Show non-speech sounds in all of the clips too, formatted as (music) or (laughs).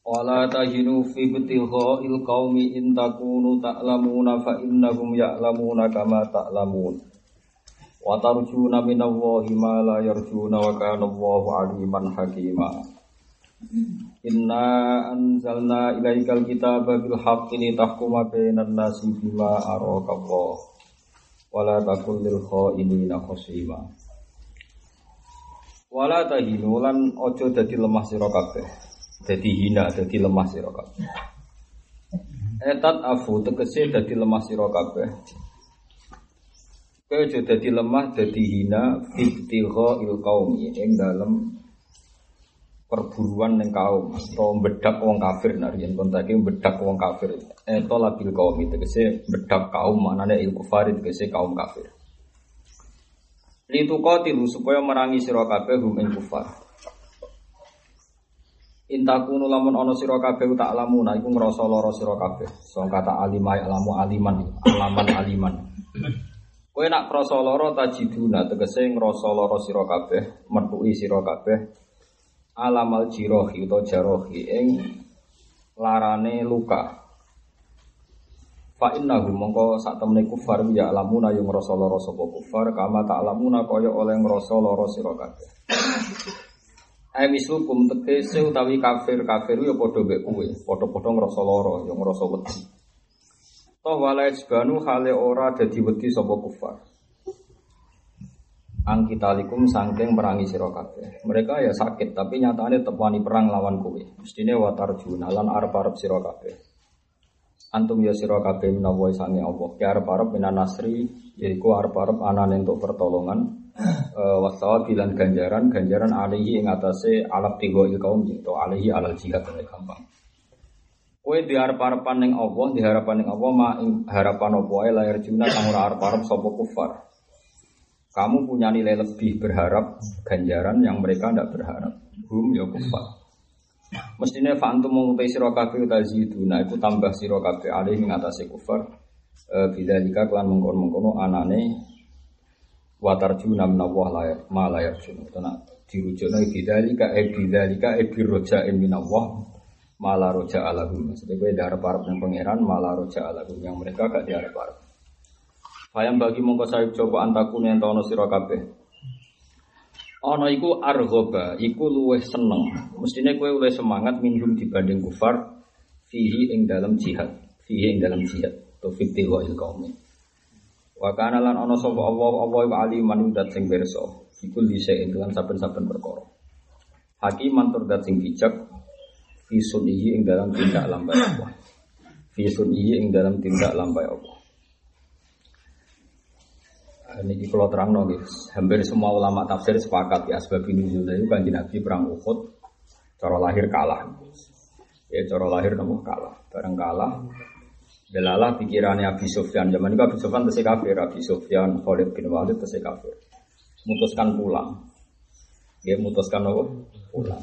Wala tahinu fi ibtigha'il qaumi in takunu ta'lamuna fa innahum ya'lamuna kama ta'lamun. Wa tarjuna minallahi ma la yarjuna wa kana Allahu aliman hakima. Inna anzalna ilaikal kitaba bil haqqi litahkuma bainan nasi bima araka Allah. Wala takul lil kha'inina khasima. Wala tahinu lan ojo dadi lemah sira kabeh. Jadi hina, jadi lemah kabeh. Etat afu tegese dadi lemah sira kabeh. Kowe aja dadi lemah, dadi hina fittigha il qaumi ing dalem perburuan ning kaum atau bedak wong kafir nah yen kontake bedak wong kafir. Eto labil qaumi tegese bedak kaum manane il kufar tegese kaum kafir. Lituqatilu supaya merangi sira kabeh hum kufar. Intakunu lamun ono sira kabeh tak lamuna iku ngrasa lara sira kabeh. So kata alimai alamu aliman, alaman aliman. Kowe nak krasa lara tajiduna tegese ngrasa lara sira kabeh, metuki sira kabeh alamal jirohi utawa jarohi ing larane luka. Fa innahu mongko sak temene kufar ya alamuna yo ngrasa lara sapa kufar kama tak alamuna kaya oleh ngrasa lara sira kabeh. Ai mislukum tegese utawi kafir kafir ya padha mek kowe, padha-padha ngrasa lara, ya ngrasa wedi. Toh wala isbanu hale ora dadi wedi sapa kufar. Angkitalikum sangking merangi sira. Mereka ya sakit tapi nyatane tepani perang lawan kowe. Mestine watarjuna lan arep-arep sira kabeh. Antum ya sira menawa sange Allah. Ki arep-arep minan nasri yaiku arep-arep untuk pertolongan wasawa bilan ganjaran ganjaran alihi ing atase alap tigo il kaum gitu alihi alal jihad oleh gampang Kue diharap-harapan ning Allah, diharapan ning Allah ma harapan apa wae layar juna kang ora arep-arep sapa kufar. Kamu punya nilai lebih berharap ganjaran yang mereka tidak berharap. Hum ya kufar. Mestinya fantum mengutai sira kabeh taziduna iku tambah sira kabeh alih ing atase kufar. E, bila jika kelan mengkon-mengkono anane watarjuna minallah layar ma layar juna karena dirujukna bidzalika e bidzalika e birroja minallah malah roja alahum maksudnya gue diharap harap yang pangeran malah roja alahum yang mereka gak harap Bayang bagi mongko saya coba antakun yang tahu sira kabeh. Ono iku argoba, iku luweh seneng. Mestinya kue luweh semangat minhum dibanding kufar fihi ing dalam jihad, fihi ing dalam jihad. Taufiq tiwa il kaumi. Wa kana lan ana sapa Allah Allah wa aliman dat sing pirsa. Iku lise lan saben-saben perkara. Hakiman tur dat sing bijak fi sunihi ing dalam tindak lambai Allah. Fi sunihi ing dalam tindak lambai Allah. Ini kalau terang hampir semua ulama tafsir sepakat ya sebab ini juga itu kan Nabi perang Uhud, cara lahir kalah, ya cara lahir nopo kalah, bareng kalah, Delalah pikirannya Abi Sufyan. Zaman itu Abi Sufyan terus kafir. Abi Sufyan, Khalid bin Walid terus kafir. Mutuskan pulang. Dia mutuskan apa? Pulang.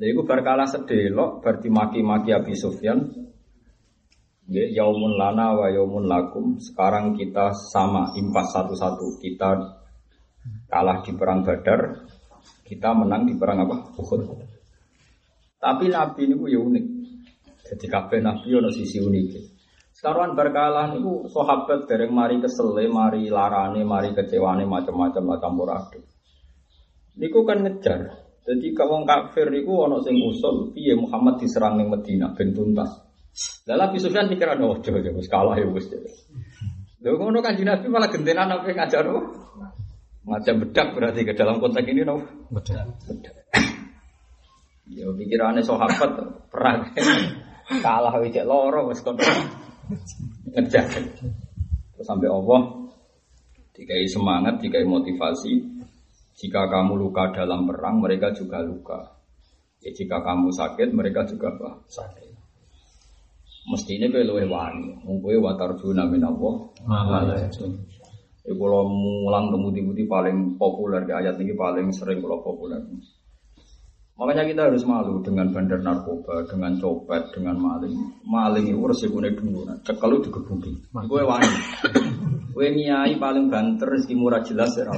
Jadi itu berkala sedelok, berarti maki-maki Abi Sufyan. Ya, yaumun lana wa yaumun lakum. Sekarang kita sama, impas satu-satu. Kita kalah di perang Badar, kita menang di perang apa? Uhud. Tapi Nabi ini ya unik. Jadi kabeh Nabi ada sisi unik. Sekarang berkalah itu sahabat dereng mari kesele, mari larane, mari kecewane macam-macam lah campur aduk. Niku kan ngejar. Jadi kalau kafir niku ono sing usul piye Muhammad diserang ning Medina ben tuntas. Lah Nabi Sufyan pikir ana ojo ya wis kalah ya wis. Lha ngono kan Nabi malah gentenan apa ngajar apa? Macam bedak berarti ke dalam konteks ini no? Bedak. Bedak. Ya pikirannya sahabat perang kalah wis loro wis kon ngejar terus sampai Allah dikai semangat dikai motivasi jika kamu luka dalam perang mereka juga luka Ya jika kamu sakit, mereka juga apa? sakit. Mestinya kowe luwih wani. Wong kowe wa tarjuna min Allah. Ya kalau mulang temu-temu paling populer di ayat ini paling sering kalau populer. Makanya kita harus malu dengan bandar narkoba, dengan copet, dengan maling. Maling itu resikonya dulu, cekel itu digebuki. Gue wani. Gue niai paling banter, rezeki murah jelas ya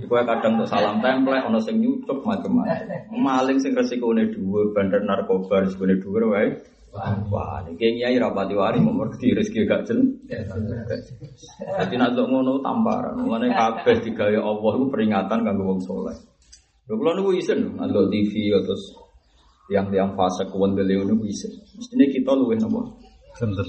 Gue kadang untuk salam template, ono sing nyucuk macam-macam. Maling sing resikonya dua, bandar narkoba resikonya dua, wae. Wah, ini kiai rapati wari mau ngerti rezeki gak jel. Jadi nak ngono tamparan. Mulane kabeh digawe Allah itu peringatan kanggo wong soleh. Lho kula niku isen ndelok TV terus yang-yang fase kewendele niku isen. Mestine kita luwih napa? Bener.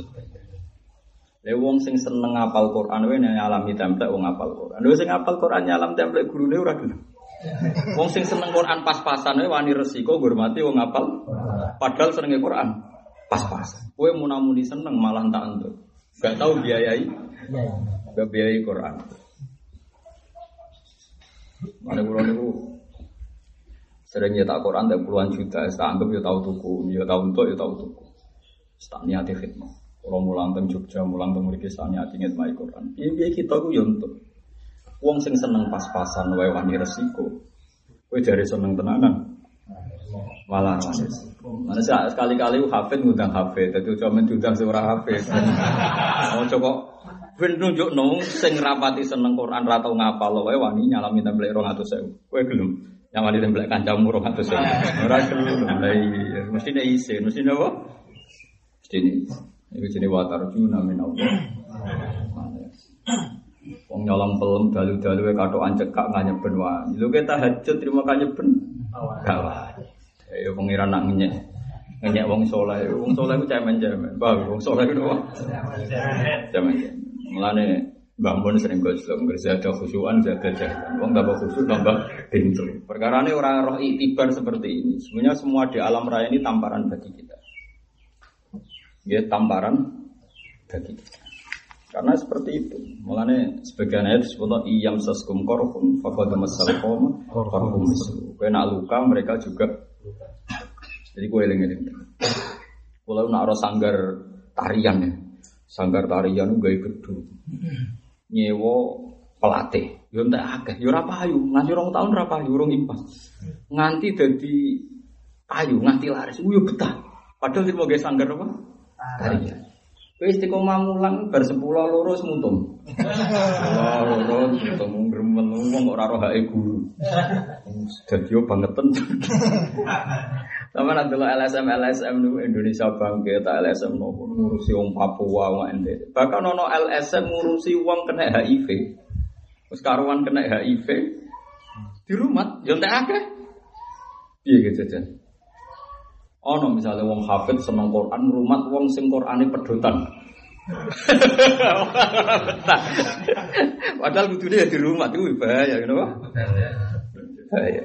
Lha wong sing seneng ngapal Quran wae nyalami template wong ngapal Quran. Lha sing ngapal Quran nyalam template gurune ora gelem. (laughs) Wong sing seneng Quran pas-pasan wae wani resiko ngurmati wong ngapal. Padahal senenge Quran pas-pasan. Kowe munamuni seneng malah tak entuk. Gak tau biayai. Gak biayai Quran. Mana kula niku Sering nyetak Quran dan puluhan juta, saya anggap ya tahu tuku, ya tahu untuk, ya tahu tuku. Tak niati khidmah. Kalau mulang teng Jogja, mulang teng mriki sak niati ngitmah Quran. Iya kita ku ya untuk. Wong sing seneng pas-pasan wae wani resiko. Kowe jare seneng tenanan. Malah Mana sekali-kali hafid ngundang hafid, dadi cuma diundang seorang hafid. (laughs) Mau coba ben nunjuk nong sing rapati seneng Quran ra tau ngapal wae wani nyalami template 200.000. Kowe gelem yang wali tembelak kancamu roh atau sih. Ora kelulu. Lah mesti nek isi, mesti apa? Mesti ini. Iku jenenge watar juna min. Wong nyolong pelem dalu-dalu katokan cekak nganyeben wae. Lho kita hajat terima kanyeben. Gawat. Ya pengiran nak ngenyek. Wong soleh. Wong soleh ku cemen-cemen. Bah, wong soleh ku apa? Cemen-cemen. Mulane sering goslo, ada khusyuan, ada jalan. Wong tambah khusyuk, tambah pintu. Perkara ini orang roh itibar seperti ini. Sebenarnya semua di alam raya ini tamparan bagi kita. Ya tamparan bagi kita. Karena seperti itu. Mulanya sebagian ayat disebut iyam saskum korhum fakad masal koma korhum misu. Kena luka mereka juga. Jadi gue eling-eling. Kalau nak sanggar tarian ya, sanggar tarian gue gedung nyewo pelatih. Yo entek akeh, yo ora payu, nganti rong tahun ora payu, rong impas. Nganti dadi payu, nganti laris, yo betah. Padahal sing mau sanggar apa? Tari. Kowe istiqomah mulang bar 10 loro semuntung. Loro semuntung gremel wong ora roh hake guru. Dadi yo bangetan. Sama nanti LSM LSM nu Indonesia bangkit, LSM nopo ngurusi wong Papua, wong NTT. Bahkan nono LSM ngurusi wong kena HIV. Terus karuan kena HIV di rumah, jangan akeh. Iya gitu aja. Oh misalnya wong hafid seneng Quran, rumah wong sing Qurane pedotan. Padahal kudu dia di rumah itu bahaya, kenapa? Bahaya.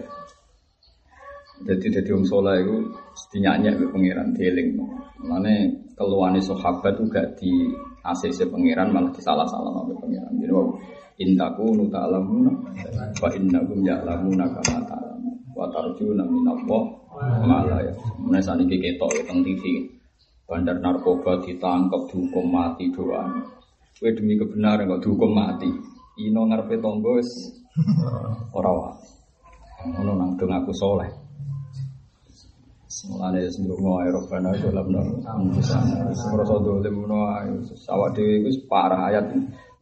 Jadi jadi om soleh itu dinyanyi ke pangeran dieling. Mana keluhan sahabat juga di ACC pangeran malah disalah-salah oleh pangeran. Jadi wow, intaku nuta alamuna, wa innakum ya'lamuna kama ta'lamun. Wa tarjuna minallah malah ya. Mana saat ini ketok teng TV. Bandar narkoba ditangkap dihukum mati doang. Kue demi kebenaran kok dihukum mati. Ino ngarepe tonggo wis ora. Ngono nang dong aku soleh. Mulane sembungo ae robana dalam sana. Merasa dolim menawa awak dhewe iku parah ayat.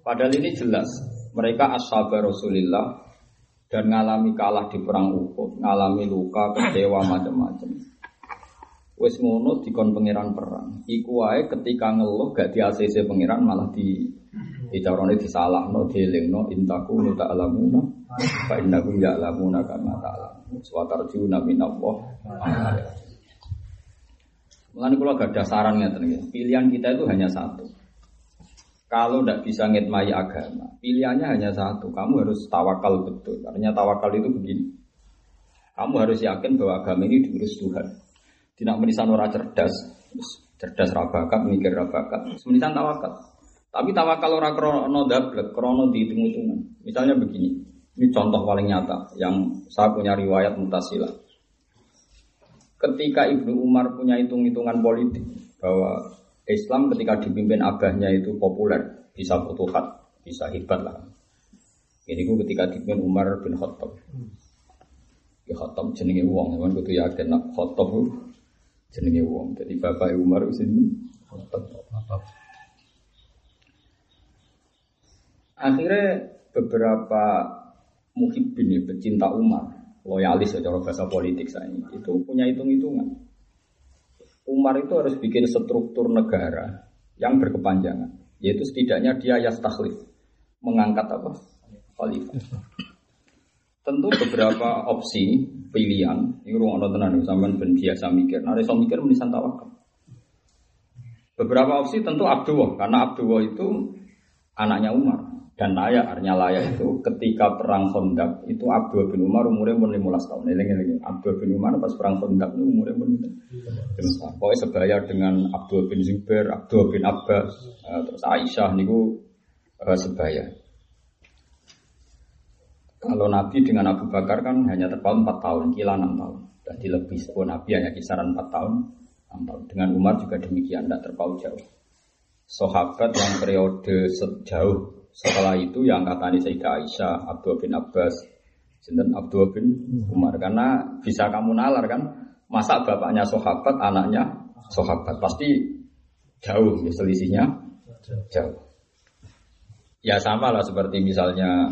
Padahal ini jelas mereka ashabar Rasulillah dan ngalami kalah di perang Uhud, ngalami luka, kecewa macam-macam. Wes ngono dikon pangeran perang. Iku wae ketika ngeluh gak di ACC pangeran malah di dicarone disalahno, dielingno intaku nu ta'lamuna fa innakum ya'lamuna kama ta'lamun. Wa tarjuna minallah. Mulane kula ada saran ngeten Pilihan kita itu hanya satu. Kalau tidak bisa ngitmai agama, pilihannya hanya satu. Kamu harus tawakal betul. Artinya tawakal itu begini. Kamu harus yakin bahwa agama ini diurus Tuhan. Tidak menisan orang cerdas, cerdas rabakat, mikir rabakat. Menisan tawakal. Tapi tawakal orang krono dablek, krono dihitung-hitungan. Misalnya begini, ini contoh paling nyata yang saya punya riwayat mutasilah. ketika Ibnu Umar punya hitung-hitungan politik bahwa Islam ketika dipimpin abahnya itu populer, bisa futuhat, bisa hebat lah. Ini gue ketika dipimpin Umar bin Khattab. Ya Khattab jenenge wong, kan kudu yakin nak Khattab jenenge wong. Jadi bapak Umar sini Khattab. Akhirnya beberapa muhibbin ya, pecinta Umar, loyalis secara bahasa politik saya ini, itu punya hitung-hitungan. Umar itu harus bikin struktur negara yang berkepanjangan, yaitu setidaknya dia yastakhlif, mengangkat apa? Khalifah. Tentu beberapa opsi pilihan, ini ruang tenan sampean ben biasa mikir. Nah, iso mikir menisan tawakal. Beberapa opsi tentu Abdullah, karena Abdullah itu anaknya Umar dan layak artinya layak itu ketika perang Khandaq itu Abdul bin Umar umurnya umur 15 tahun. Eling eling Abdul bin Umar pas perang Khandaq itu umurnya umur 15 tahun. Pokoknya sebaya dengan Abdul bin Zubair Abdul bin Abbas uh, terus Aisyah niku uh, sebaya. Kalau Nabi dengan Abu Bakar kan hanya terpaut 4 tahun kila 6 tahun. Jadi lebih sepuluh Nabi hanya kisaran 4 tahun 6 tahun. Dengan Umar juga demikian tidak terpaut jauh. Sahabat yang periode sejauh setelah itu yang katanya Sayyidah Aisyah, Abdul bin Abbas, Sinten Abdul bin Umar. Karena bisa kamu nalar kan, masa bapaknya sahabat, anaknya sahabat. Pasti jauh ya selisihnya jauh. Ya sama lah seperti misalnya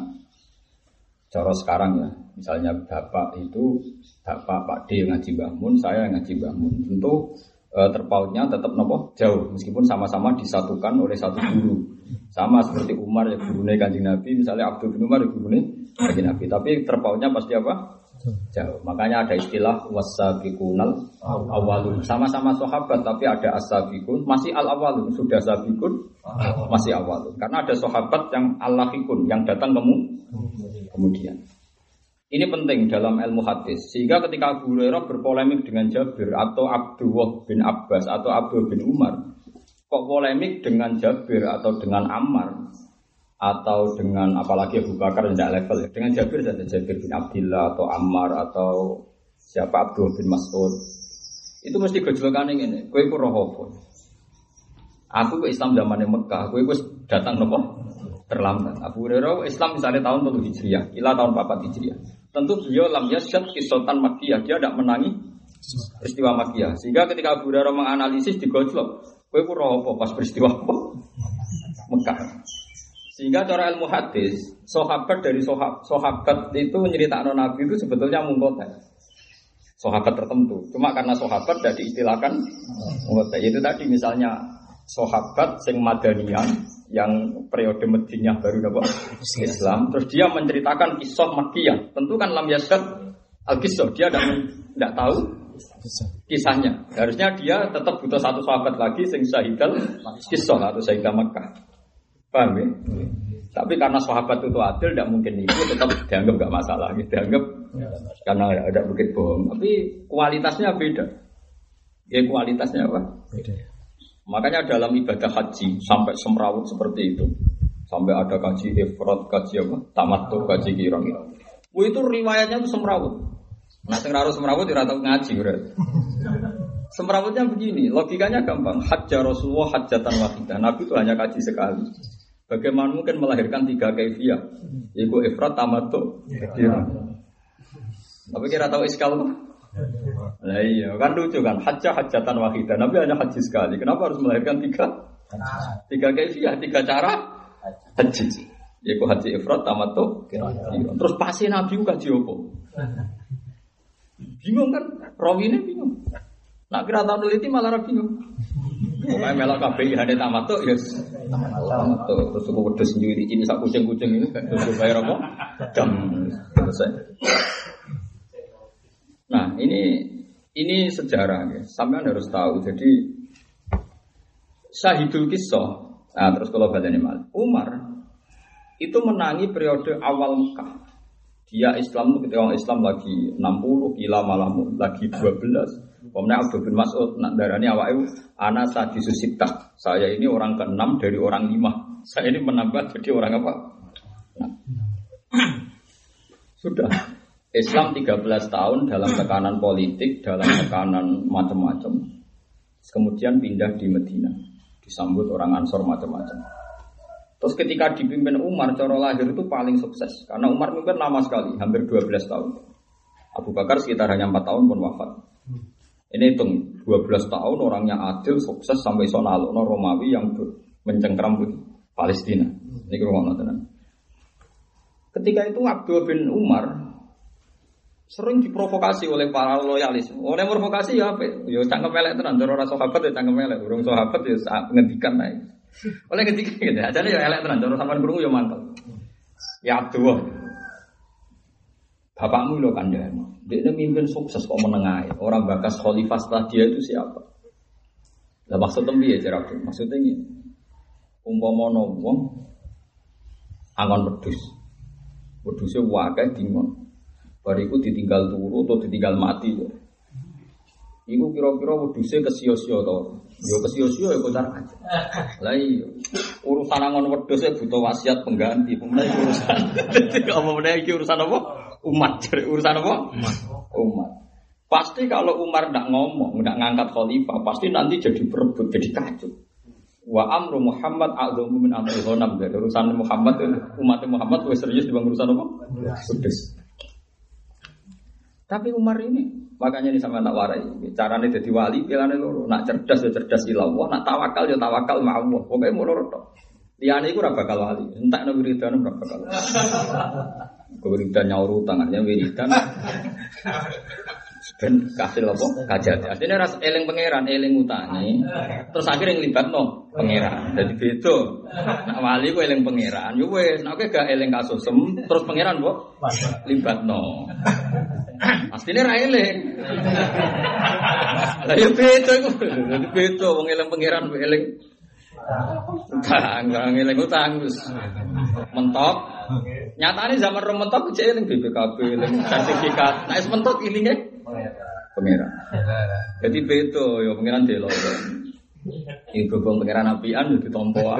cara sekarang ya. Misalnya bapak itu bapak Pak D ngaji bangun, saya ngaji bangun. Tentu e, terpautnya tetap nopo jauh meskipun sama-sama disatukan oleh satu guru. Sama seperti Umar ya gurunya kanjeng Nabi, misalnya Abdul bin Umar ya gurunya kanjeng Nabi. Tapi terpautnya pasti apa? Jauh. Makanya ada istilah wasabikunal awalun. Sama-sama sahabat tapi ada asabikun masih al awalun. Sudah sabikun masih awalun. Karena ada sahabat yang allahikun yang datang kamu kemudian. Ini penting dalam ilmu hadis. Sehingga ketika Abu Hurairah berpolemik dengan Jabir atau Abdullah bin Abbas atau Abdul bin Umar, kok polemik dengan Jabir atau dengan Ammar atau dengan apalagi Abu Bakar tidak level ya. Dengan Jabir saja Jabir bin Abdullah atau Ammar atau siapa Abdul bin Mas'ud. Itu mesti gejolakan ini. Kue ku roh Aku ke Islam zaman Mekah, kue ku datang nopo terlambat. Abu Hurairah Islam misalnya tahun 7 Hijriah, ila tahun 4 Hijriah. Tentu beliau lam yasyad kisotan Makkiyah, dia tidak menangi peristiwa Makkiyah. Sehingga ketika Abu Hurairah menganalisis digojlok, Kowe ku apa pas peristiwa apa? Mekah. Sehingga cara ilmu hadis, sahabat dari sahabat, sahabat itu menceritakan Nabi itu sebetulnya mungkotan. Sahabat tertentu. Cuma karena sahabat tidak diistilahkan mungkotan. Itu tadi misalnya sahabat sing madanian yang periode Madinah baru dapat Islam. Terus dia menceritakan kisah Makkiyah. Tentu kan lam yasad al kisah. Dia tidak tahu kisahnya. Harusnya dia tetap butuh satu sahabat lagi sing syahidal kisah atau syahidah Makkah. Paham ya? Tapi karena sahabat itu adil, tidak mungkin itu tetap dianggap gak masalah, gitu. dianggap karena ada bukit bohong. Tapi kualitasnya beda. Ya kualitasnya apa? Beda. Makanya dalam ibadah haji sampai semrawut seperti itu, sampai ada kaji ifrat, kaji apa, tamat tuh, kaji kirang. Itu riwayatnya itu semrawut. Nah, sing raro semrawut ora tau ngaji berarti. Semrawutnya begini, logikanya gampang. Hajjah Rasulullah hajjatan wahidah. Nabi itu hanya kaji sekali. Bagaimana mungkin melahirkan tiga kaifiah? Iku ifrat tamattu. Tapi kira tahu iskal tuh? Iya, kan lucu kan. Hajjah hajjatan wahidah. Nabi hanya haji sekali. Kenapa harus melahirkan tiga? Tiga kaifiah, tiga cara haji. Iku haji ifrat tamattu. Terus pasti Nabi kaji apa? Bingung kan? Rawi ini bingung. Nak kira tahu neliti malah bingung. Pokoknya melok kabeh hane tamat tuh ya. Tamat tuh terus aku wedhus sendiri ini sak kucing-kucing ini terus bayar apa? Jam selesai. Nah, ini ini sejarah ya. Sampean harus tahu. Jadi Syahidul Kisah. Nah, terus kalau ini mal. Umar itu menangi periode awal Mekah. Dia Islam itu ketika orang Islam lagi 60, kila malam lagi 12. Kemudian Abdul bin Mas'ud nak darani awak itu ana sadisu sitah. Saya ini orang keenam dari orang lima. Saya ini menambah jadi orang apa? Nah. (clears throat) Sudah. Islam 13 tahun dalam tekanan politik, dalam tekanan macam-macam. Kemudian pindah di Medina, disambut orang Ansor macam-macam. Terus ketika dipimpin Umar, cara lahir itu paling sukses. Karena Umar mimpin lama sekali, hampir 12 tahun. Abu Bakar sekitar hanya 4 tahun pun wafat. Ini hitung 12 tahun orangnya adil, sukses sampai sonalo, no Romawi yang mencengkram Palestina. Ini rumah tenan. Ketika itu Abdul bin Umar sering diprovokasi oleh para loyalis. Oleh provokasi ya apa? Ya cangkem melek tenan, cara ora sahabat ya cangkem melek, urung sahabat ya ngendikan ae. Oleh ngendikan gitu, ajane ya elek tenan, cara sampean krungu ya mantel. Ya Abdul. Bapakmu lo kan dia Dia mimpin sukses kok menengahi. Orang bakas khalifah setelah dia itu siapa? Lah maksudnya piye cara Maksudnya ini. Umpama wong angon wedhus. Wedhuse wakai dingon. Bariku ditinggal turu atau ditinggal mati. Ya. Iku kira-kira wedhuse kesio-sio to. Yo kesio-sio ya kocar aja. Lah iya. Urusan angon wedhus butuh wasiat pengganti. Pemenang urusan. Apa meneh iki urusan apa? umat urusan apa? Umat. Umat. Pasti kalau Umar tidak ngomong, tidak ngangkat khalifah, pasti nanti jadi berebut, jadi kacau. Wa amru Muhammad a'dhamu min amri ghanam. Urusan Muhammad umat Muhammad lebih serius dibanding urusan apa? Pedes. Tapi Umar ini makanya ini sama tak warai. Caranya jadi wali, pilihannya loro. Nak cerdas ya cerdas ilallah, nak tawakal ya tawakal ma'allah. Pokoknya mau loro tok. Liane iku ora bakal wali. Entak no wiridan ora bakal. Wiridan nyaur tangannya wiridan. Ben kasil apa? Kajat. Artinya ras eling pangeran, eling utangi. Terus akhirnya no pangeran. Jadi beda. Nak wali ku eling pangeran. Yo wis, nek gak eling kasusem, terus pangeran mbok libatno. Asline ra eling. Lah yo beda iku. Dadi beda wong eling pangeran eling Utang, orang ngiling utang mentok. Nyatanya zaman rom mentok cek eling BPKB, sertifikat. Nah, es mentok ini nih. Pengiran. Jadi beto, ya pengiran delo. Ini berhubung pengiran apian jadi tompo.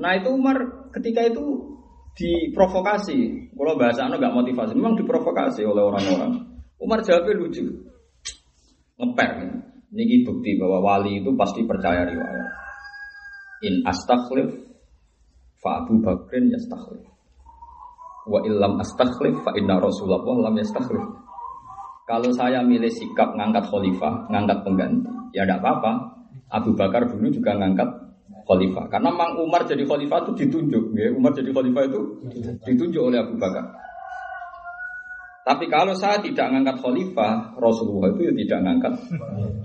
Nah itu Umar ketika itu diprovokasi. Kalau bahasa anu gak motivasi, memang diprovokasi oleh orang-orang. Umar jawabnya lucu, ngeper. Ini bukti bahwa wali itu pasti percaya riwayat. In astakhlif fa Abu Bakrin yastakhlif. Wa illam astakhlif fa inna Rasulullah lam yastakhlif. Kalau saya milih sikap ngangkat khalifah, ngangkat pengganti, ya tidak apa-apa. Abu Bakar dulu juga ngangkat khalifah. Karena Mang Umar jadi khalifah itu ditunjuk. Ya. Umar jadi khalifah itu ditunjuk oleh Abu Bakar. Tapi kalau saya tidak ngangkat khalifah, Rasulullah itu ya tidak ngangkat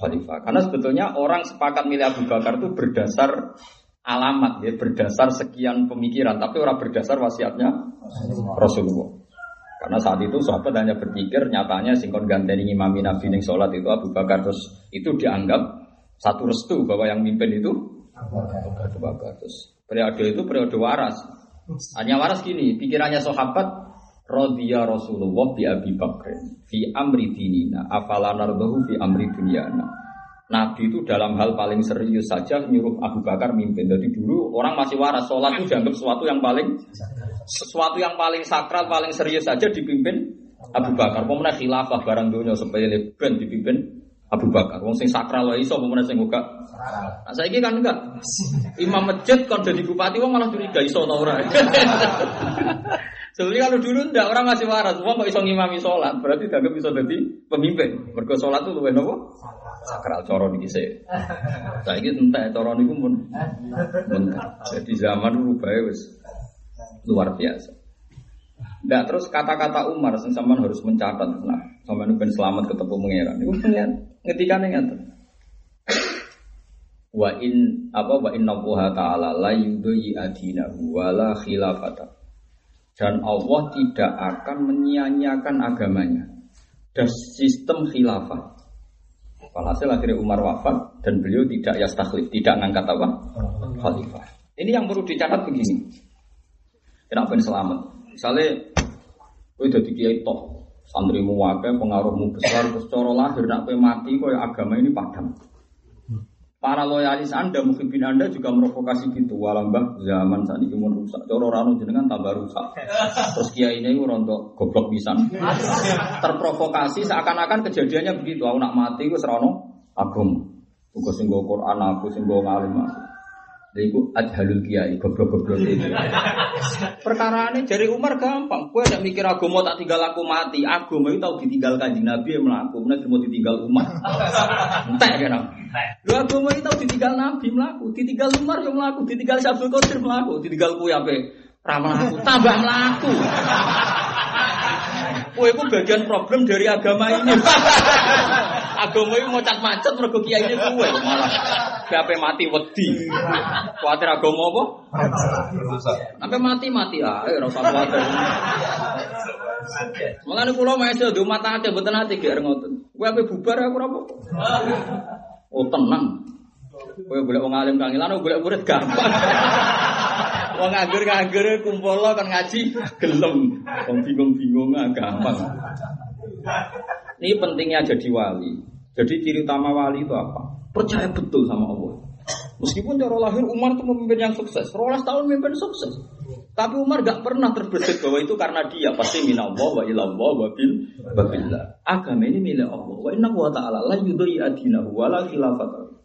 khalifah. Karena sebetulnya orang sepakat milih Abu Bakar itu berdasar alamat ya, berdasar sekian pemikiran, tapi orang berdasar wasiatnya Rasulullah. Karena saat itu sahabat hanya berpikir nyatanya singkon ganteni imami nabi sholat itu Abu Bakar terus itu dianggap satu restu bahwa yang mimpin itu Abu Bakar. Terus periode itu periode waras. Hanya waras gini, pikirannya sahabat Rodiya Rasulullah bi Abi Bakr fi amri dinina afala nardahu fi amri dunyana. Nabi itu dalam hal paling serius saja nyuruh Abu Bakar mimpin. Jadi dulu orang masih waras, sholat itu dianggap sesuatu yang paling sesuatu yang paling sakral, paling serius saja dipimpin Abu Bakar. Pemenang khilafah barang dunia supaya ben dipimpin Abu Bakar. Wong sing sakral wae iso pemenang sing buka. Nah, saiki kan enggak. Imam masjid kan jadi bupati wong malah curiga iso ta ora. Sebenarnya kalau dulu ndak orang masih waras, semua kok iso ngimami sholat, berarti dianggap bisa jadi pemimpin. Mergo sholat itu luwih nopo? Sakral coro niki sih. Saiki entek coro niku pun Jadi zaman dulu bae wis luar biasa. Ndak terus kata-kata Umar sing sampean harus mencatat nah, sampean ben selamat ketemu pangeran. Niku pengen ngetikane ngaten. Wa in apa wa inna ta'ala la yudhi adinahu wa la khilafata dan Allah tidak akan menyia-nyiakan agamanya dan sistem khilafah. Walhasil akhirnya Umar wafat dan beliau tidak yastakhlif, tidak ngangkat apa? Khalifah. Ini yang perlu dicatat begini. Kenapa ini selamat? Misalnya, itu jadi kiai toh, santrimu wakil, pengaruhmu besar, terus coro lahir, nak mati, kok agama ini padam. Para loyalis Anda, mukhibin Anda juga merokokasi gitu. Walambah zaman saat ini mau rusak. Coro rano jenengan tambah rusak. Terus kiai ini rontok goblok bisa. Terprovokasi seakan-akan kejadiannya begitu. Aku nak mati, gue serono agum. Gue singgo Quran, aku singgo ngalim aku. Iku adhalul kiai, goblok-goblok itu. Perkara ini dari Umar gampang. Gue ada mikir agama tak tinggal aku mati. Agama itu tahu ditinggal kanjeng Nabi yang melaku. Mana mau ditinggal Umar. Entek kan? Lu agama itu tahu ditinggal Nabi melaku. Ditinggal Umar yang melaku. Ditinggal Syabdul Qadir melaku. Ditinggal ku ya Ramah aku. Tambah melaku. Kue itu bagian problem dari agama ini. (laughs) agama ini mau cat macet mergo kiai ini kue malah. Siapa mati wedi. Kuatir agama apa? Sampai mati mati ah, ayo rasa kuatir. Mengenai pulau masih di mata aja betul nanti gak ngotot. Gue apa bubar aku rapo. Oh tenang. Gue boleh wong alim kangilan, boleh murid gampang. Wong nganggur-nganggur kumpul kan ngaji gelem. Wong bingung-bingung ah, gampang. Ini pentingnya jadi wali. Jadi ciri utama wali itu apa? Percaya betul sama Allah. Meskipun cara lahir Umar itu memimpin yang sukses, rolas tahun memimpin sukses. Tapi Umar gak pernah terbesit bahwa itu karena dia pasti minallah wa ilallah wa bil babillah. Agama ini milik Allah. Wa inna wa ta'ala la yudhi adinahu wa la khilafata.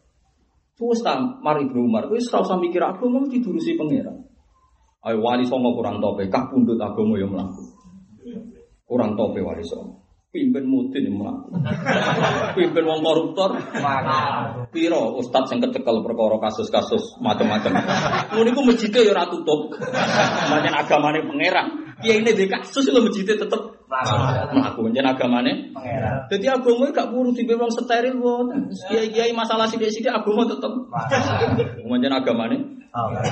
Terus mari Umar, wis ora usah mikir agama didurusi pangeran. Ayo wali songo kurang tope, kak pundut agama yang melaku. Kurang tope wali songo. Pimpin mudin yang melaku. (laughs) Pimpin wong koruptor. Piro ustad yang kecekel perkara kasus-kasus macam-macam. Ngono iku masjidnya ya ora tutup. Pancen agamane pangeran. Kiai ini di kasus lo masjidnya tetep melaku agamane pangeran. Dadi agama gak perlu di wong steril wonten. Kiai-kiai masalah sithik-sithik agama tetep. Pancen agamane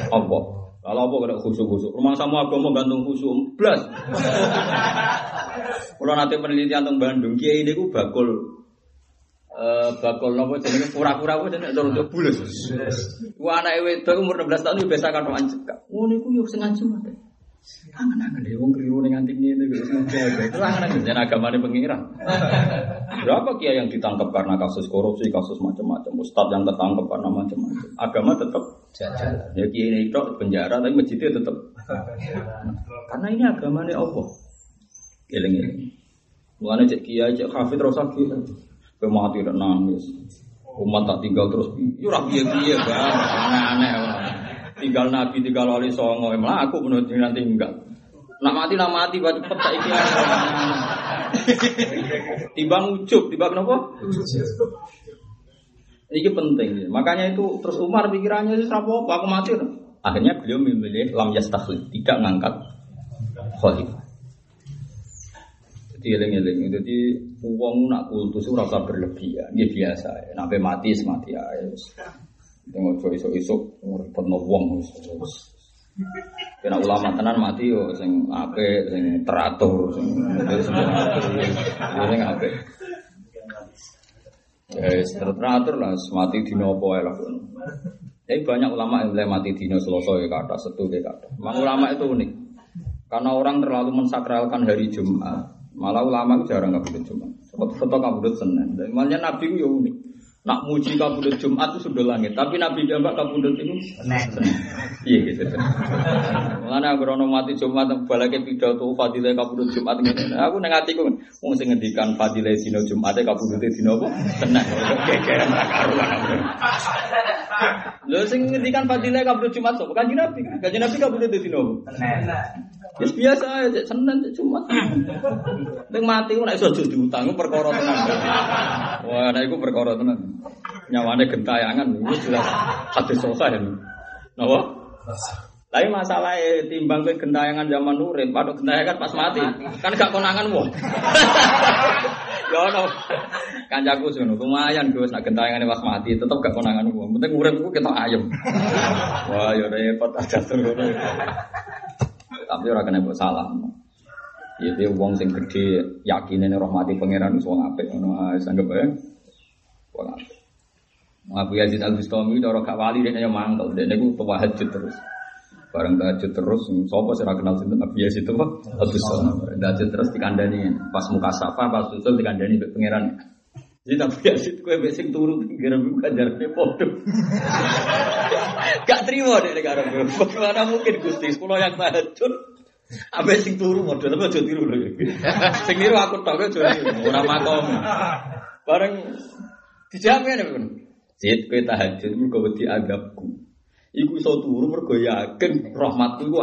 Allah. Kalau apa kena khusuk-khusuk. Rumah sama agama gantung khusuk. Blas. (laughs) Kalau nanti penelitian tentang Bandung, kiai ini gue bakul eh bakul nopo jenenge pura-pura kuwi nek turun bulus. Wah anak wedok umur 16 tahun biasa kan cekak. Ngono iku yo sing ngaji mate. Kangen-kangen deh, wong keliru ning nganti iki itu kangen-kangen jen agamane pengiran. Berapa kiai yang ditangkap karena kasus korupsi, kasus macam-macam, ustadz yang tertangkap karena macam-macam. Agama tetap jalan. Ya ini itu penjara tapi masjidnya tetap. Karena ini agamane Allah. Eling-eling. Mulane cek kiai, cek hafid terus sakit. Pemati dan nangis. Umat tak tinggal terus. Piye-piye, Bang. Aneh-aneh. Tinggal Nabi, tinggal wali songo, emang aku menurut nanti enggak. Nak mati, nak mati, cepet tak iki. (laughs) Timbang ujuk, timbang kenapa? (laughs) Ini penting. Makanya itu terus Umar pikirannya itu apa aku mati. Akhirnya beliau memilih lam yastakhlid, tidak ngangkat khalifah. Jadi eling-eling, jadi uang nak kultus itu rasa berlebihan, dia biasa. Ya. Nabi mati, semati ya. Tengok coba isok-isok, repot wong. Kena ulama tenan mati yo sing ape, sing teratur, sing sing ape. Ya, teratur lah, mati dino apa ya lah. Tapi banyak ulama yang mulai mati dino selesai ya kata, setu ya kata. Memang ulama itu unik. Karena orang terlalu mensakralkan hari Jumat. Malah ulama itu jarang kabudut Jumat. Foto kabudut Senin. Dan malah Nabi itu ya unik. Nak muji kabudut Jumat itu sudah langit, tapi Nabi jambak kabudut itu Iya gitu. Mengenai aku rono mati Jumat balake pidato fadilah kabudut Jumat ngene. Aku nang atiku wong sing ngendikan fadilah dina Jumat e kabudut dina apa? Tenang. Gegeran ra karuan. Lho sing ngendikan fadilah kabudut Jumat sapa? Kanjeng Nabi. Kanjeng Nabi kabudut dina apa? Wis biasa aja Senin Jumat. Ning mati ku nek iso diutang perkara tenan. Wah, nek iku perkara tenan. Nyawane gentayangan ini jelas hadis sahih. Napa? Tapi masalah timbang ke gentayangan zaman urip, padha gentayangan pas mati. Kan gak konangan wong. (laughs) Ya ono. Kancaku ngono, lumayan Gus nak gentayangane pas mati tetep gak konangan wong. Penting urip ku ketok ayem. (laughs) Wah, ya repot aja ngono. Tapi ora kena mbok salah. Ya dia wong sing gede yakine rahmati pangeran wis wong apik ngono ae sanggep ae. Wong apik. Abu Yazid Al Bustami cara gak wali dia yang mangkel, dia niku tahajud terus. Bareng tahajud terus, sapa sih kenal sinten Abu Yazid itu Al Bustami. Tahajud terus dikandani pas muka safa, pas usul dikandani mbek pangeran. Jadi tapi ya sih kue besing turu pinggir bukan jaraknya podo. Gak terima deh negara Bagaimana mungkin gusti sekolah yang tahajud Abe sing turu model apa aja tiru lho. (laughs) Sing niru aku tok aja ora makom. Bareng dijamin ya, Sit kowe tahajud mergo wedi agapku. Iku iso turu mergo yakin rahmatku iku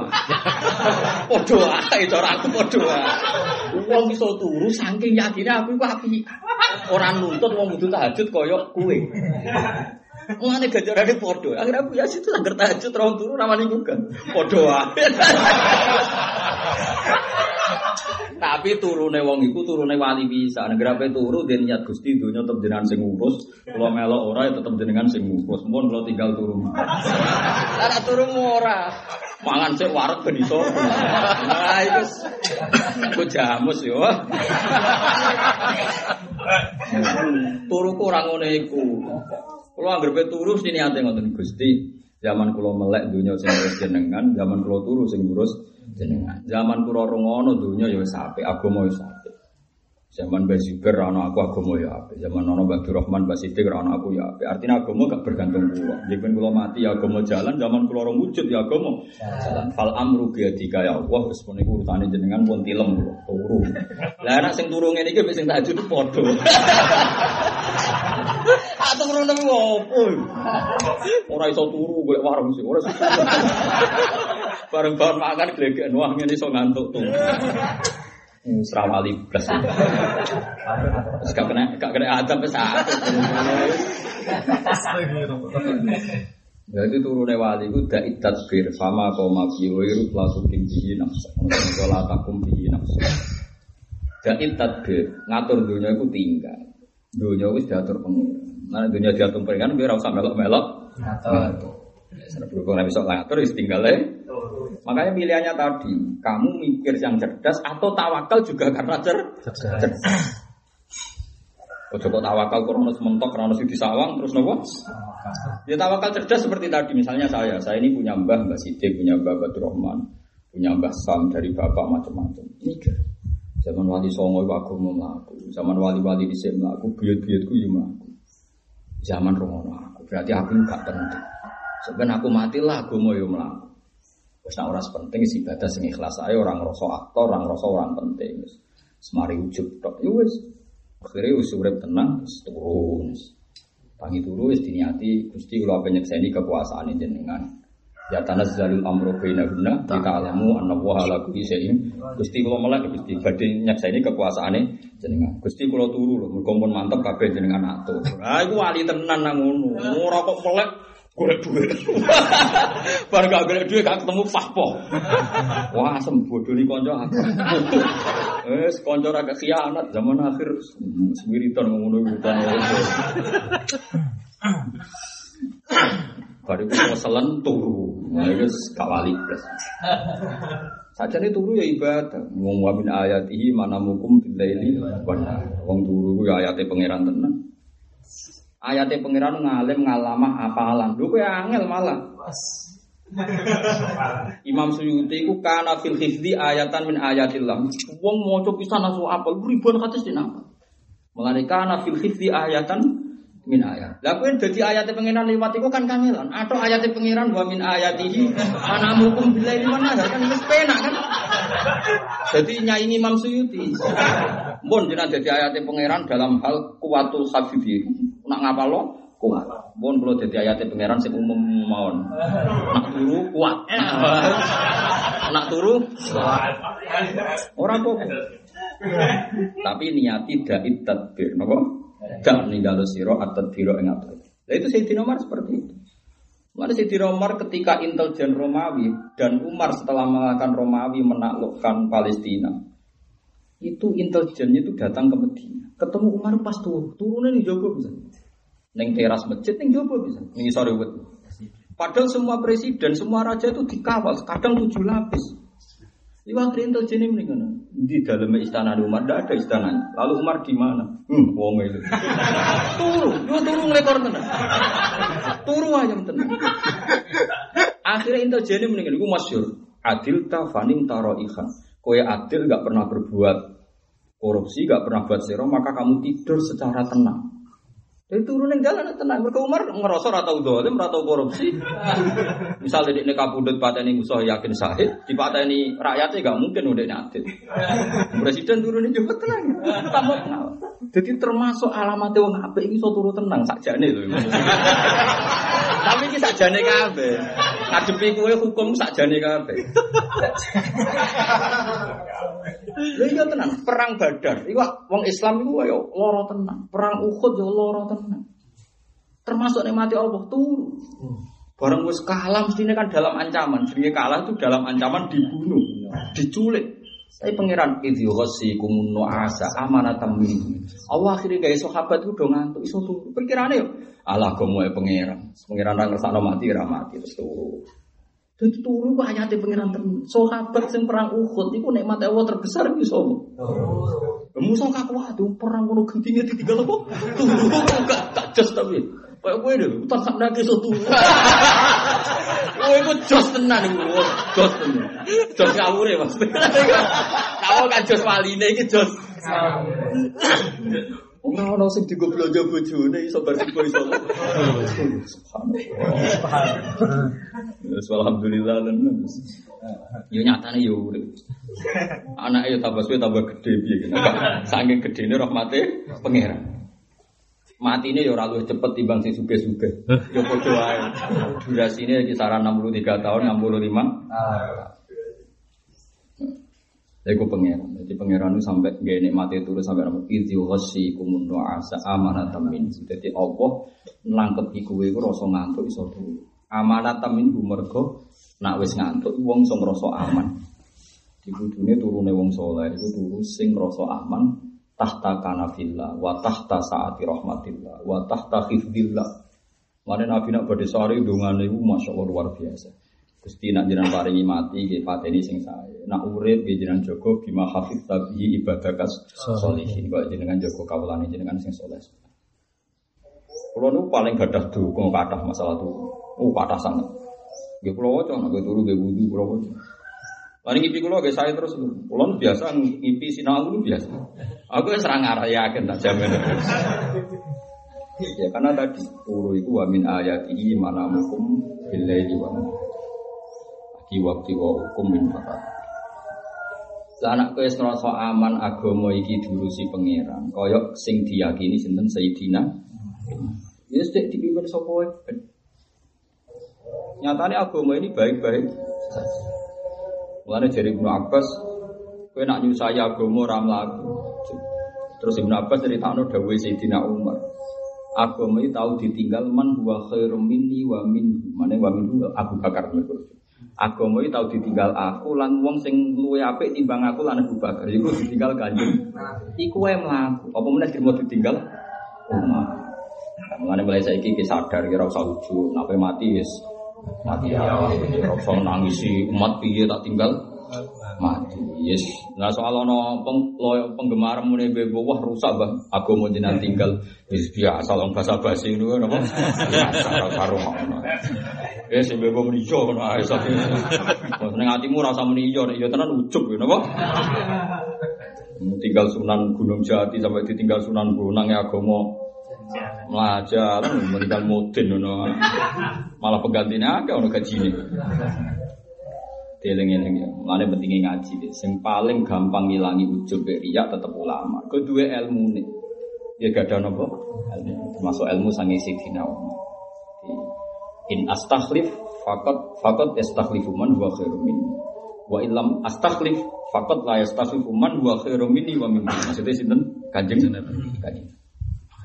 (laughs) padha wae cara aku padha wae. Wong iso turu saking yakine aku iku apik. Ora nuntut wong kudu tahajud kaya kowe. Mulane gajarane padha. Akhirnya aku ya situ anggar tahajud ra turu ramane juga. Padha wae. (laughs) Tapi turune wong iku turune wali bisa. Nek grape turu den niat Gusti donya tetep jenengan sing ngurus. Kula melok ora ya tetep jenengan sing ngurus. Mun kula tinggal turu. Ora turu ora. Mangan sik wareg ben iso. Nah iku ku jamus yo. Turu ku ora ngene iku. Kula anggere turu sini ate ngoten Gusti. Zaman kula melek donya sing jenengan, zaman kula turu sing ngurus jenengan. Zaman kula rungono dunya ya wis apik, agama wis apik. Zaman Mbah Zubair ana aku agama ya apik. Zaman ana Mbah Rahman, Mbah Siddiq ana aku ya apik. Artinya agama gak bergantung kula. Yen kula mati ya agama jalan, zaman kula ora wujud ya agama jalan. Fal amru bi yadika ya Allah wis urutane jenengan pun tilem kula turu. Lah anak sing turu ngene iki wis sing tahajud padha. Atau ngono nang opo? Ora iso turu golek warung sih, ora iso. Bareng-bareng makan glegek wah ngene iso ngantuk tuh. Serawali plus. Terus gak kena gak kena adab Jadi turune wali ku da tadbir sama koma biwiru langsung tinggi nafsu. Wala takum bihi nafsu. Da tadbir ngatur dunia iku tinggal. Dunia wis diatur pengiran. Nah dunia diatur pengiran biar usah melok-melok. Ngatur. Sana berhubung nabi sok ngatur tinggal Makanya pilihannya tadi, kamu mikir yang cerdas atau tawakal juga karena cer cerdas. Ojo kok tawakal krono sementok krono di sawang terus nopo? Ya tawakal cerdas seperti tadi misalnya saya, saya ini punya mbah Mbah Sidik, punya mbah Batu Rahman, punya mbah Sam dari bapak macam-macam. Mikir. Zaman wali songo aku mau melaku, zaman wali-wali di sini melaku, buyut-buyutku yo melaku. Zaman romono aku, berarti aku gak penting. Sebenarnya aku matilah aku yo melaku. Wis ora penting sih ibadah sing ikhlas ae orang ngrasa aktor, orang ngrasa orang penting. Semari ujub tok. Ya wis. Akhire wis urip tenang terus turun. Tangi turu wis diniati Gusti kula penyekseni kekuasaan jenengan. Ya tanazzalul amru bainahunna kita alamu anna wa ala kulli. Gusti kula melek Gusti badhe nyekseni kekuasaane jenengan. Gusti kula turu lho mergo mantep kabeh jenengan atur. Ah iku wali tenan nang ngono. Ora kok melek golek duit. (laughs) Bareng gak golek duit gak ketemu fahpo. (laughs) Wah, asem bodoh nih konco aku. (laughs) Wes konco ra khianat zaman akhir semiritan ngono hutan. Baru keselen turu. Nah, itu gak wali plus. Saja ini turu ya ibadah. Wong wa min ayatihi mana mukum bilaili Wong turu ya ayatnya pangeran tenan. Ayatnya pangeran ngalim ngalamah apalan. Lho kowe angel malah. Imam Suyuti ku kana fil hifdi ayatan min ayatillah. Wong maca pisan asu apal ribuan kados dinapa. Mulane kana fil hifdi ayatan min ayat. Lah kowe dadi ayate pengiran liwat iku kan kangelan. Atau ayate pengiran wa min ayatihi (laughs) anamukum billahi mana kan wis penak kan. Jadi nyanyi Imam Suyuti. Mun jenengan dadi ayate pengiran dalam hal kuwatul hafifi. Nak ngapal lo kuat. Mun kula dadi ayate pengiran sing umum mawon. Nak turu kuat. (laughs) Nak turu kuat. Ora apa Tapi niati dait tadbir napa? Gak ninggalo siro atau biro atur. Nah itu Sayyidina Umar seperti itu. Mana Sayyidina Umar ketika intelijen Romawi dan Umar setelah mengalahkan Romawi menaklukkan Palestina, itu intelijennya itu datang ke Medina. Ketemu Umar pas turun, turunnya di Jogo bisa. Neng teras masjid, neng Jogo bisa. Neng sore Padahal semua presiden, semua raja itu dikawal, kadang tujuh lapis. Iwa akhirnya intelijen ini mendingan. Di dalam istana Umar tidak ada istana. Lalu Umar di mana? Hmm, wong itu. (laughs) Turu, yo turu ngelekor tenan. Turu ayam tenan. Akhirnya intelijen ini mendingan. Iku masyur. Adil ta fanim taro ikan. Kowe adil gak pernah berbuat korupsi, gak pernah buat siro, maka kamu tidur secara tenang. Jadi turun yang jalan tenang. Mereka Umar ngerasa rata dolim, rata korupsi. Misalnya di kabudut pateni musuh yakin sahid, di pateni rakyatnya gak mungkin udah nyati. Presiden turun juga tenang. Tambah tenang. Jadi termasuk alamat apa ini so turu tenang nih loh. Tapi ini nih kabe. Ngadepi kue hukum nih kabe. Lha iya tenang, perang Badar. Iku wong Islam iku yo loro tenang. Perang Uhud yo loro tenang. Termasuk nikmati Allah tuh. Barang wis kalah mestinya kan dalam ancaman. Jenenge kalah itu dalam ancaman dibunuh, diculik. Saya pangeran idhi ghasi kumun asa amanatam minhu. Allah akhirnya gaya sahabat itu dong ngantuk iso tuh. Pikirannya yo Allah gomo pangeran. Pangeran ra ngersakno mati ra mati terus tuh. Jadi turu ku ayate pengiran temen. Sahabat sing perang Uhud iku nikmat Allah terbesar iki sapa? Oh. Musa kakuat perang ngono gentinge ditinggal apa? Turu gak tak jos tapi. Kayak gue deh, tak sak nake so turu. Kowe iku jos tenan iku. Jos tenan. Jos ngawure Mas. Kamu kan jos waline iki jos. Ora ono sing digo belanja bojone iso bar iso iso. Subhanallah. Alhamdulillah lan. Yo nyatane yo urip. Anake yo tambah suwe tambah gede piye. Saking gedene rahmate pangeran. Mati ini ya luwih cepet timbang sing suge-suge. Ya padha wae. Durasine kisaran 63 tahun, 65. Ah. Iku pangeran. Jadi pangeran itu sampai gak mati terus sampai nama idzi ghasi kumun asa amanatan min. Jadi Allah nangkep iku iku rasa ngantuk iso turu. Amanatan min mergo nak wis ngantuk iso ngrasa aman. Di kudune turune wong saleh iku turu sing ngrasa aman tahta kanafillah wa tahta saati rahmatillah wa tahta khifdillah. Mana Nabi nak badhe sari dongane iku masyaallah luar biasa. Gusti nak jenengan paringi mati nggih pateni sing sae. Nak urip nggih jenengan jaga bima hafid tabihi ibadakas sholihin. Kok jenengan jaga kawulane jenengan sing saleh. Kulo nu paling gadah dukung kathah masalah tuh. Oh, kathah sangat. Nggih kulo waca nek turu nggih wudu kulo waca. Mari ngipi kulo nggih saya terus. Kulo biasa ngipi sinau nu biasa. Aku wis ora ngarayaken tak jamin. Ya karena tadi turu itu wa min ayatihi manamukum billaili wa di waktu wa hukum min fakat. Anak kowe ngrasa aman agama iki diurusi pangeran, kaya sing diyakini sinten Sayyidina. Ya sik dipimpin sapa. Nyatanya agama ini baik-baik Mulane dari Ibnu Abbas, kowe nak nyusai agama ora mlaku. Terus Ibnu Abbas critakno dawuhe Sayyidina Umar. Agama ini tahu ditinggal man huwa khairum minni wa min mana wa min Abu Bakar menurut Agama itu tahu ditinggal aku lan wong sing luwe apik timbang aku lan Abu Bakar. Iku ditinggal kanjeng. Iku wae mlaku. Apa meneh dirimo ditinggal? Nah, mulane mulai saiki ki sadar kira usah lucu, nape mati wis mati ya. Usah nangisi umat piye tak tinggal mati. Yes. Nah soal ono peng, penggemar mune bebo wah rusak bang. Aku mau jenengan tinggal wis biasa long basa basi ngono napa. Biasa karo ngono. Ya sing bebo muni yo ngono ae sapi. Ning atimu rasa muni yo ya tenan ucuk napa. Tinggal Sunan Gunung Jati sampai ditinggal Sunan Bonang ya agama melajar, meninggal modin ngono. Malah penggantinya agak ono gajine. Dieling-eling ya. Mulane pentingnya ngaji deh. Yang paling gampang ngilangi ujub riya tetap ulama. Kedua ilmu nih. Ya gak ada nopo. Termasuk ilmu sangi sidina In astakhlif fakot fakot yastakhlifu man huwa khairum minni. Wa ilam astakhlif fakot la yastakhlifu man huwa khairum minni wa minni. Maksudnya sinten? Kanjeng Kanjeng.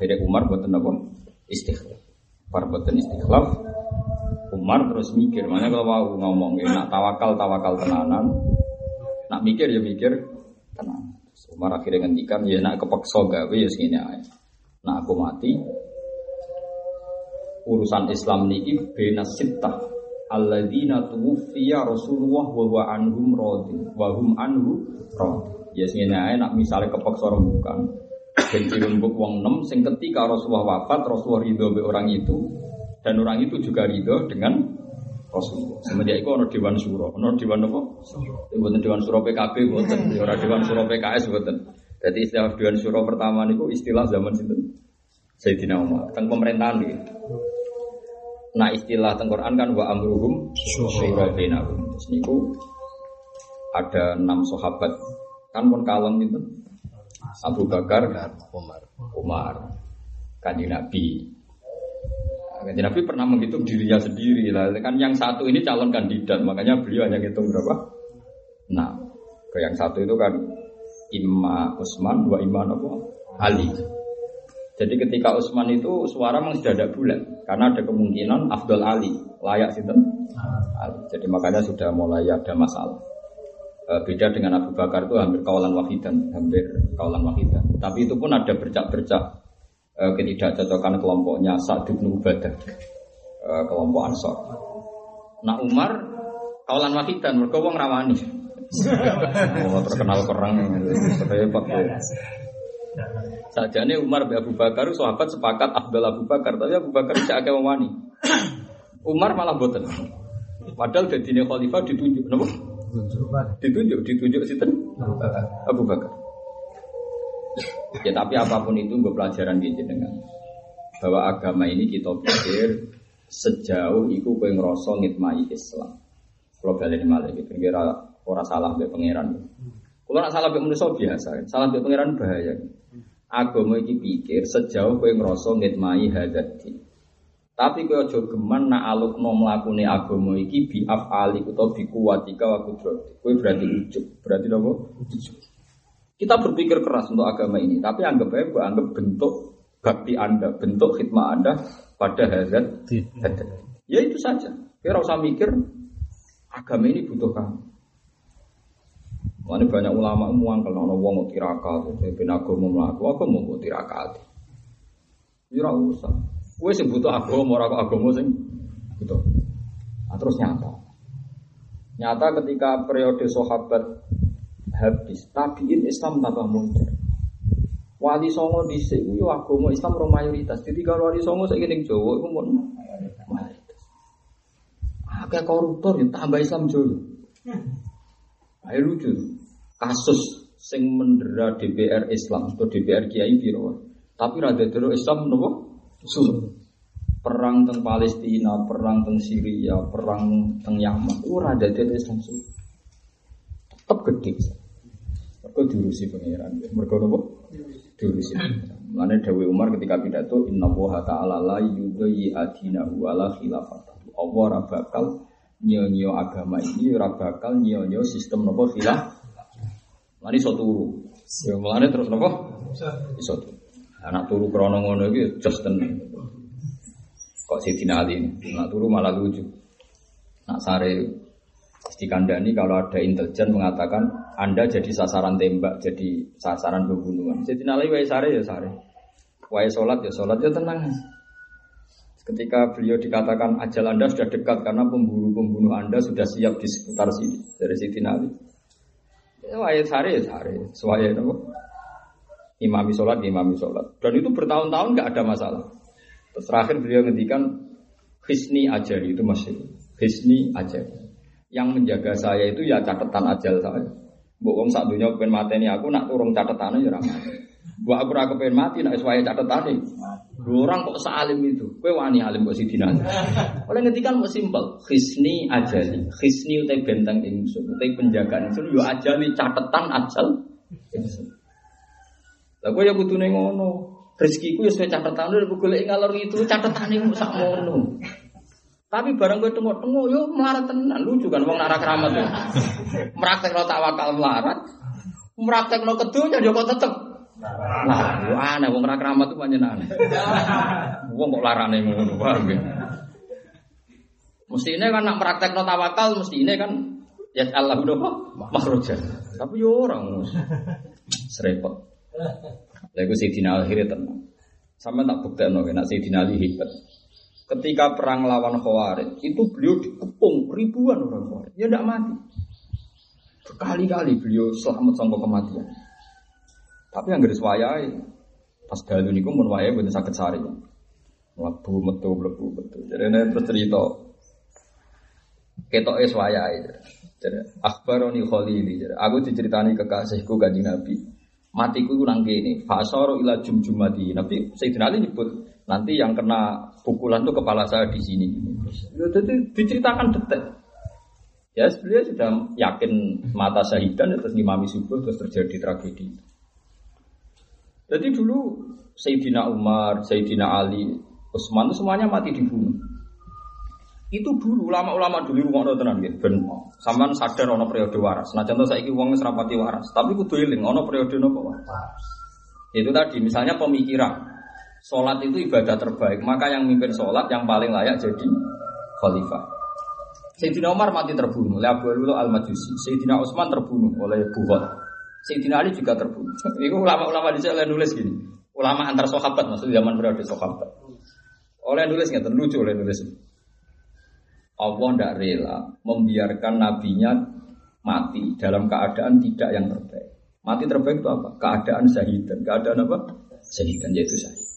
Akhirnya Umar buat apa? Istikhlaf. Para buatan istikhlaf Umar terus mikir, mana kalau mau ngomong, ya, nak tawakal tawakal tenanan, nak mikir ya mikir tenang. Umar akhirnya ngendikan, ya nak kepeksa gawe ya segini aja. Nak aku mati, urusan Islam niki bena sitah alladzina tuwfiya Rasulullah wa huwa anhum radin wa hum anhu radin. Ya aja nak misalnya kepeksa bukan. Dan dirembuk wong nem sing ketika Rasulullah wafat, Rasulullah ridho be orang itu, dan orang itu juga ridho dengan Rasulullah. Semenjak itu ada Dewan Suro, ada Dewan apa? Bukan Dewan Suro PKB, bukan. Ada Dewan Suro PKS, bukan. Jadi istilah Dewan Syuro pertama niku istilah zaman itu Sayyidina Umar tentang pemerintahan gitu. Nah istilah tentang Quran kan wa amruhum syura bainahum. Terus niku ada enam sahabat kan pun kalem itu Abu Bakar, Umar. Umar, kanjeng Nabi. Kanjeng Nabi pernah menghitung dirinya sendiri lah. Kan yang satu ini calon kandidat, makanya beliau hanya hitung berapa? Nah, ke yang satu itu kan Imam Utsman, dua Imam apa? Ali. Jadi ketika Utsman itu suara memang sudah ada bulan karena ada kemungkinan Abdul Ali layak sih Ali. Jadi makanya sudah mulai ada masalah. E, beda dengan Abu Bakar itu hampir kawalan wahidan, hampir kawalan wahidan. Tapi itu pun ada bercak-bercak e, ketidakcocokan kelompoknya Sa'd bin Ubadah, e, kelompok Ansor. Nah Umar kawalan wahidan, mereka wong rawani. (laughs) Oh, terkenal kerang repot. Sajane Umar bin Abu Bakar sahabat sepakat Abdul Abu Bakar, tapi Abu Bakar tidak akeh wani. Umar malah boten. Padahal dadine khalifah ditunjuk, napa? Ditunjuk, ditunjuk sinten? Abu Bakar. Ya tapi apa pun itu gue pelajaran gitu dengan bahwa agama ini kita pikir sejauh itu gue ngerasa ngitmai Islam. Kalau balik malah gitu, kira orang salah be pangeran. Kalau nak salah be manusia biasa, salah be pangeran bahaya. Agama iki pikir sejauh kowe ngrasa ngitmai hadati. Tapi kowe aja geman nak alukno mlakune agama iki bi afali utawa bi kuwatika wa kudrati. Kowe berarti ujub, berarti apa? Ujub. Kita berpikir keras untuk agama ini, tapi anggap aja gue anggap bentuk bakti Anda, bentuk khidmat Anda pada hadat. Ya itu saja. Kira usah mikir agama ini butuh kamu. Mana banyak ulama muang kalau ono wong tirakat, ben agama mlaku, aku mau tirakat. Ya usah. Kowe sing butuh agama ora agama sing butuh. Nah, terus nyata. Nyata ketika periode sahabat habis, tabiin Islam tambah muncul. Wali Songo di sini, agama Islam ora mayoritas. Jadi kalau wali Songo saya ning Jawa iku mun mayoritas. Akeh koruptor ya tambah Islam Jawa. Ayo lucu. Kasus sing mendera DPR Islam atau DPR Kiai biro. Tapi rada dero Islam nopo? Suruh. Perang teng Palestina, perang teng Syria, perang teng Yaman, itu rada dero Islam. Tetap gede. Mereka diurusi pangeran. Mereka nopo? Diurusi. Mana Dawi Umar ketika pidato Inna woha ta'ala la yudhayi adinahu ala khilafatahu Allah ora bakal nyonyo agama ini ora bakal nyonyo sistem nopo khilaf Lani iso turu. Ya terus nopo? Iso turu. Anak turu krono ngono iki tenan. Kok Sidina Ali ini, nak turu malah lucu. Nak sare dikandani kalau ada intelijen mengatakan Anda jadi sasaran tembak, jadi sasaran pembunuhan. Sidina Ali wae sare ya sare. Wae salat ya salat ya tenang. Ketika beliau dikatakan ajal Anda sudah dekat karena pemburu-pembunuh Anda sudah siap di sekitar sini dari Sidina Ali. Ya, wae sare ya sare. Suwaye apa? Imami sholat, imami sholat. Dan itu bertahun-tahun nggak ada masalah. Terus terakhir beliau ngendikan Hisni ajali itu masih Hisni ajali. Yang menjaga saya itu ya catatan ajal saya. Bu wong sak dunia pengen mateni aku nak turun catatannya ya ramah. Bu aku ora pengen mati nak sesuai catatane. Dua orang kok salim itu. Kowe wani alim kok sidina. Oleh ngendikan mau simpel. Hisni ajali. Hisni utai benteng ingsun, utai penjagaan ingsun yo ajali catatan ajal. Lah kowe ya kudune ngono. Rezekiku ya sesuai catatan lho golek ngalor itu catatane mu sak ngono. Tapi barang gue tengok-tengok yo melarat tenan lucu kan wong narak keramat tuh. Meraktekno tawakal melarat. Meraktekno kedunya yo kok tetep Lah, aneh wong ora keramat tuh pancen aneh. Wong kok larane ngono, paham ya? Mesti ini kan nak praktekno tawakal mesti ini kan ya Allah udah kok makhroja. Tapi yo orang serepot. Lha iku Sayyidina akhirnya tenang. Sama tak buktekno nek Sayyidina Ali hebat. Ketika perang lawan Khawarij, itu beliau dikepung ribuan orang Khawarij. Ya tidak mati. Berkali-kali beliau selamat sampai kematian. Tapi yang garis wayai, pas dalu niku mun wayai boten saged sari. Mlebu metu mlebu metu. Jadi ini terus cerita. Ketoke wayai. Jadi akhbaroni Khalili. Jadi aku diceritani kekasihku kanjeng Nabi. Matiku itu nang ini. Fasoro ila jum jumati. Nabi Sayyidina Ali nyebut nanti yang kena pukulan tuh kepala saya di sini. Jadi diceritakan detail. Ya beliau sudah yakin mata syahidan terus ngimami subuh terus terjadi tragedi. Jadi dulu Sayyidina Umar, Sayyidina Ali, Utsman itu semuanya mati dibunuh. Itu dulu ulama-ulama dulu rumah tenan gitu. Ben sampean sadar ono periode waras. Nah contoh saya wong wis rapati waras, tapi kudu eling ono periode nopo waras. Itu tadi misalnya pemikiran. Sholat itu ibadah terbaik, maka yang mimpin sholat yang paling layak jadi khalifah. Sayyidina Umar mati terbunuh oleh Abu Lulu al-Majusi. Sayyidina Utsman terbunuh oleh Bukhot. Sayyidina Ali juga terbunuh. (laughs) Itu ulama-ulama di sana nulis gini. Ulama antar sahabat maksudnya zaman periode sahabat. Oleh nulis nggak lucu oleh nulis. Allah tidak rela membiarkan nabinya mati dalam keadaan tidak yang terbaik. Mati terbaik itu apa? Keadaan dan Keadaan apa? dan yaitu syahid.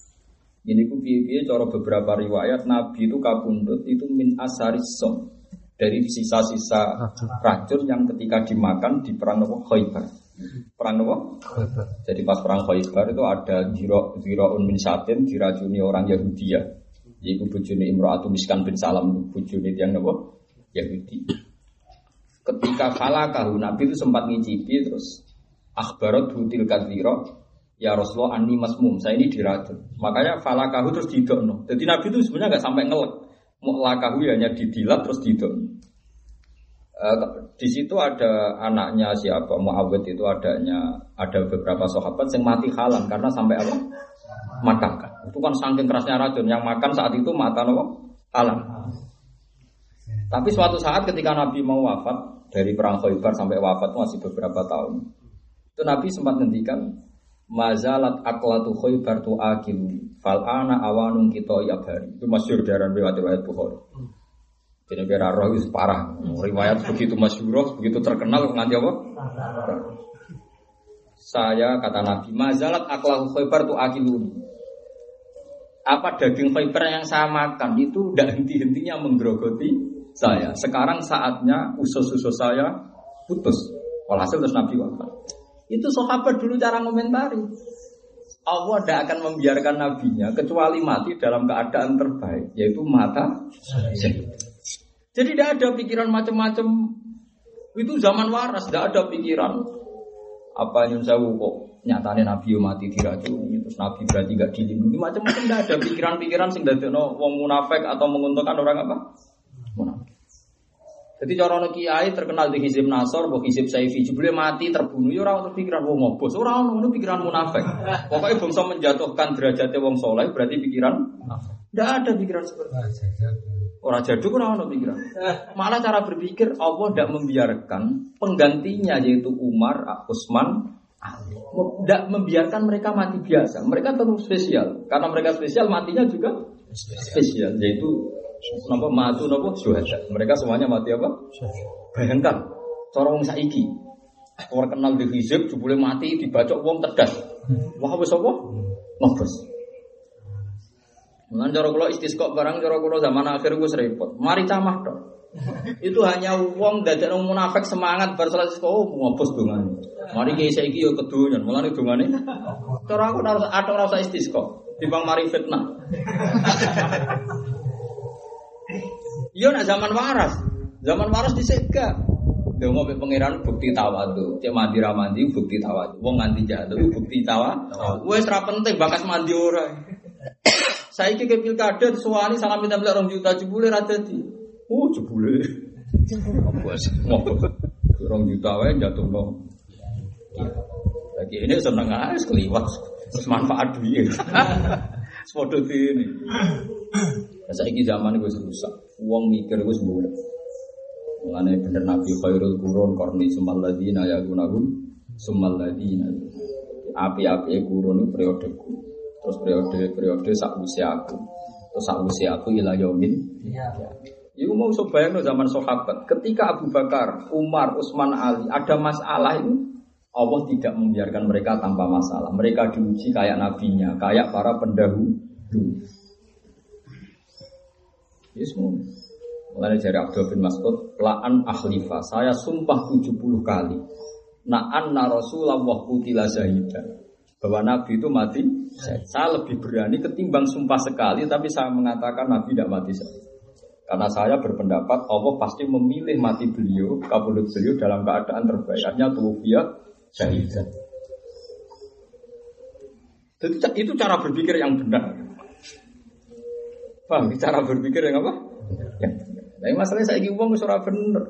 Ini ku piye cara beberapa riwayat Nabi itu kabundut itu min asarisom dari sisa-sisa racun yang ketika dimakan di perang Nabi Khaybar. Perang Nabi Jadi pas perang Khaybar itu ada ziro ziro min satin diracuni orang Yahudi ya Iku bujuni Imro'atu Miskan bin Salam bujuni tiang nopo Yahudi. Ketika falakahu Nabi itu sempat ngicipi terus akhbarat hutil kadhiro ya Rasulullah ani masmum saya ini diracun. Makanya falakahu terus didokno. Jadi Nabi itu sebenarnya nggak sampai ngelek. Mu'lakahu ya hanya didilat terus didokno. Uh, di situ ada anaknya siapa Muawiyah itu adanya ada beberapa sahabat yang mati halang karena sampai apa makan kan. Itu kan saking kerasnya racun yang makan saat itu mata nopo alam. Tapi suatu saat ketika Nabi mau wafat dari perang Khaybar sampai wafat masih beberapa tahun. Itu Nabi sempat ngendikan mazalat aklatu Khaybar tu akilu fal ana awanung kita yabari. Itu masyhur dari riwayat-riwayat Bukhari. Jadi biar roh itu parah. Riwayat begitu masyhur, begitu terkenal nganti apa? Saya kata Nabi, mazalat aklahu Khaybar tu akilu apa daging fiber yang saya makan itu tidak henti-hentinya menggerogoti saya. Sekarang saatnya usus-usus saya putus. Walhasil terus Nabi wafat. Itu sahabat dulu cara komentari. Allah tidak akan membiarkan nabinya kecuali mati dalam keadaan terbaik, yaitu mata. Jadi tidak ada pikiran macam-macam. Itu zaman waras, tidak ada pikiran apa yang saya kok nyatanya Nabi mati diracuni terus Nabi berarti gak dilindungi. Macam-macam tidak ada pikiran-pikiran sing no wong munafik atau menguntungkan orang apa? Munafik. Jadi cara kiai terkenal di hizib Nasor, bahwa hizib Saifi, jebule mati terbunuh, ya orang untuk pikiran wong ngobos, orang itu pikiran munafik. Pokoknya bangsa menjatuhkan derajatnya wong soleh, berarti pikiran tidak ada pikiran seperti itu. Orang jaduk orang ada pikiran. Malah cara berpikir Allah tidak membiarkan penggantinya yaitu Umar, Utsman, tidak membiarkan mereka mati biasa. Mereka tetap spesial. Karena mereka spesial, matinya juga spesial. Yaitu Napa matu napa syuhada. Mereka semuanya mati apa? Bayangkan cara wong saiki. Orang kenal di hizib boleh mati dibacok wong tedas. Wah wis apa? Nobos. Mulane cara kula istisqa barang cara kula zaman akhir gue repot. Mari camah dong. Itu hanya wong dadekno munafik semangat bar salat istisqa oh ngopos dongane. Mari kiai saiki yo kedonyan, mulane dongane. Cara aku harus ada ora usah istisqa, timbang mari fitnah. Yo nak zaman waras, zaman waras disegak. Dongo be pangeran bukti tawadu. Cek mandi ra mandi bukti tawadu. Wong nganti jatuh bukti tawa. Wes ra penting bakas mandi ora. Saiki ke pilkada suwani salam minta beli orang juta jebule ra dadi. Oh jebule. Orang juta wae jatuh no. Lagi ini seneng aja keliwat. Terus manfaat duit. Sepodo ini. Saya ini zaman gue rusak. Uang mikir gue sembuh. Mengenai bener Nabi Khairul Qurun korni sumal ladina ya gunagum sumal ladina. Api-api kurun periode ku. Terus periode periode sak usia aku. Terus sak usia aku ilah yomin. Iya. Ibu mau bayang zaman sahabat. Ketika Abu Bakar, Umar, Utsman, Ali ada masalah itu Allah tidak membiarkan mereka tanpa masalah. Mereka diuji kayak nabinya, kayak para pendahulu. Ya semua. Mulai dari Abdul bin Mas'ud, laan ahlifa, saya sumpah 70 kali. na anna Rasulullah kutila syahidan. Bahwa Nabi itu mati Saya lebih berani ketimbang sumpah sekali tapi saya mengatakan Nabi tidak mati syahid. Karena saya berpendapat Allah pasti memilih mati beliau, kabulut beliau dalam keadaan terbaiknya tuwfiya syahidan. Jadi itu cara berpikir yang benar. Paham? Cara berpikir yang apa? Yang benar. Tapi masalahnya saya ingin uang surah bener.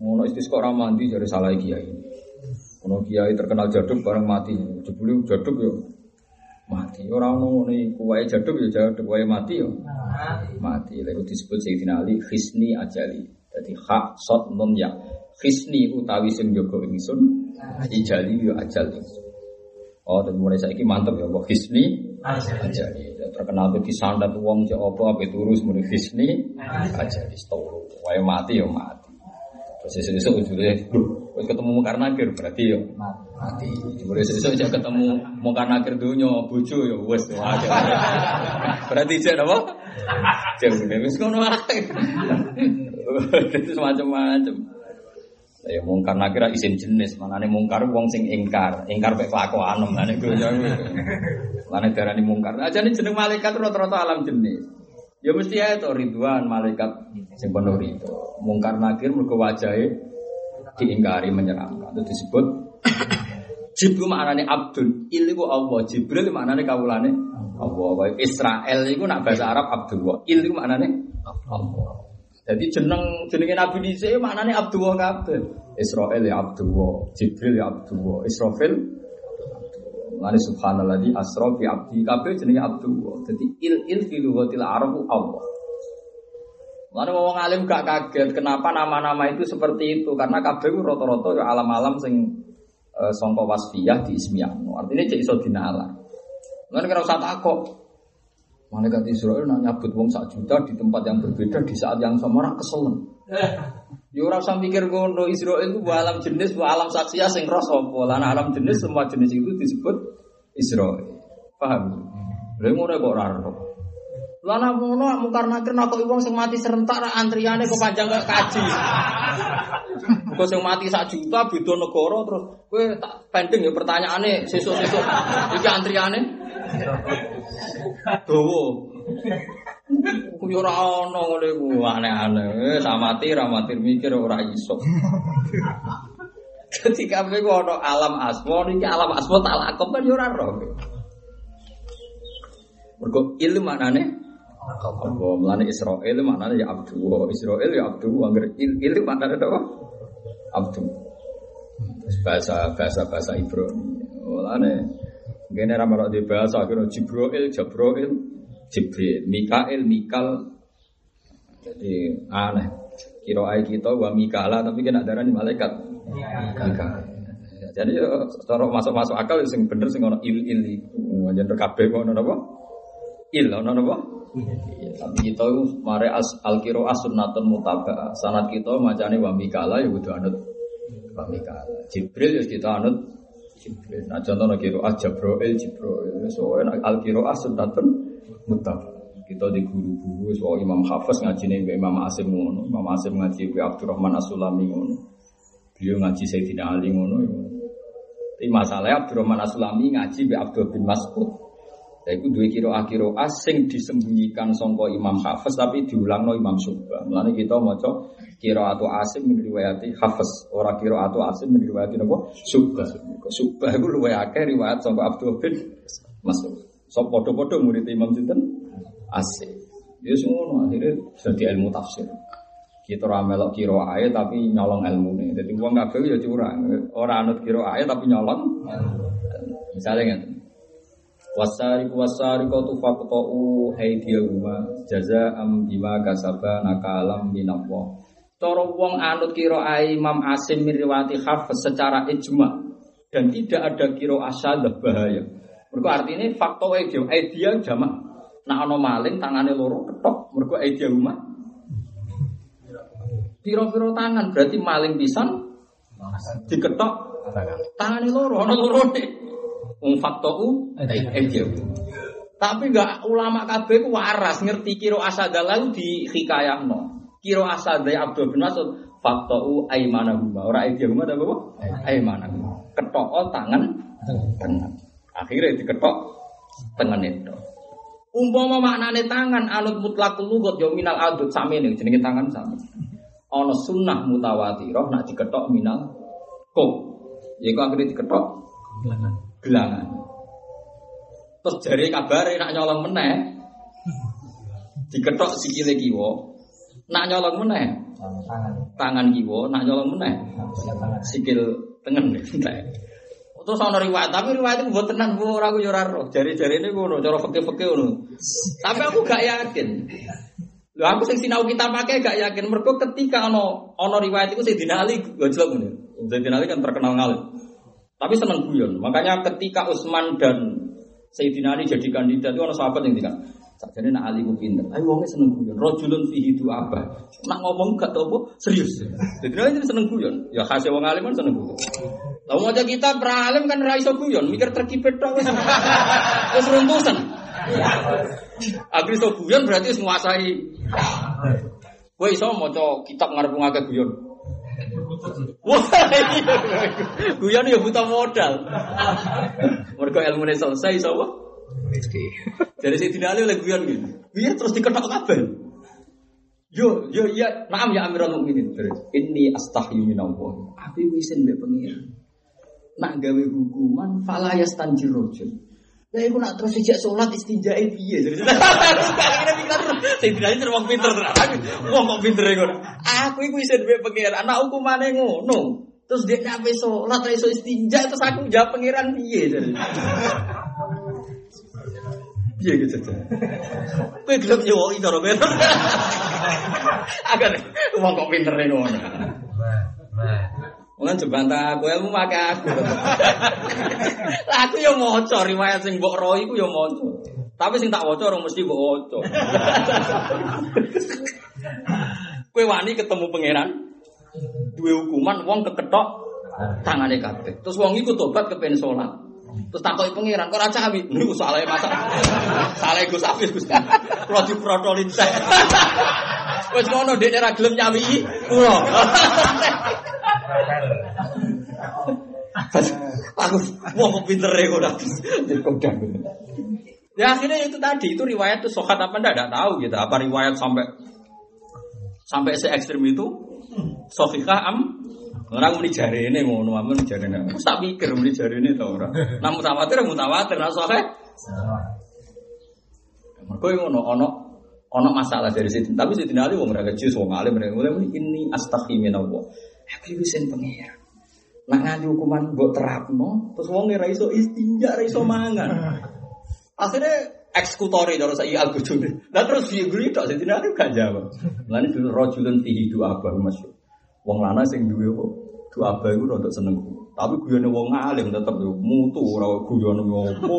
Mau ora mandi jadi salah kiai. Ono kiai terkenal jaduk bareng mati. Jebule jaduk yo mati. Ora ono ngene kuwae jaduk yo jaduk kuwae mati yo. Mati. Lalu disebut Sayyidina Ali khisni ajali. Jadi hak sot non ya. Khisni utawi sing jaga ingsun ijali yo ajal ingsun. Oh, dan mulai saya mantap ya, Mbak Hisni aja nih. Terkenal di sandat uang cek apa apa turus mulai Hisni aja di setoro. Wae mati ya mati. Terus sesuk ujule wis ketemu mungkar nakir berarti ya mati. Mulai sesuk aja ketemu mungkar nakir dunya bojo ya wis aja. Berarti cek apa? Cek wis ngono ae. Itu semacam-macam. Ya mungkar nakira isim jenis, mana nih mungkar wong sing ingkar, ingkar baik kelakuan, mana nih gue mana darah nih mungkar. Aja nih jeneng malaikat rata-rata alam jenis. Ya mesti ya itu ridwan malaikat sing penuh itu. Mungkar nakir mergo wajahe diingkari menyeramkan. Itu disebut Jibril maknane abdul, il iku Allah, Jibril maknane kawulane Allah. Israel iku nak bahasa Arab Abdullah, il iku maknane Allah. Jadi jeneng jenenge Nabi Nisa maknane Abdullah kabeh. Israel ya Abdullah, Jibril ya Abdullah, Israfil Lani subhanallah di asra abdi kabeh jenenge Abdullah. Jadi il il fi lughatil Arab Allah. Lalu wong alim gak kaget kenapa nama-nama itu seperti itu karena kabeh ku rata-rata ya alam-alam sing e, sangka wasfiyah di ismiyah. Artinya cek iso dinalar. Lalu kira usah takok, Malaikat Israel nak nyabut wong sak juta di tempat yang berbeda di saat yang sama ora keselen. (laughs) Ya ora usah mikir ngono Israel itu alam jenis, bu alam saksia sing roh sapa. Lan alam jenis semua jenis itu disebut Israel. Paham? Lha ngono kok ora roh. Lan ngono mungkar nakir kok wong sing mati serentak antriane kok panjang gak kaji. Kok sing mati sak juta beda negara terus kowe tak pending ya pertanyaane sesuk-sesuk iki antriane Dawa. Ku yo ora ana ngene ku aneh-aneh. Wis amati ra mati mikir ora iso. Dadi kabeh ku alam asma niki alam asma tak lakon kan yo ora roh. Mergo ilmu maknane apa melane Israel maknane ya abdu Israel ya abdu angger il ilmu maknane apa abdu bahasa bahasa bahasa Ibrani melane Gini ramal di bahasa kira Jibril, Jabroil, Jibril, Mikael, Mikal. Jadi aneh. Kira ayat kita wa Mikala tapi kena darah di malaikat. Jadi cara masuk-masuk akal sing bener sing ono il il iku. Jan kabeh ono apa? Il ono apa? Tapi kita mare as al kiro sunnatun mutaba. Sanat kita macane wa Mikala ya kudu anut wa Mikala. Jibril ya kita anut Jibril. Nah contohnya kiro ah Jabroil Jibril. So enak al kiro ah sunatun mutaf. Kita di guru-guru so Imam Hafiz ngaji nih Imam Asim ngono. Imam Asim ngaji ke Abdurrahman Asulami ngono. Beliau ngaji Sayyidina Ali ngono. Tapi masalahnya Abdurrahman Asulami ngaji be Abdul bin Mas'ud. Itu dua kiro akiro asing disembunyikan songko Imam Hafiz tapi diulang no Imam Subah. Mulanya kita mau kiro atau asim min riwayati Hafiz. Orang kiro atau asim min riwayati nopo Subah. Subah itu luwe akeh riwayat songko Abdul bin Mas'ud. So podo-podo murid Imam Sinten asim. Ya semua akhirnya jadi ilmu tafsir. Kita ramelok kiro ayat tapi nyolong ilmu nih. Jadi uang kabeh ya curang. Orang anut kiro ayat tapi nyolong. Misalnya nggak Wasari wasari kau tu faktohu jaza am bima kasaba nakalam minallah. Coro wong anut kiro Imam Asim miriwati hafiz secara ijma dan tidak ada kiro asadah bahaya. Mereka artinya faktor dia idea jamak. Nah ono maling tangane loro ketok. Mereka idea rumah. Piro-piro tangan berarti maling pisan diketok tangan loro ono loro nih. Wong faktoku ejeu. Tapi enggak ulama KB ku waras ngerti kiro asada lalu di hikayahno. Kiro asada Abdul bin Mas'ud Faktau aimanahuma. Ora aidiyahuma tapi apa? Aimanahuma. Ketok tangan tangan. Akhirnya diketok tangan itu. Umpama maknane tangan anut mutlak lugat yo minal adut sami nih jenenge tangan sami. Ana sunnah mutawatirah nak diketok minal kok. Ya kok akhirnya diketok gelangan. Gelangan. Terus jari kabare nak nyolong meneh. Diketok sikile kiwa. Nak nyolong meneh tangan tangan kiwa nak nyolong meneh sikil tengen (laughs) terus ana riwayat tapi riwayat itu buat tenan bu ora aku roh jari-jari ini ngono cara fikih-fikih ngono tapi aku gak yakin Lho aku sing sinau kita pakai gak yakin mergo ketika ono ono riwayat itu Sayyidina Ali gojlok ngene. Sayyidina Ali kan terkenal ngalim. Tapi seneng guyon. Makanya ketika Utsman dan Sayyidina Ali jadi kandidat itu ono sahabat yang dikatakan Sakjane nak ali ku pinter. Ayo wonge seneng guyon. Rajulun fihi du apa? Nak ngomong gak tau serius. Jadi dia seneng guyon. Ya khas wong alim kan seneng guyon. Lah mau kita pralim kan ra iso guyon, mikir terkipet wis. Wis runtusan. Agri iso guyon berarti wis nguasai. Kowe iso maca kitab ngarep ngake guyon. Wah, guyon ya buta modal. Mergo ilmune selesai iso apa? Jadi saya tidak oleh guyon gitu. Iya terus diketok kabel. Yo, yo, iya, naam ya Amirul Mukminin. Terus, ini astahyu minallah. Aku wisin mbek pengiran. Nak gawe hukuman fala yastanjir rajul. Lah iku nak terus sejak salat istinjae piye? Kira pikir tidak ini wong pinter tenan. Wong kok pinter ngono. Aku iku isin mbek pengiran. Anak hukumane ngono. Terus dia nabe sholat, iso istinja, terus aku jawab pengiran piye jadi. Piye gitu aja. Kowe gelem nyowoki cara kowe. Agak wong kok pintere ngono. Wong jembanta aku ilmu make aku. (laughs) Lah aku yo maca riwayat sing mbok ro iku yo maca. Tapi sing tak waca ora mesti mbok waca. (laughs) Kowe wani ketemu pangeran duwe hukuman wong keketok tangane kabeh. Terus wong iku tobat kepen salat. Terus takoki pangeran, kok ra cawi? Niku saleh masak. Saleh Gus Afif Gus. Kulo diprotolin saya. Wis ngono dek ora gelem nyawi kulo. Aku mau kok pinter ya Ya akhirnya itu tadi itu riwayat itu sokat apa ndak enggak tahu gitu. Apa riwayat sampai sampai se ekstrim itu Sofika am Orang muni jari ini ngono, amun jari ini. Aku tak pikir muni jari ini tau orang. Nah mutawatir, mutawatir, nah soalnya. Mereka yang ngono, ono ono masalah dari situ. Tapi situ nali wong mereka jus wong alim mereka mulai muni ini astaghfirin Allah. Aku bisa pengira. Nak nganti hukuman buat terapno, terus wong ngira iso istinja, iso mangan. Akhirnya eksekutori dari saya al gujune. Nah terus dia guri tak situ nali gak jawab. Lalu dulu rojulun fihi dua apa masyur. Wong lana sing duwe kok doa bae ku rada seneng. Tapi guyone wong alim tetep yo mutu ora guyone ngopo.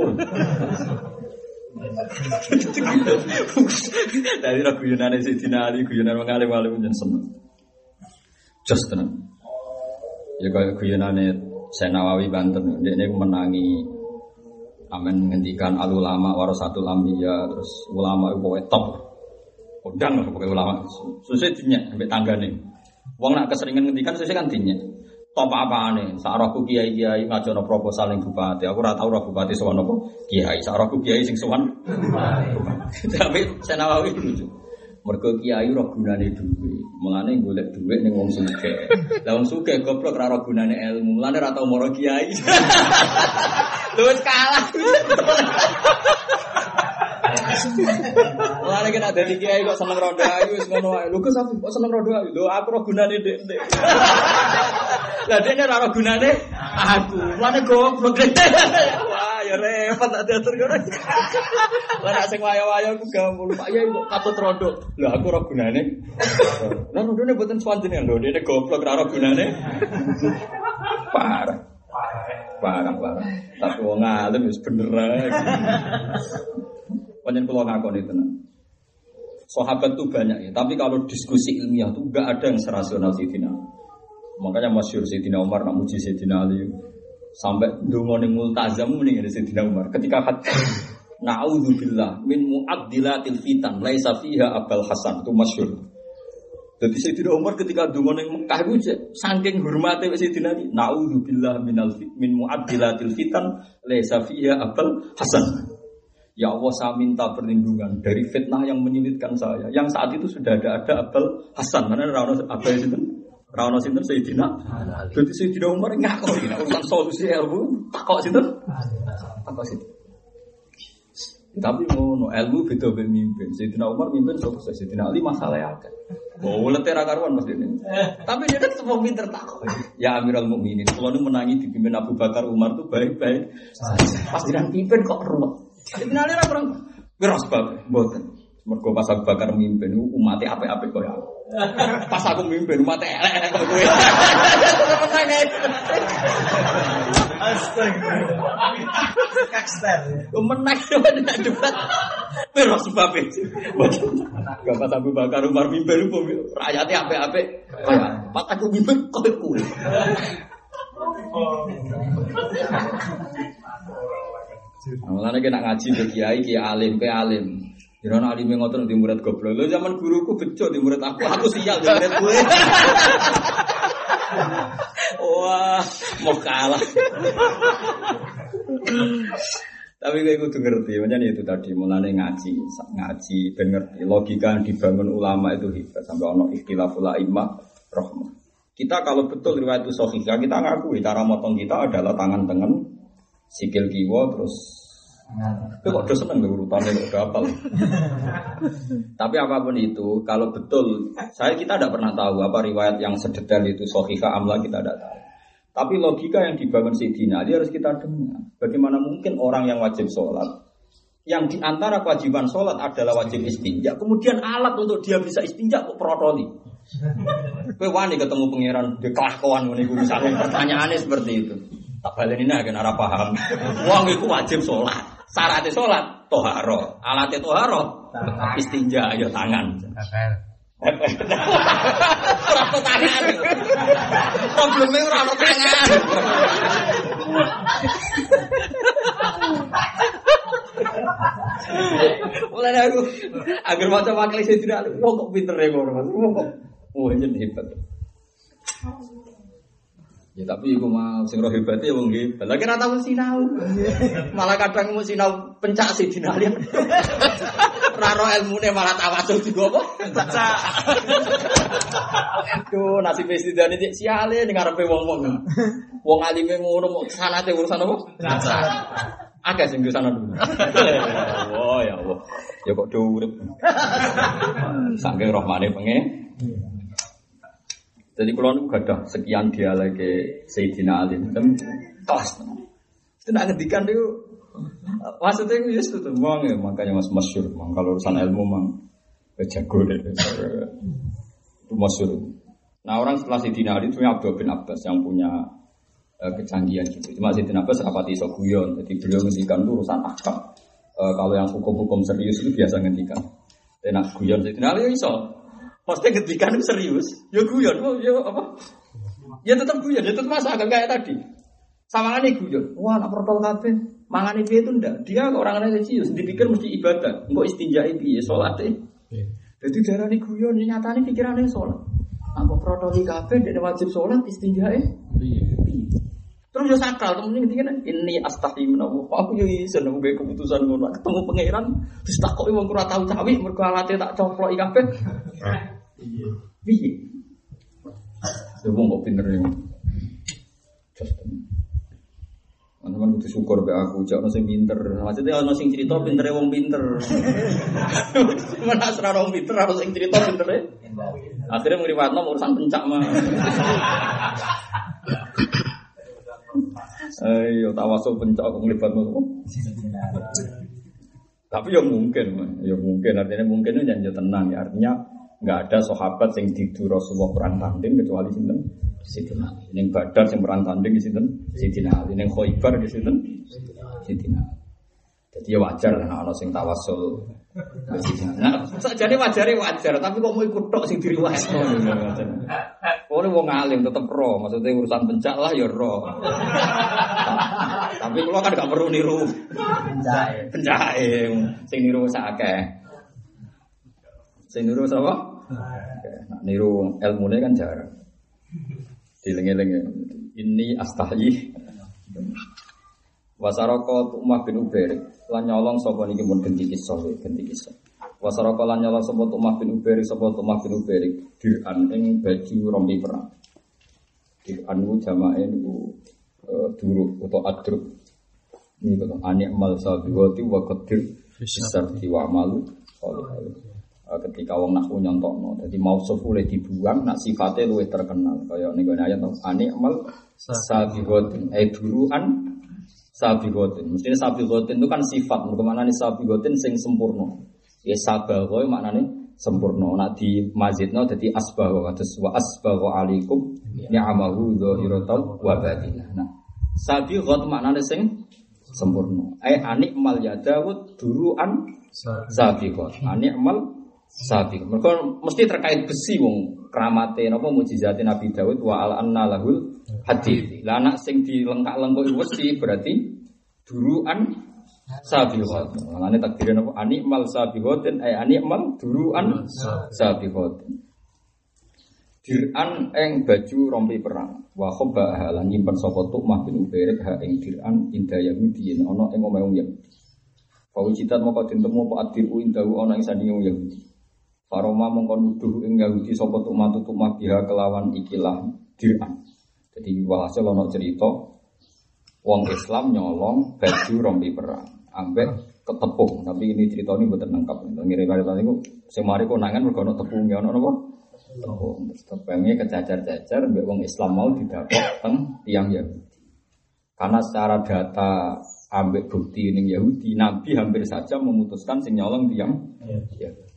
Dari ra guyonane Sidina Ali, guyonan wong alim alim jeneng seneng. Just tenan. Ya kaya guyonane Senawawi Banten, dia ini menangi Amin menghentikan al ulama warasatul anbiya terus ulama itu pokoknya top. Kodang pokoknya ulama. Susah dinyak sampai tangga nih. Wong nak keseringan ngendikan sesuai kan tinya. Top apa nih? Saroku kiai kiai ngajono proposal yang bupati. Aku rata tahu bupati sowan nopo kiai. Saroku kiai sing sowan. (laughs) Tapi saya nawawi lucu. Mergo kiai roh gunane duwe. Mulane golek duwe ning wong sugih. Lah wong sugih goblok ora gunane ilmu. Mulane ora tau moro kiai. (laughs) Lu kalah. Mulane kena dadi kiai kok seneng roda ayu wis ngono ae. Lho Gus kok seneng roda ayu. Lho aku ro gunane Dek. Lah dene ora ro gunane aku. Mulane goblok. Wah, ya repot tak diatur ngono. Lah nek sing wayo-wayo aku gampang. Pak Yai kok katut rodo. Lah aku ro gunane. Lah rodone mboten swanjene lho. Dene goblok ora ro gunane. Parah. Parah, parah. Tapi wong alim wis bener. Panjen kalau ngakon itu nah. Sahabat tuh banyak ya, tapi kalau diskusi ilmiah tuh gak ada yang serasional Sayyidina. Makanya masyur Sayyidina Umar nak muji Sayyidina Ali sampai dungone multazam mending ada Sayyidina Umar. Ketika hat (coughs) Na'udzubillah min mu'addilatil fitan laisa fiha abal hasan itu masyur. Jadi Sayyidina Umar ketika dungo ning Mekah itu saking hormate Sayyidina Ali, naudzubillah minal min mu'addilatil fitan laisa fiha abal hasan. Ya Allah saya minta perlindungan dari fitnah yang menyulitkan saya. Yang saat itu sudah ada ada Abel Hasan. Mana Rano Abel itu? Rano Sinten Sayyidina. Jadi Sayyidina Umar ngaku ini urusan solusi ilmu. Takok Sinten. Takok Sinten. Tapi ngono ilmu beda be mimpin. Sayyidina Umar mimpin sukses. Sayyidina Ali masalah ya kan. Boleh tera karuan mas ini. Tapi dia kan semua pinter takok. Ya Amirul Mukminin. Kalau nu menangi dipimpin Abu Bakar Umar tuh baik-baik. Pas jiran pimpin kok ruwet. Sayyidina Ali orang Wira sebab mboten. Mergo pas Abu Bakar mimpin umat apik-apik koyo aku. Pas aku mimpin umat elek koyo kowe. Kakster. Menang tidak debat. Wira sebab Gak pas Abu Bakar Umar mimpin rakyatnya apik-apik. Pas aku mimpin koyo kowe. Mulane kena ngaji ke kiai, kiai alim, ke alim. Jangan alim yang ngotot di murid goblok. Lo zaman guruku bejo di murid aku, aku sial di murid gue. Wah, mau kalah. Tapi kayak gue ngerti, macam itu tadi mulane ngaji, ngaji, ben ngerti logika yang dibangun ulama itu hebat sampai ono ikhtilaful a'immah rahmah. Kita kalau betul riwayat itu sahihah, kita ngakui cara motong kita adalah tangan tengen, sikil kiwa terus tapi kok udah seneng deh urutannya kok udah hafal. Tapi apa pun itu, kalau betul, saya kita tidak pernah tahu apa riwayat yang sedetail itu sohika amla kita tidak tahu. Tapi logika yang dibangun Sayyidina Ali harus kita dengar. Bagaimana mungkin orang yang wajib sholat, yang di antara kewajiban sholat adalah wajib istinja, kemudian alat untuk dia bisa istinja kok protoli. Kowe wani ketemu pangeran di kelakuan ngene misalnya pertanyaannya seperti itu. Tak balen ini agen arah paham. Wong iku wajib sholat. Syaratnya sholat toharo, alatnya toharo istinja ya tangan. (laughs) Ora tangan. Problemnya ono tangan. Mulai aku agar macam wakil saya tidak, wong kok pinter ya mas, wong kok, wah hebat. Ya tapi iku mah sing roh hebat ya wong hebat. Lagi rata tahu sinau. (laughs) Malah kadang mau sinau pencak sih dinalian. (laughs) Raro ilmune malah tawasul juga apa? Pencak. (laughs) Aduh, nasib istidane cek siale ning ngarepe wong-wong. Wong alime ngono mau sanate urusan apa? Pencak. Agak sing sana dulu. Oh ya Allah. Ya kok do urip. Saking rahmane pengen. Jadi kalau nu gada sekian dia lagi Sayyidina Ali dan kelas. Itu nak ngedikan itu maksudnya itu ya sudah memang ya makanya mas masyur. Mang kalau urusan ilmu mang jago deh. Itu masyur. Nah orang setelah Sayyidina Ali itu Abdul bin Abbas yang punya uh, kecanggihan gitu. Cuma Sayyidina Abbas rapati soguyon. Jadi beliau ngedikan itu urusan akam. Uh, kalau yang hukum-hukum serius itu biasa ngedikan. Dan guyon Sayyidina Ali ya iso. Maksudnya ketika itu serius, ya guyon, oh, ya apa? Ya tetap guyon, ya tetap masa agak kayak tadi. Sama ini guyon, wah anak protokol kafe, mangan itu itu ndak. Dia orang orang serius, dipikir mesti ibadah, enggak istinja itu ya sholat deh. Jadi darah ini guyon, ya nyata ini pikirannya sholat. Apa protokol kafe, dia wajib sholat istinja Terus ya sakral, temen ini kan ini astahi menawa. Aku yo iso nemu keputusan ngono. Ketemu pangeran, terus takoki wong ora tau cawi mergo alate tak coplok kabeh. Iya. Piye? Ya wong kok pinter ya. Teman-teman kudu syukur be aku, jauh nasi pinter. Maksudnya ono sing cerita pinter wong pinter. (laughs) Mana asra wong pinter harus sing cerita pinter Akhirnya ngriwatno urusan pencak mah. Ayo tawasul pencak kok nglibatno. Tapi ya mungkin, ya mungkin artinya mungkin itu jangan tenang ya artinya nggak ada sahabat yang tidur Rasulullah perang tanding kecuali sinten Sidina Ali. Yang Badar yang perang tanding di sinten Sidina Ali. Yang Khaybar di sinten Sidina Ali. Jadi ya wajar lah ana sing tawasul. Nah, jadi wajar wajar, tapi kok mau ikut tok sing diriwayatno. Oh, ini wong alim tetep roh, maksudnya urusan pencak lah ya roh. tapi kalau kan gak perlu niru pencak, pencak, sing niru sakeh. Sing niru sapa? Nah, niru ilmune kan jarang. Dilengi-lengi. Ini astahi. Wasaroko Umar bin Ubair lan nyolong sapa niki mun genti kisah genti kisah. Wasaroko lan nyolong sapa Umar bin Ubair sapa Umar bin Ubair diran ing baju rompi perang. Diran ku jamae niku uh, duruk atau adruk. Ini kata anik mal sabiwati wa qadir besar wa malu ketika wong nak nyontokno. Jadi mau boleh dibuang nak sifatnya luwih terkenal. Kaya ning ayat anik mal sabiqatin eh duruan sabiqatin. Mestinya sabiqatin itu kan sifat. Mereka nih sabiqatin sing sempurna. Ya sabago maknanya sempurna. Nak di masjidno jadi asbago kados wa asbago alaikum ni'amahu dzahiratan wa batinah. Nah, sabiqat maknanya sing sempurna. Eh anik mal ya Dawud duruan sabiqat. Anik sabiqat. Mereka mesti terkait besi wong keramate napa mujizate Nabi Dawud wa al anna lahul hadid. Lah anak sing dilengkak-lengkok wesi berarti duruan sabiqat. Mangane takdire napa animal sabiqatin ay animal duruan sabiqat. Diran eng baju rompi perang. Wa khoba halan nyimpen sapa mah bin Ubairik ha ing diran inda Yahudi ana ing omahe Yahudi. Fawujitat moko temu apa adiru indahu ana ing sandinge Yahudi. Faroma mongko nuduh ing Yahudi sapa tukmah tukmah biha kelawan ikilah diran. Jadi walhasil ono cerita wong Islam nyolong baju rompi perang ambek ketepung. Tapi ini cerita ini bukan lengkap. Ngirim kali tadi ku semari kok nangan mergo ono tepung ya ono apa? Tepung. Tepungnya kecacar-cacar ambek wong Islam mau didapat teng tiang Yahudi. Karena secara data ambek bukti ini Yahudi, Nabi hampir saja memutuskan sing nyolong tiang Yahudi.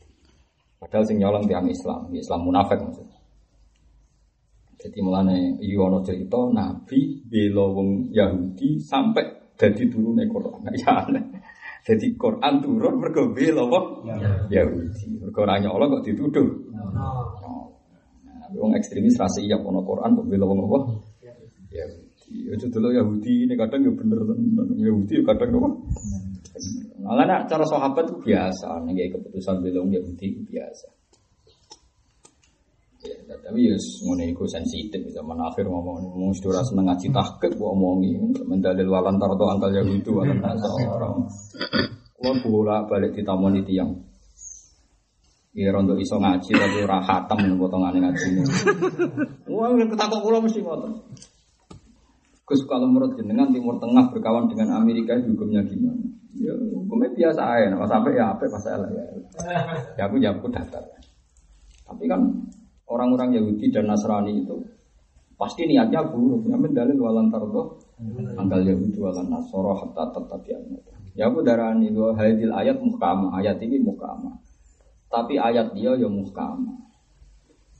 Padahal sing nyolong tiang Islam, Islam munafik maksudnya. Jadi mulane iya ana cerita Nabi bela wong Yahudi sampai dadi turune Quran. Ya aneh. Jadi Quran turun mergo bela wong Yahudi. Mergo ora nyolong kok dituduh. Nah, wong ekstremis ra siap ana Quran kok bela wong apa? Yahudi. Ojo dulu Yahudi ini kadang ya bener tenan. Yahudi kadang apa? Malah nak cara sahabat itu biasa, nih keputusan wong Yahudi itu biasa. Ya, tapi ya semuanya itu sensitif zaman akhir ngomong ngomong sudah seneng ngaji tahqiq gua omongi mendalil walan tarto angkal itu walan orang gua bola balik di tamu tiang Iya rondo iso ngaji tapi ora khatam ning potongane ngaji. Wah, ketakok kula mesti ngoten. Gus kalau menurut jenengan Timur Tengah berkawan dengan Amerika hukumnya gimana? Ya hukumnya biasa aja, nah, sampai ya apa pas ya. (laughs) Ya aku ya aku daftar. Tapi kan orang-orang Yahudi dan Nasrani itu pasti niatnya buruk. Ya mendalil walan tardo anggal Yahudi walan Nasoro hatta tetap Ya aku darani itu hadil ayat mukama ayat ini mukama. Tapi ayat dia ya mukama.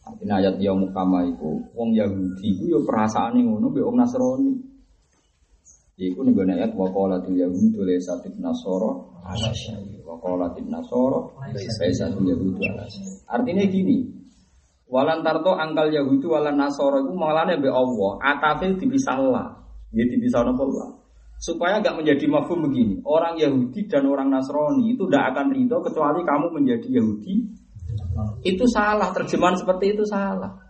Artinya ayat dia mukama itu wong Yahudi itu ya perasaan yang ngono be wong Nasrani. Iku nih gue ayat wakolatil laysa tit Nasoro wakolatil Nasoro laysa tit Yahudi Artinya gini, Walan tarto angkal Yahudi walan Nasoro itu mengalami be Allah. Atafil dipisah lah, dia dipisah nopo Allah. Supaya nggak menjadi mafhum begini. Orang Yahudi dan orang Nasrani itu tidak akan ridho kecuali kamu menjadi Yahudi. Itu salah terjemahan seperti itu salah.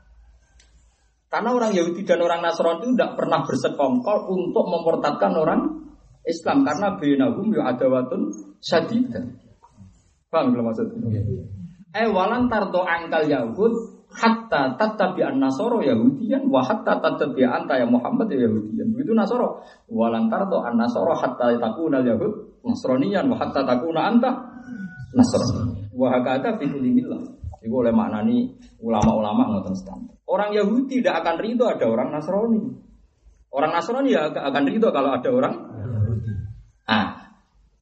Karena orang Yahudi dan orang Nasrani itu tidak pernah bersekongkol untuk mempertatkan orang Islam. Karena benahum ya ada watun sadidan. Paham belum maksudnya? Eh walan tarto angkal Yahud hatta tatabi an nasoro yahudian wa hatta tatabi anta ya Muhammad ya yahudian. Begitu nasoro. Walan tarto an nasoro hatta takuna yahud nasronian wa hatta takuna anta nasrani wa hakata fi kulli millah itu oleh maknani ulama-ulama ngoten standar orang Yahudi tidak akan ridho ada orang Nasrani orang Nasrani ya akan ridho kalau ada orang ah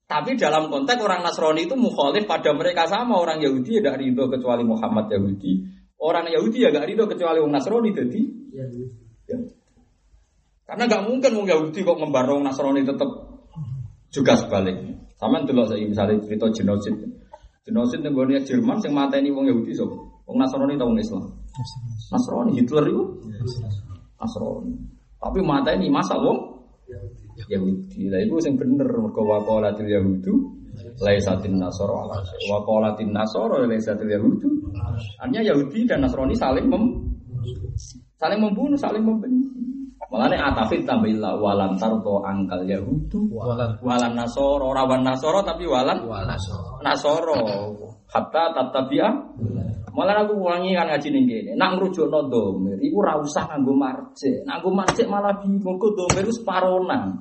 tapi dalam konteks orang Nasrani itu mukhalif pada mereka sama orang Yahudi tidak ridho kecuali Muhammad Yahudi Orang Yahudi ya gak ridho kecuali orang Nasrani jadi. Ya. ya. Karena gak mungkin orang Yahudi kok membarong Nasrani tetap juga sebaliknya. Sama dulu saya misalnya cerita genosid. Genosid yang gue Jerman yang mata ini orang Yahudi so. Orang Nasrani atau orang Islam? Nasrani Hitler itu Nasrani. Tapi mata ini masa wong Yahudi. Lah itu yang bener mergo waqalatil Yahudu laisatin nasoro ala syai. Wa qalatin nasoro laisatil yahudu. Artinya Yahudi dan Nasrani saling mem saling membunuh, saling membenci. Malane atafit tambah walan tarto angkal Yahudu Walan walan nasoro rawan nasoro tapi walan walaso. nasoro. Hatta tatabia malah aku wangi kan ngaji ning kene. Nak ngrujukno domir iku ora usah nganggo marjek nak nganggo marjek malah bingung kok domir wis paronan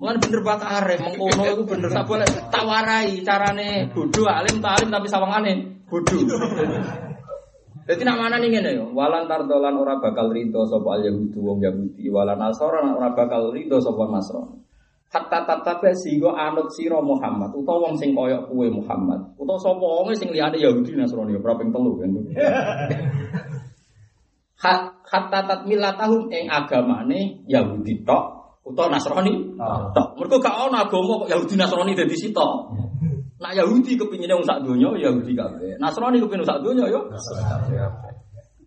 Mulane bener bakare mengkono iku bener. Tak boleh tak warai carane bodho alim tak alim tapi sawangane bodho Jadi nak mana nih ngene yo, walan tardolan ora bakal rido sapa al yahudu wong Yahudi, walan nasara ora bakal rido sapa Nasrani. Hatta tatabe sehingga anut sira Muhammad utawa wong sing kaya kowe Muhammad utawa sapa wong sing liyane Yahudi Nasrani ora ping telu kan. (laughs) Hat hatta tatmilatahum ing agamane Yahudi tok utawa Nasrani tok. Mergo gak ono agama kok Yahudi Nasrani dadi sitok. Nak Yahudi kepinginnya wong sak donya Yahudi kabeh. Nasrani kepingin sak donya yo.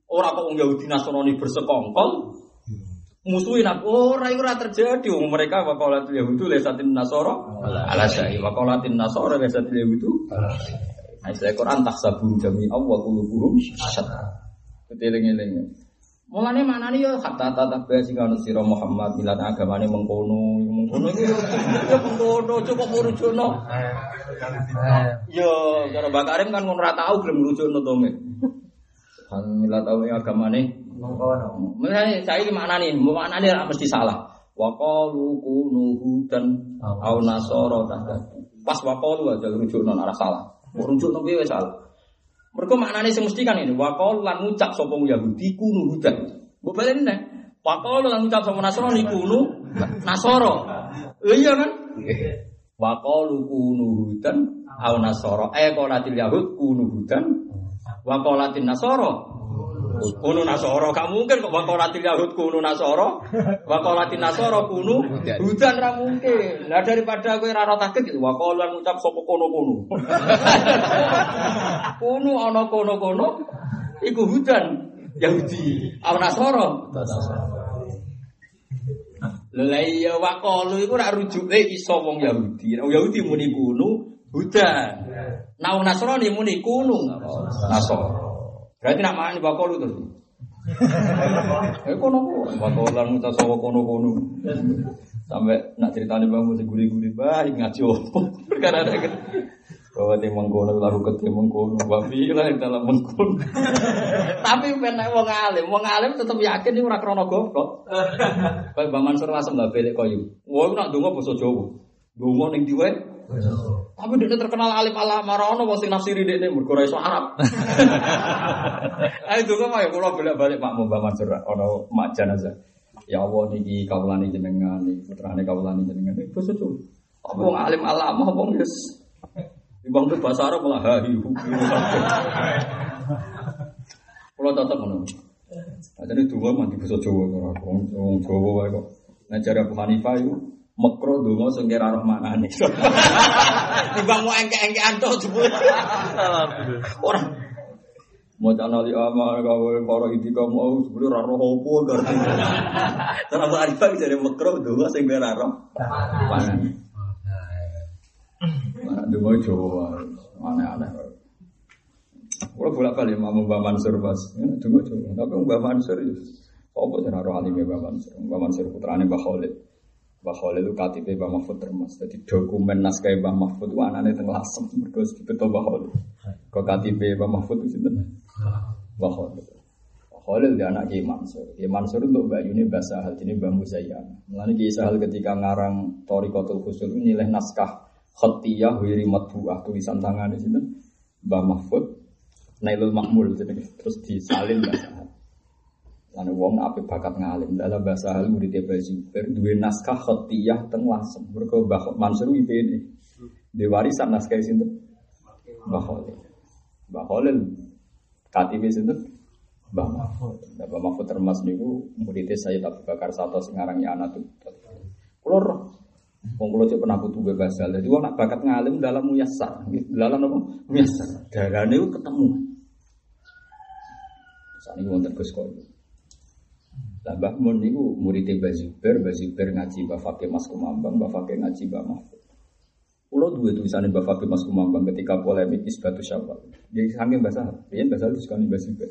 Ora kok wong Yahudi Nasrani bersekongkol musuhin aku ora iku ora terjadi wong mereka waqalatul yahudu lesatin nasara ala syai waqalatin nasara lesatil yahudu Nah, istilah Quran tahsabun jami Allah qulubuhum syat. Keteling-eling. Mulane manane yo kata tata basi kan sira Muhammad milat agamane mengkono, mengkono yo yo mengkono cukup merujukno. Yo, cara Mbak Karim kan ngono ora tau gelem merujukno to me. Kan milat agamane Mengkono. Mulane saya maknane, maknane ora mesti salah. Wa qalu kunu hudan au nasara tahta. Pas wa qalu aja rujukno ora salah. Rujukno piye salah. Mergo maknane sing mesti kan ini wa qalu lan ngucap sapa Yahudi kunu hudan. Mbok balen neh. Wa qalu lan ngucap sapa Nasrani kunu nasara. Lha iya kan? Wa qalu kunu hudan au nasara. Eh qalatil yahud kunu hudan wa qalatin nasara Kunu nasoro, gak mungkin kok wakolatil yahud kunu nasoro, wakolatin nasoro kunu hudan ra mungkin. Nah daripada kowe ra ora takut gitu, wakolan ngucap sapa kono-kono. (laughs) Kunu ana kono-kono iku hudan Yahudi, aw nasoro. Lha lah iya waqalu iku rak rujuke iso wong Yahudi. Wong Yahudi muni kunu hudan. Nah Nasrani muni kunu nasara. Berarti nak makan waqalu terus. Eh (laughs) kono kono waqalan muta sawa kono kono. Sampai nak ceritane bang mesti guri-guri baik ngaji opo. (laughs) Perkara ada kan. Bahwa tim mengkono lalu ke tim mengkono, babi lah yang dalam mengkono. (laughs) Tapi benar wong alim, wong alim tetap yakin ini ora krono goblok. Kayak Mbak Mansur Lasem lah belik koyo. Aku nak donga basa Jawa. Donga ning diwe. Tapi dia terkenal alim ala marono wong sing nafsiri dekne mergo ora iso Arab. (laughs) Ayo donga mah ya kula bolak-balik Pak Mbak Mansur ono mak jenazah. Ya Allah niki kawulane jenengan, niki putrane kawulane jenengan. Iki basa Jawa. Apa wong alim alama apa wis Ibang tuh bahasa Arab malah hahi Kalau tetap ngono. Nah, jadi dua mandi bahasa Jawa ora wong wong Jawa kok. Nah cara Abu Hanifah itu makro donga sing kira roh maknane. (laughs) Timbang mau engke-engkean to jebul. Ora mau cana li ama kawe para itika mau sebelum ora roh opo ngerti. Cara Abu Hanifah jadi makro donga sing kira roh maknane. Mana donga Jawa aneh-aneh. Kalau bolak balik mau Mbak Mansur pas, donga Jawa. Tapi Mbak Mansur itu apa sih naruh alim Mbak Mansur? Mbak Mansur putrane Mbak Khalid. Khalid itu KTP Mbak Mahfud termas. Jadi dokumen naskah Mbak Mahfud itu anaknya tengah lasem. Mbak Khalid. Kok KTP Mbak Mahfud itu Mbak Khalid. Mbak Khalid dia anak Kiai Mansur. Kiai Mansur untuk Mbak Yuni bahasa hal ini Mbak Musayyan. Mulanya Kiai Sahal ketika ngarang Torikotul Husul ini nilai naskah khatiyah wiri matbuah tulisan tangan di sini Mbah Mahfud Nailul Makmul jadi terus disalin bahasa hal. Lalu wong ape bakat ngalim dalam bahasa hal murid Mbah Zubair duwe naskah khatiyah teng lasem. Mergo Mbah Mansur IPD. Di warisan naskah sinten? Mbah Khalil. Mbah Khalil KTP sinten? Mbah Mahfud. Mbah Mahfud termas niku muridnya Sayyid Abu Bakar Sato sing aran ya anak Kulo roh Wong kula cek pernah butuh bebas hal. Jadi wong nak bakat ngalim dalam muyassar. Dalam apa? Muyassar. Darane itu ketemu. Saat ini wonten Gus Koyo. Lah Mbah Mun niku murid Mbah Zubair, Mbah Zubair ngaji Mbah Fakih Mas Kumambang, Mbah Fakih ngaji Mbah Mahfud. Kulo dua tulisannya Mbak Fakir Mas Kumambang ketika polemik isbatu syawal. Dia saking bahasa, dia bahasa itu sekali bahasa juga.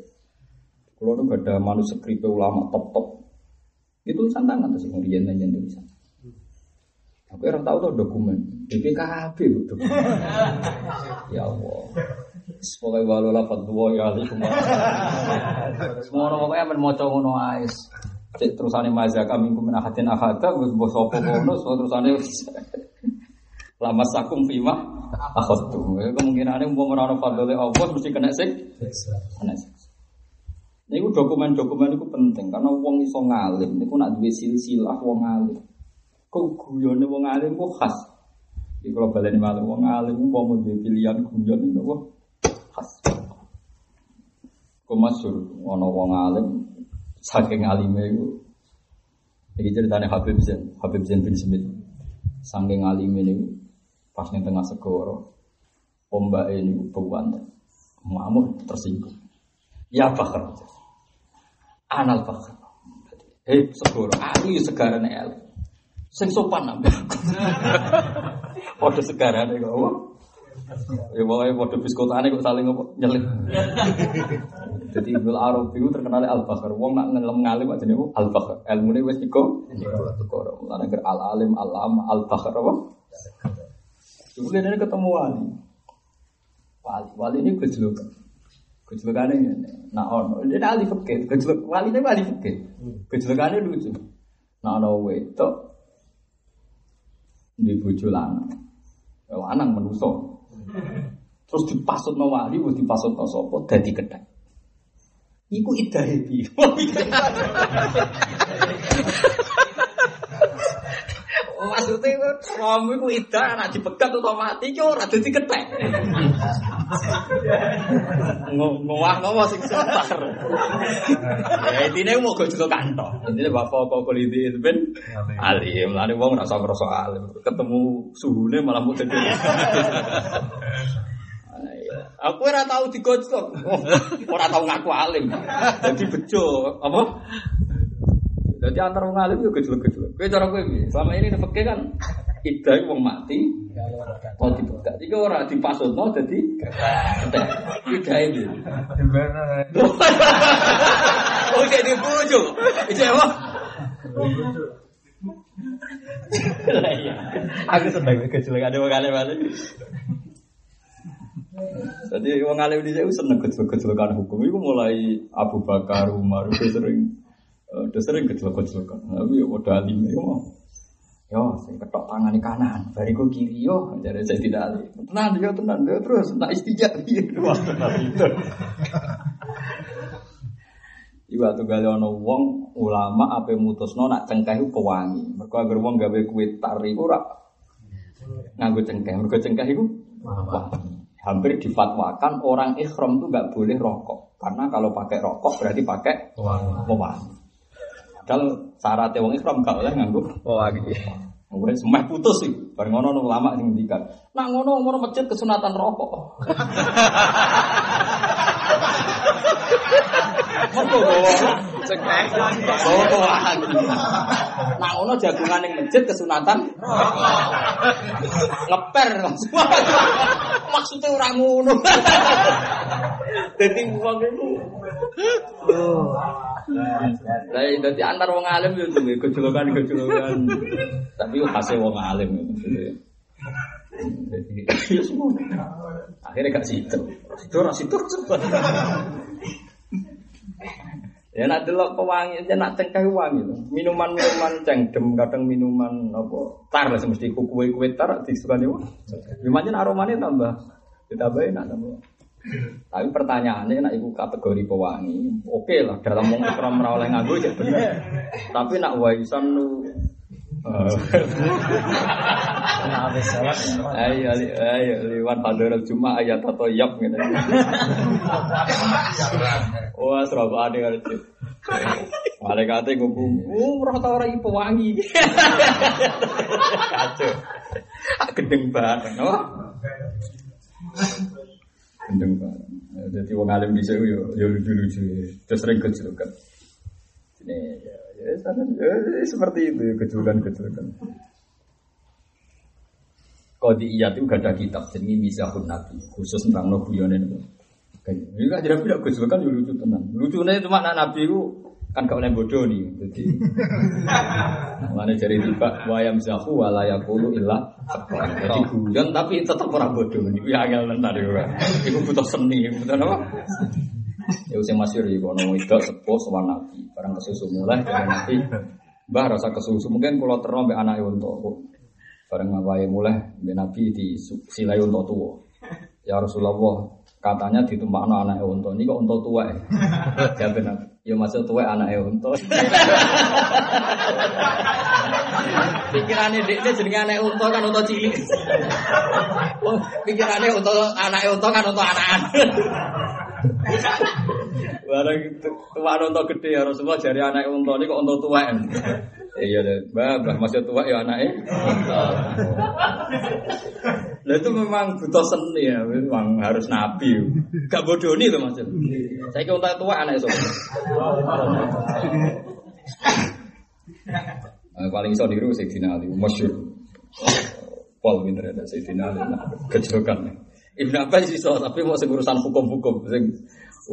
Kulo tuh ada manuskrip ulama top top. Itu tulisan tangan tuh sih kemudian nanya tulisan. Aku orang tahu tuh dokumen BPKB dokumen. (laughs) ya Allah. Semoga walau lafat dua ya alaikum. Semua orang pokoknya men moco ngono ais. Cek terusane mazhab kami kumin ahadin ahada wis mbok sapa ngono terusane lama sakum fima akhadtu. Kemungkinan umpama ora ana fadhole Allah mesti kena sik. Kena sik. Dokumen-dokumen itu penting karena wong iso ngalim niku nak duwe silsilah wong ngalim. Kok guyone wong alim kok khas. Iki kalau baleni malu wong alim umpama duwe pilihan guyon niku khas. Kok masyhur? Ana wong alim saking alime iku. Iki ceritane Habib Zain, Habib Zain bin Smith. Saking alime niku pas ning tengah segoro ombak ini bewan mamur tersinggung. Ya bakar. Anal bakar. Hei segoro aku ya segaran el sing sopan nambah Waduh (laughs) segaran kok ya pokoknya waduh biskotane kok saling apa nyelip jadi Ibnu Arabi itu terkenal al bakar wong nak ngelem ngalim aja nih al bakar ilmu ini wes segoro mulane al alim al am al bakar apa Kemudian ini ketemu wali. Wali, wali ini gejolak. Gejolakannya ini. Nah, ono, ini ahli fikih. Gejolak, wali ini ahli fikih. Gejolakannya lucu. Nah, ono wedok di bojo lanang. Lanang. Terus dipasut no wali, terus dipasut no sopo, dadi kedai. Iku idah? (laughs) (laughs) Maksudnya suami ku ida anak dipegat atau mati ki ora dadi ketek. Ngowah ngowah sing sebentar. Ya intine mau go juga kantor. Intine bapak kok kuliti ben alim. Lane wong ora ngrasa alim. Ketemu suhune malah mudeng. Aku ora tau digojlok. Ora tau ngaku alim. Jadi bejo apa? Jadi antar wong alim yo gejlek-gejlek. Kowe cara kowe piye? Selama ini nepeke kan idah wong mati. Oh dipegat. Iki ora dipasutno dadi idah iki. Oh jadi bojo. Iki apa? Aku seneng gejlek ada wong alim alim. Jadi wong alim saya seneng gejlek-gejlekan hukum. Iku mulai Abu Bakar, Umar, sering Udah sering kejelok-kejelokan. Tapi ya udah alim ya mau. Yo, saya ketok tangan kanan, bariku kiri yo, jadi saya tidak alim. Tenang, yo tenang, yo terus, nak istijak, wah tenang itu. Iwa tuh gali ono wong ulama apa mutusno nak cengkeh itu pewangi. Mereka agar wong gawe kue tari ora nganggo cengkeh. Mereka cengkeh itu. Hampir difatwakan orang ikhram itu nggak boleh rokok. Karena kalau pakai rokok berarti pakai pewangi. Kalau syaratnya wong ikhram gak oleh nganggo Oh lagi. Kemudian semai putus sih, bareng ngono nung lama sing ngendikan. Nah ngono ngono masjid kesunatan rokok. (laughs) Mergo bawa Cengkeh. bawa. Nah ngono jagungan ning masjid kesunatan ngeper langsung. Maksudnya ora ngono. Lah antar wong alim yo duwe gejolokan-gejolokan. Tapi yo wong alim ya. Akhirnya gak situ. Situ situ sempat. Ya nak delok pewangi, ya nak cengkeh wangi lho. Minuman-minuman cengdem, kadang minuman apa? Tar lah semesti kue-kue tar disukani wong. Gimana aromanya tambah ditambahin nak tambah. Tapi pertanyaannya nak ibu kategori pewangi, oke lah dalam wong ikram ora oleh nganggo cek bener. Tapi nak waisan lu Ayo, ayo, liwan pada cuma ayat atau yap gitu. Wah, seraba ada kan itu. Malaikat itu ngomong, oh, roh tau orang ibu wangi. Kacau. Gendeng banget, no? Gendeng banget. Jadi wong alim bisa yo yo lucu-lucu, terus sering kecelakaan. Ini ya, sana, seperti itu ya, kejulukan-kejulukan. Kodi iya itu gak ada kitab jadi misahun nabi khusus tentang no guyone itu. Ini kan jadi tidak gus kan lucu tenan. Lucunya cuma anak nabi itu kan gak oleh bodoh nih. Jadi (laughs) mana jadi tiba wayam zahu walayakulu ilah. Jadi guyon tapi tetap orang bodoh nih. Ya angel nanti. Iku butuh seni, butuh apa? Ya usah masyur ya kono itu sepuh sama nabi. Barang kesusu mulai dari nabi. Mbah rasa kesusu mungkin kalau terlalu anak untuk Bareng ngawae mulai mbek Nabi di silai untuk tua. Ya Rasulullah, katanya ditumpakno anake unta. Ini kok unta tua (laughs) ya? Jawab Nabi. Ya maksud tua anake unta. Pikirannya dia jenenge anak unta kan unta cilik. (laughs) Pikirannya unta anake unta kan unta anakan. Barang tua unta gede ya Rasulullah jari anak unta ini kok unta tua Iya deh, mbak, mbak masih tua ya anaknya. Nah itu memang butuh seni ya, memang harus nabi. Gak bodoh nih loh maksud. Saya kira untuk tua anak itu. Nah, paling iso niru Sayyidina Ali, masyur. Paul pinter ada Sayyidina Ali, nah, kejokan. Ibn Abbas iso, tapi mau urusan hukum-hukum,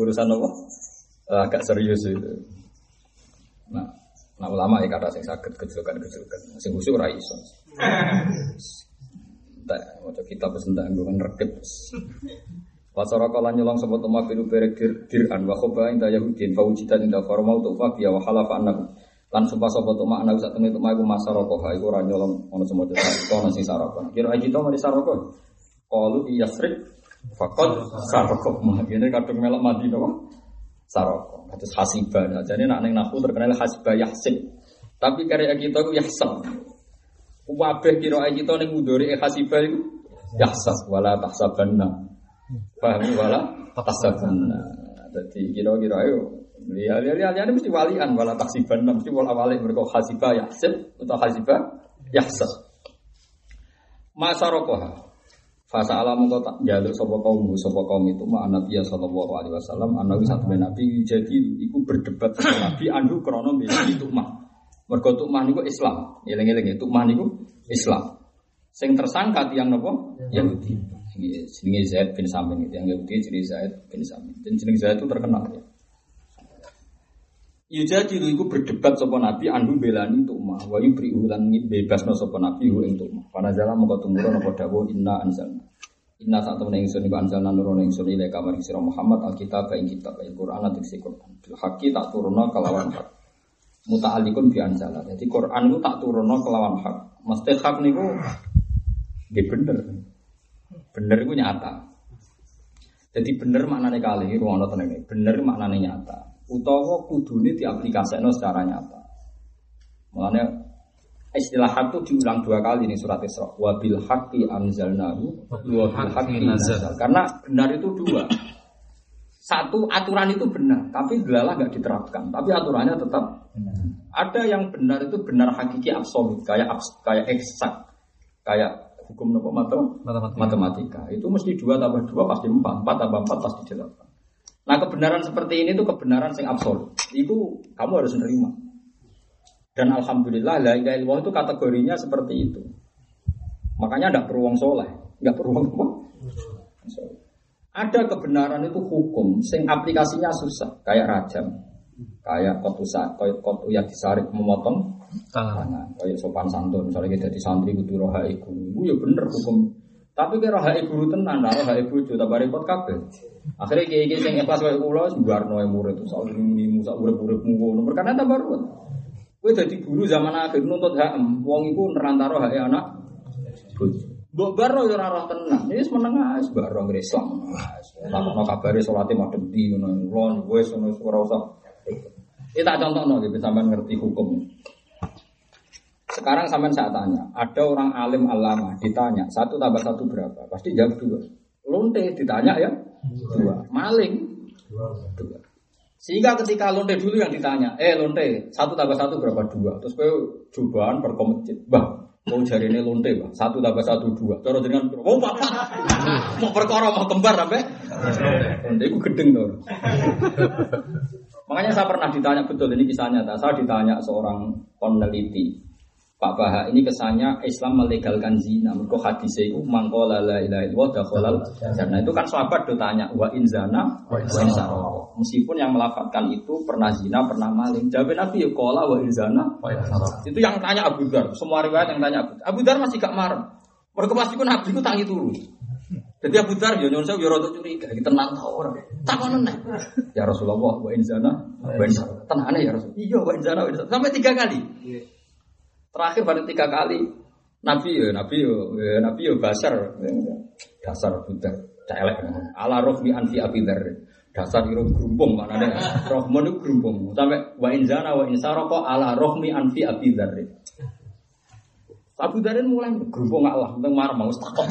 urusan apa? Agak serius itu. Nah, Nah ulama ya kata sing sakit kecilkan-kecilkan, sing khusyuk ora iso. Tak maca kitab tentang dengan rekep. Pasara kala nyolong sapa tuma pilu berek dir diran wa khoba inda yahudin fa wujita inda farmau tu fa biya wa halafa annahu lan sumpah sapa tuma anak sak temne tuma iku masaroko ha iku ora nyolong sing saroko kira aji to mari saroko qalu iyasrik faqad saroko mah ngene kadung melok mati to saroko. Terus hasibah. Nah, jadi nak neng nahu terkenal hasibah yahsib. Tapi karya kita itu yahsab. Wabeh kira kita neng mudori hasibah itu yahsab. Wala tahsabanna. Paham wala tahsabanna. Jadi kira-kira ayo. Lihat-lihat ini mesti walian. Wala tahsibanna. Mesti wala wali mereka hasibah yahsib. Atau hasibah yahsab. Masarokoha. Fasa alam kau tak jaluk sopo kaum sopo kaum itu ma Nabi ya sallallahu alaihi wasallam anawi satu nabi jadi iku berdebat sama nabi andu krono itu mah mergo mah niku Islam. Eling eling mah niku Islam. Sing tersangka tiang nopo Yahudi. Jenenge Zaid bin Samin yang Yahudi jenenge Zaid bin Samin. Dan jenenge Zaid itu terkenal ya Ya jadi itu berdebat sopo nabi andu belani mah wa yubrihu lan bebasno sopo nabi hu ing mah Para jalan mau tumurun apa dawuh inna anzalna. Inna saat temen ingsun iku anzalna nurun ingsun ile kamar sira Muhammad alkitab ing kitab al Quran atik si Quran. Bil tak turunna kelawan hak. Muta'alliqun bi anzala. Jadi Quran itu tak turunna kelawan hak. Mesti hak niku nggih bener. Bener iku nyata. Jadi bener maknane kali ruang tenene. Bener maknane nyata. Utawa kudune diaplikasekno secara nyata. Mulane istilah hak itu diulang dua kali nih surat Isra. Wabil haqqi anzalnahu wa bil haqqi nazal. Karena benar itu dua. Satu aturan itu benar, tapi delalah nggak diterapkan. Tapi aturannya tetap ada yang benar itu benar hakiki absolut, kayak kayak eksak, kayak hukum nopo matematika. matematika. Itu mesti dua tambah dua pasti empat, empat tambah empat pasti delapan. Nah kebenaran seperti ini itu kebenaran yang absolut. Itu kamu harus menerima. Dan alhamdulillah la ilaha illallah itu kategorinya seperti itu. Makanya tidak perlu wong soleh, nggak perlu wong apa? Ada kebenaran itu hukum, sing aplikasinya susah, kayak rajam, kayak kotusa, kayak kotu yang disarik memotong tangan, kayak sopan santun, misalnya kita di santri kudu roha iku, itu ya bener hukum. Tapi kira roha ibu tenan, roha ibu itu tak repot kabel. Akhirnya kayak gini yang ikhlas kayak ulah, sebar noy murid itu, soal ini musa urip urip munggu, karena tak baru. Kowe dadi guru zaman akhir nuntut hak wong iku nerantaro hak anak. Mbok baro yo ora roh tenan. Wis meneng ae baro ngre Islam. Takokno kabare salate madhep di ngono. Lon wis ngono ora usah. Ini tak contohno gitu sampean ngerti hukum. Sekarang sampean saya tanya, ada orang alim alama ditanya satu tambah satu berapa? Pasti jawab dua. Lonte ditanya ya dua. Maling dua. Sehingga ketika lonte dulu yang ditanya, eh lonte satu tambah satu berapa dua? Terus kau cobaan berkomentar, bah mau cari ini lonte bah satu tambah satu dua. Terus dengan oh bapak (laughs) mau perkara mau kembar sampai lonte itu gedeng tuh. Makanya saya pernah ditanya betul ini kisahnya. Saya ditanya seorang peneliti Pak Baha ini kesannya Islam melegalkan zina. Mereka hadis itu mangkola la ilaha illallah dakhalal jannah. Itu kan sahabat do tanya wa in zana wa in. Meskipun yang melafatkan itu pernah zina, pernah maling. Jawab Nabi ya kola wa in zana wa in. Itu yang tanya Abu Dar. Semua riwayat yang tanya Abu Dar. Abu Dar masih gak marah. Mereka pasti pun Nabi itu tangi turun. Jadi Abu Dar ya nyuwun sewu ya rada curiga, iki tenan ta ora. Takon nek. Ya Rasulullah wa in zana wa in. Tenane ya Rasul. Iya wa in zana wa in. Sampai tiga kali. Terakhir pada tiga kali Nabi ya, Nabi ya, Nabi ya basar, dasar budak, celek. Ala rohmi anfi abidar, dasar itu gerumpung mana deh. Rohmon itu gerumpung. Sampai wa inzana wa insaroko ala rohmi anfi abidar. Abu Darin mulai gerumpung Allah, tentang marah mau takut.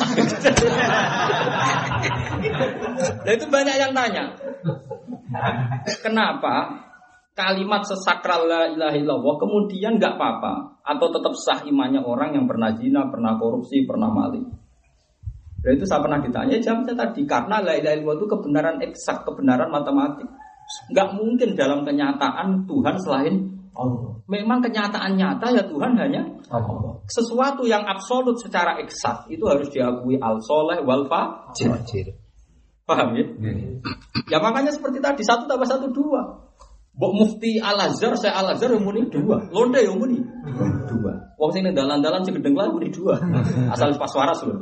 Nah itu banyak yang tanya. Kenapa kalimat sesakral la ilaha illallah kemudian nggak apa-apa atau tetap sah imannya orang yang pernah zina, pernah korupsi, pernah maling. Dan itu saya pernah ditanya jawabnya tadi karena la ilaha illallah itu kebenaran eksak, kebenaran matematik. Nggak mungkin dalam kenyataan Tuhan selain Allah. Memang kenyataan nyata ya Tuhan hanya Allah. Sesuatu yang absolut secara eksak itu harus diakui al soleh wal fajir. Paham ya? Ya makanya seperti tadi satu tambah satu dua. Bok mufti Al Azhar, saya Al Azhar yang muni dua, londe yang muni dua. Wong sini dalan-dalan sing gedeng lah muni dua, asal pas waras loh.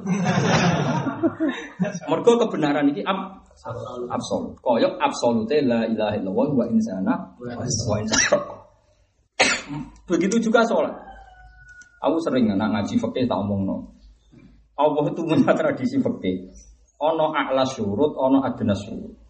Mergo kebenaran ini ab absolut. Koyok absolute la ilaha illallah wa insana wa insana. Begitu juga sholat. Aku sering anak ngaji fakih tak omong no. Allah itu punya tradisi fakih. Ono a'la surut, ono adna surut.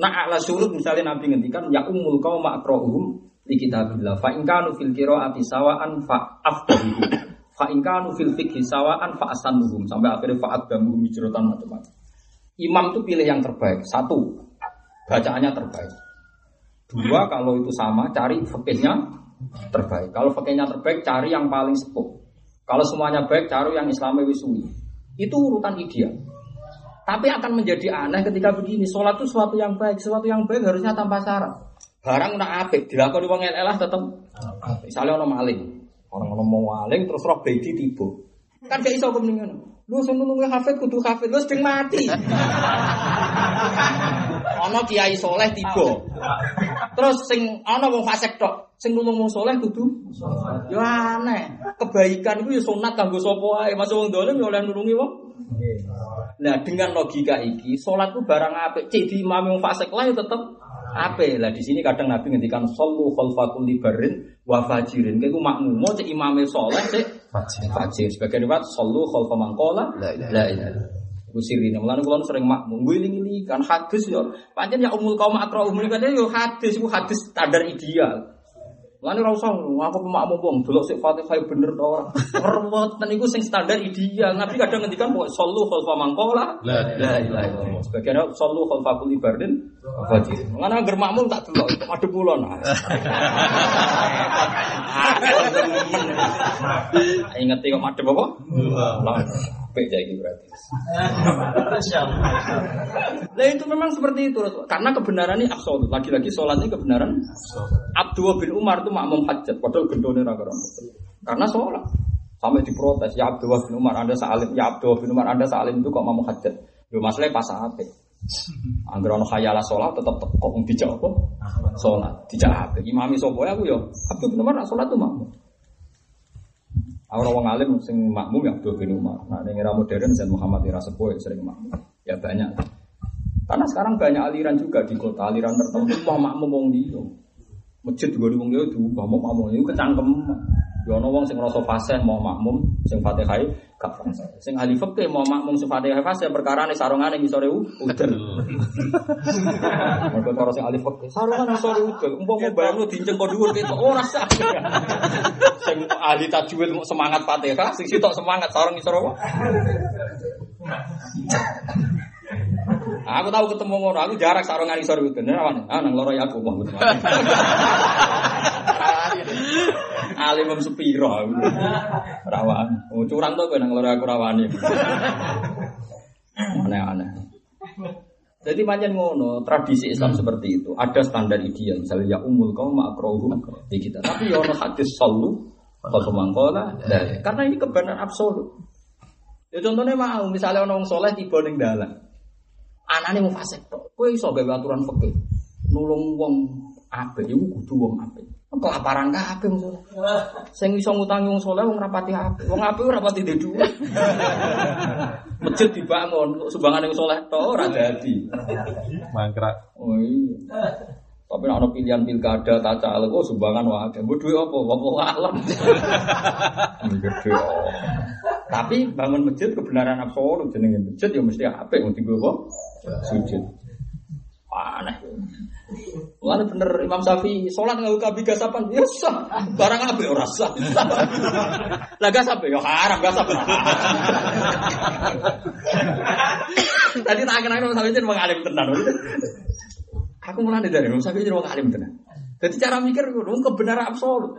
Nah ala surut misalnya Nabi ngendikan ya umul kau makrohum di kitabillah. Fa ingkanu fil qiraati sawaan fa afdahu. Fa ingkanu fil fikhi sawaan fa asanuhum sampai akhirnya fa adamuhum hijratan macam-macam. Imam itu pilih yang terbaik. Satu, bacaannya terbaik. Dua, kalau itu sama, cari fikihnya terbaik. Kalau fikihnya terbaik, cari yang paling sepuh. Kalau semuanya baik, cari yang Islamnya wisui. Itu urutan ideal. Tapi akan menjadi aneh ketika begini. Sholat itu sesuatu yang baik. Sesuatu yang baik harusnya tanpa syarat. Barang nak apik, dilakoni wong elah tetap. Misalnya orang maling. Orang orang mau maling terus roh bedi tiba. Kan gak iso kemeningan. Lu sing nulungi hafid kudu hafid, lu sing mati. Ana kiai soleh tiba. Terus sing ana wong fasik tok, sing nulung wong soleh kudu yo aneh. Kebaikan itu ya sunat kanggo sapa wae. Masuk wong dolim ya oleh nulungi wong. Nah dengan logika iki, sholat itu barang apik. Cek di imam yang fasik lah ya tetap apik. Lah di sini kadang Nabi ngendikan sallu khalfakul libarin wa fajirin. Kayak makmum cek imamnya soleh cek fajir. Sebagai riwayat sallu khalfa mangkola la ilaha Iku sirine. Mulane kula sering makmum ngiling-iling kan hadis ya. Pancen ya umul kaum akra umul kan ya hadis iku hadis standar ideal. Lan ora usah aku pemakmum wong delok sik Fatihah bener to ora. Ruweten iku sing standar ideal. Nabi kadang ngendikan kok sallu khalfa mangkola. La ilaha illallah. Sebagian sallu khalfa kulli bardin fajir. Ngana anger makmum tak delok madhep kula nah. (laughs) Ingat kok madhep apa? Lah. Apik iki berarti. (laughs) Nah itu memang seperti itu karena kebenaran ini absolut. Lagi-lagi sholatnya kebenaran. Abdul bin Umar itu makmum hajat, padahal gendone ra Karena sholat. Sampai diprotes, ya Abdul bin Umar Anda salim, ya Abdul bin Umar Anda salim itu kok makmum hajat. Yo masalahnya pas apik. (laughs) Angger ono khayala sholat tetap kok dijawab apa? Sholat, dijawab. Imami sapa aku yo Abdul bin Umar sholat tuh makmum. Aku orang alim sing makmum ya Abdul bin Umar. Nah, yang era modern Zain Muhammad era sepuh sering makmum. Ya banyak. Karena sekarang banyak aliran juga di kota, aliran tertentu mau makmum wong dia. Masjid juga di wong tuh, mau makmum itu kecangkem. Ya ono wong sing ngrasa fasih mau makmum sing Fatihah gak. Sing ahli fikih mau makmum sing Fatihah fasih perkara ne sarungane ngisore udan. (laughs) Mergo cara sing ahli fikih sarungane ngisore udan. Umpama bayangno dinceng kok dhuwur ketok ora sah. (laughs) Sing ahli tajwid semangat Fatihah, sing sitok semangat sarung ngisore apa? Aku tahu ketemu ngono, aku jarak sarungan isor itu. Nek awan, ah nang loro ya aku mau. (laughs) Alim mem sepiro. Rawan. Oh, curang to kowe nang loro aku rawani. Aneh-aneh. Jadi panjang ngono, tradisi Islam seperti itu. Ada standar ideal, misalnya ya umul kaum makrohum di kita. Tapi ya ono hadis sallu Kalau mangkola, karena ini kebenaran absolut. Ya contohnya mau, misalnya orang soleh tiba ning dalan, anaknya mau fasik kue iso gawe aturan fikih, nulung wong apik, iku kudu wong apik. Kelaparan kabeh soleh. Sing iso ngutangi wong soleh wong rapati apik, wong apik ora rapati duwe duit. Masjid dibangun, sumbangan yang soleh tok ora dadi. Mangkrak. Oh iya. Tapi nek ana pilihan pilkada tak caleg oh sumbangan wae. Mbok duwe apa? Wong alam. Gede. Tapi bangun masjid kebenaran absolut jenenge masjid ya mesti apik dienggo apa? Sujud. Aneh. Mulane bener Imam Syafi'i salat nganggo kabi gasapan ya sah. Barang apik ora sah. Lah gasap ya haram gasap. Tadi tak kenal Imam Syafi'i jeneng alim tenan. Aku mulai dari Imam Syafi'i jadi wong alim tenan. Jadi cara mikir itu kebenaran absolut.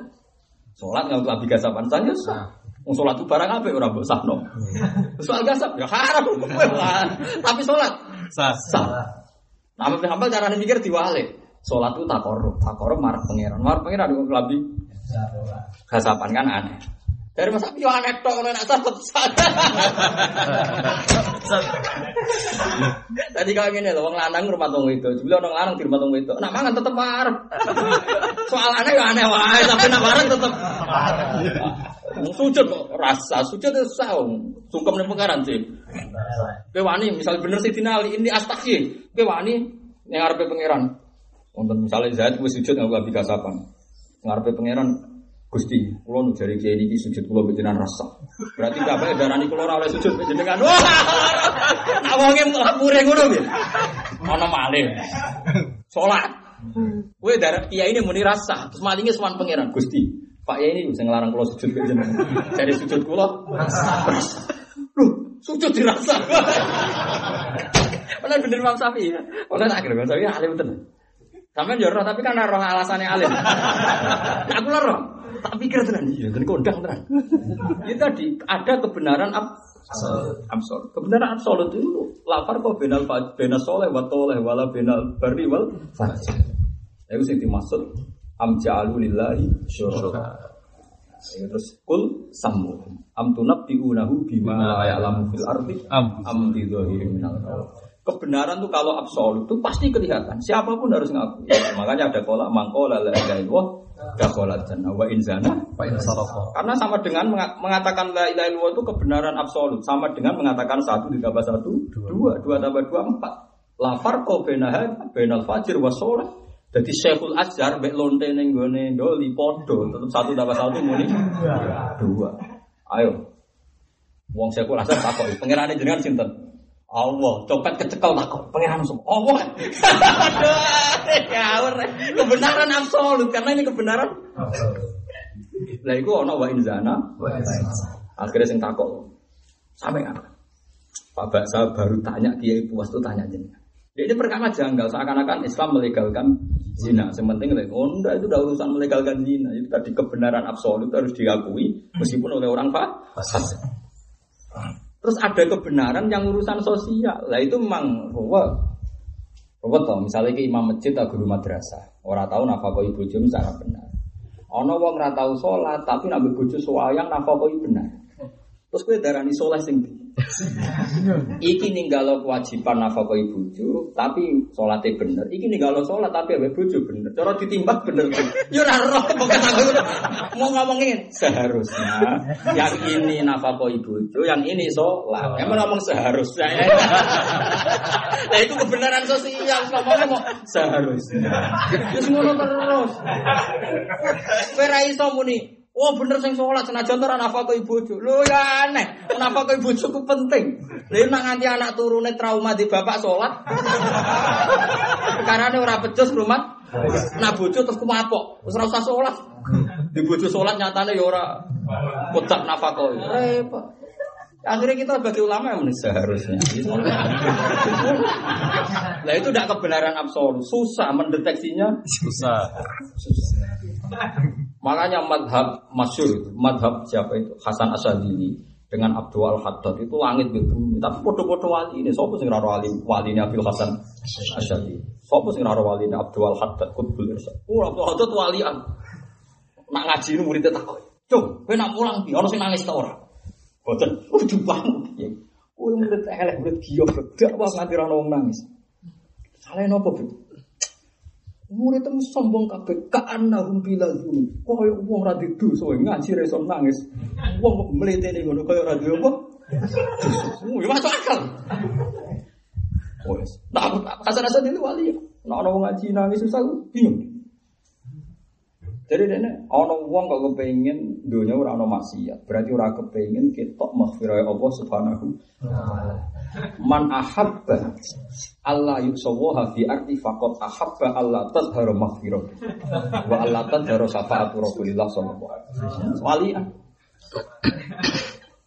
Sholat nggak usah biga sapan saja sah. Wong sholat itu barang apa orang mbok sahno. Soal gasap ya haram. Tapi sholat Sah. sah. Nah, Ahmad bin Hambal cara mikir diwale. Sholat itu takorup, takorup marah pangeran, marah pangeran ada lebih gasapan kan aneh. Dari masa yo aneh tok ora nak sah. Tadi kalau gini loh, wong lanang rumah tunggu itu, juga orang lanang di rumah tunggu itu, nak mangan tetep marah. Soal aneh ya aneh wae, tapi nak marah tetep. Sujud kok rasa sujud itu sah, wong. sungkem nih pengaran sih. Kowe wani misal bener sih dinali ini astagfir. Kowe wani yang ngarepe pangeran. Wonten misale Zaid wis sujud nganggo abi kasapan. Ngarepe pangeran Gusti, kula nu jari kiai niki sujud kula panjenengan rasa. Berarti bapak darani kula ora oleh sujud panjenengan. Wah! Nak wonge mure ngono piye? Ana malih. Salat. Kowe darah kiai ini muni rasa, terus malinge sowan pangeran Gusti. Pak Yai ini bisa ngelarang kula sujud panjenengan. Jari sujud kula rasa. Loh, sujud dirasa. Benar bener Imam Syafi'i. Oleh tak kira Imam Syafi'i alim tenan. Sampeyan yo roh tapi kan roh alasannya alim. Nah, aku roh. Tak pikir tenan iya, kan kondang tenan. Itu (laughs) tadi ada kebenaran ab absolut. Kebenaran absolut itu lapar kok benal benal soleh wa toleh wala benal bari wal fajr. Itu sing dimaksud am ja'alu lillahi syuraka. Ya, terus kul samu am tunabbi'unahu bima la ya'lamu fil ardi Am. am bi dhahirin minal qaul. Kebenaran tuh kalau absolut itu pasti kelihatan. Siapa pun harus ngaku. Makanya ada kolak mangkola la ilaha illallah dakhala jannah wa in zana Pak Insarafa. karena sama dengan menga- mengatakan la ilaha illallah itu kebenaran absolut sama dengan mengatakan satu ditambah satu dua dua tambah dua empat la farqo bainaha bainal fajr wa sholat jadi Syekhul Azhar mek lonte ning gone doli podo tetep satu tambah satu muni dua ayo wong Syekhul Azhar takok pangerane jenengan sinten Allah, copet kecekel takok pangeran semua. Allah. (laughs) Ngawur. Kebenaran absolut karena ini kebenaran lah iku ana wa inzana. Akhirnya sing takok. Sampai apa? Pak Baksa baru tanya Kiai Puas tuh tanya jenengan. Ya, ini perkara janggal seakan-akan Islam melegalkan zina. Sementing oh enggak itu udah urusan melegalkan zina. Itu tadi kebenaran absolut harus diakui meskipun oleh orang Pak. Terus ada kebenaran yang urusan sosial. Lah itu memang ruwet. Ruwet toh, misalnya ke imam masjid atau guru madrasah. Orang tahu nafkah ibu jum secara benar. Ono wong ora tau salat tapi nak bojo soayang nafkah benar. Terus kowe darani soleh sing? Iki ninggalo kewajiban nafkah bojo tapi salate bener. Iki ninggalo salat tapi awe bojo bener. Cara ditimbang bener. Yo ora roh pokoke aku mau ngomongin seharusnya yang ini nafkah bojo, yang ini salat. Emang ngomong seharusnya. Nah itu kebenaran sosial ngomongnya mau seharusnya. Terus ngono terus. Kowe ra iso muni Oh bener sing sholat senajan ora nafkah bojo. Lho ya aneh. Nafkah bojo ku penting. Lha nek nganti anak turune trauma di bapak sholat. Karena ora pecus rumah. Nah bojo terus kumapok. Wis ora usah sholat. Di bojo sholat nyatane ya ora kotak nafkah. Repot. Akhirnya kita bagi ulama yang seharusnya. Nah itu tidak kebenaran absolut, susah mendeteksinya. Susah. (laughs) Makanya madhab masyur, madhab siapa itu Hasan Asadili dengan Abdul Haddad itu langit bumi. Tapi podo-podo wali ini, siapa sing raro wali wali ini Abdul Hasan Asadili? Siapa sing raro wali ini Abdul Haddad Kutbul Irsyad? Oh Abdul Haddad walian. Nak ngaji ini muridnya takut. Cung, kowe nak mulang piye? Ono sing nangis ta ora? Boten. Oh, jumlahmu piye? Kowe murid elek, murid giyo, gak apa nganti ora ono wong nangis. Salah nopo? Murid itu sombong kabeh, ka'annahum bilal dulu. Kaya wong ra dosa, ngaji ra nangis. Wong kok mletene ngono kaya ra duwe apa? Ya masuk akal. Oh, yes. Nah, asal-asal itu wali ya. Nah, orang ngaji nangis susah, bingung. Jadi dene ana wong kok kepengin dunya ora ana maksiat, berarti ora kepengin ketok maghfirah Allah Subhanahu Man ahabba Allah yusawaha fi arti faqat ahabba Allah tadharu maghfirah wa Allah tadharu syafaatu Rasulillah sallallahu alaihi wasallam. Walian.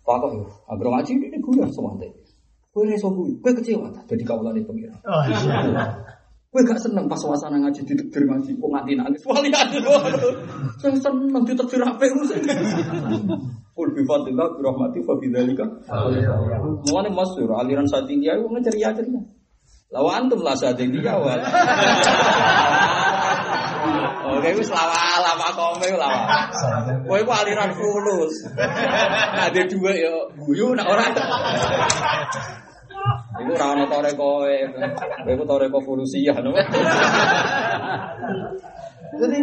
Pakok yo, anggere ngaji ini guyon semante. Kowe reso kuwi, kowe kecewa ta dadi kawulane pengira. Kowe gak seneng pas suasana ngaji ditekdir ngaji, kok nganti nangis. Wali ade lho. Sing seneng ditekdir apik ku sing. Kul bi fadlillah bi rahmati fa bi dzalika. Mulane masyhur aliran Sadiqiyah itu ngeceria-ceria. Lawa antum lah Sadiqiyah wa. Oke, wis lawa lama kome lawa. Kowe ku aliran fulus. Ada dua ya guyu nak ora. Iku ora ana tore kowe. Kowe tore ko fulusiah no. Jadi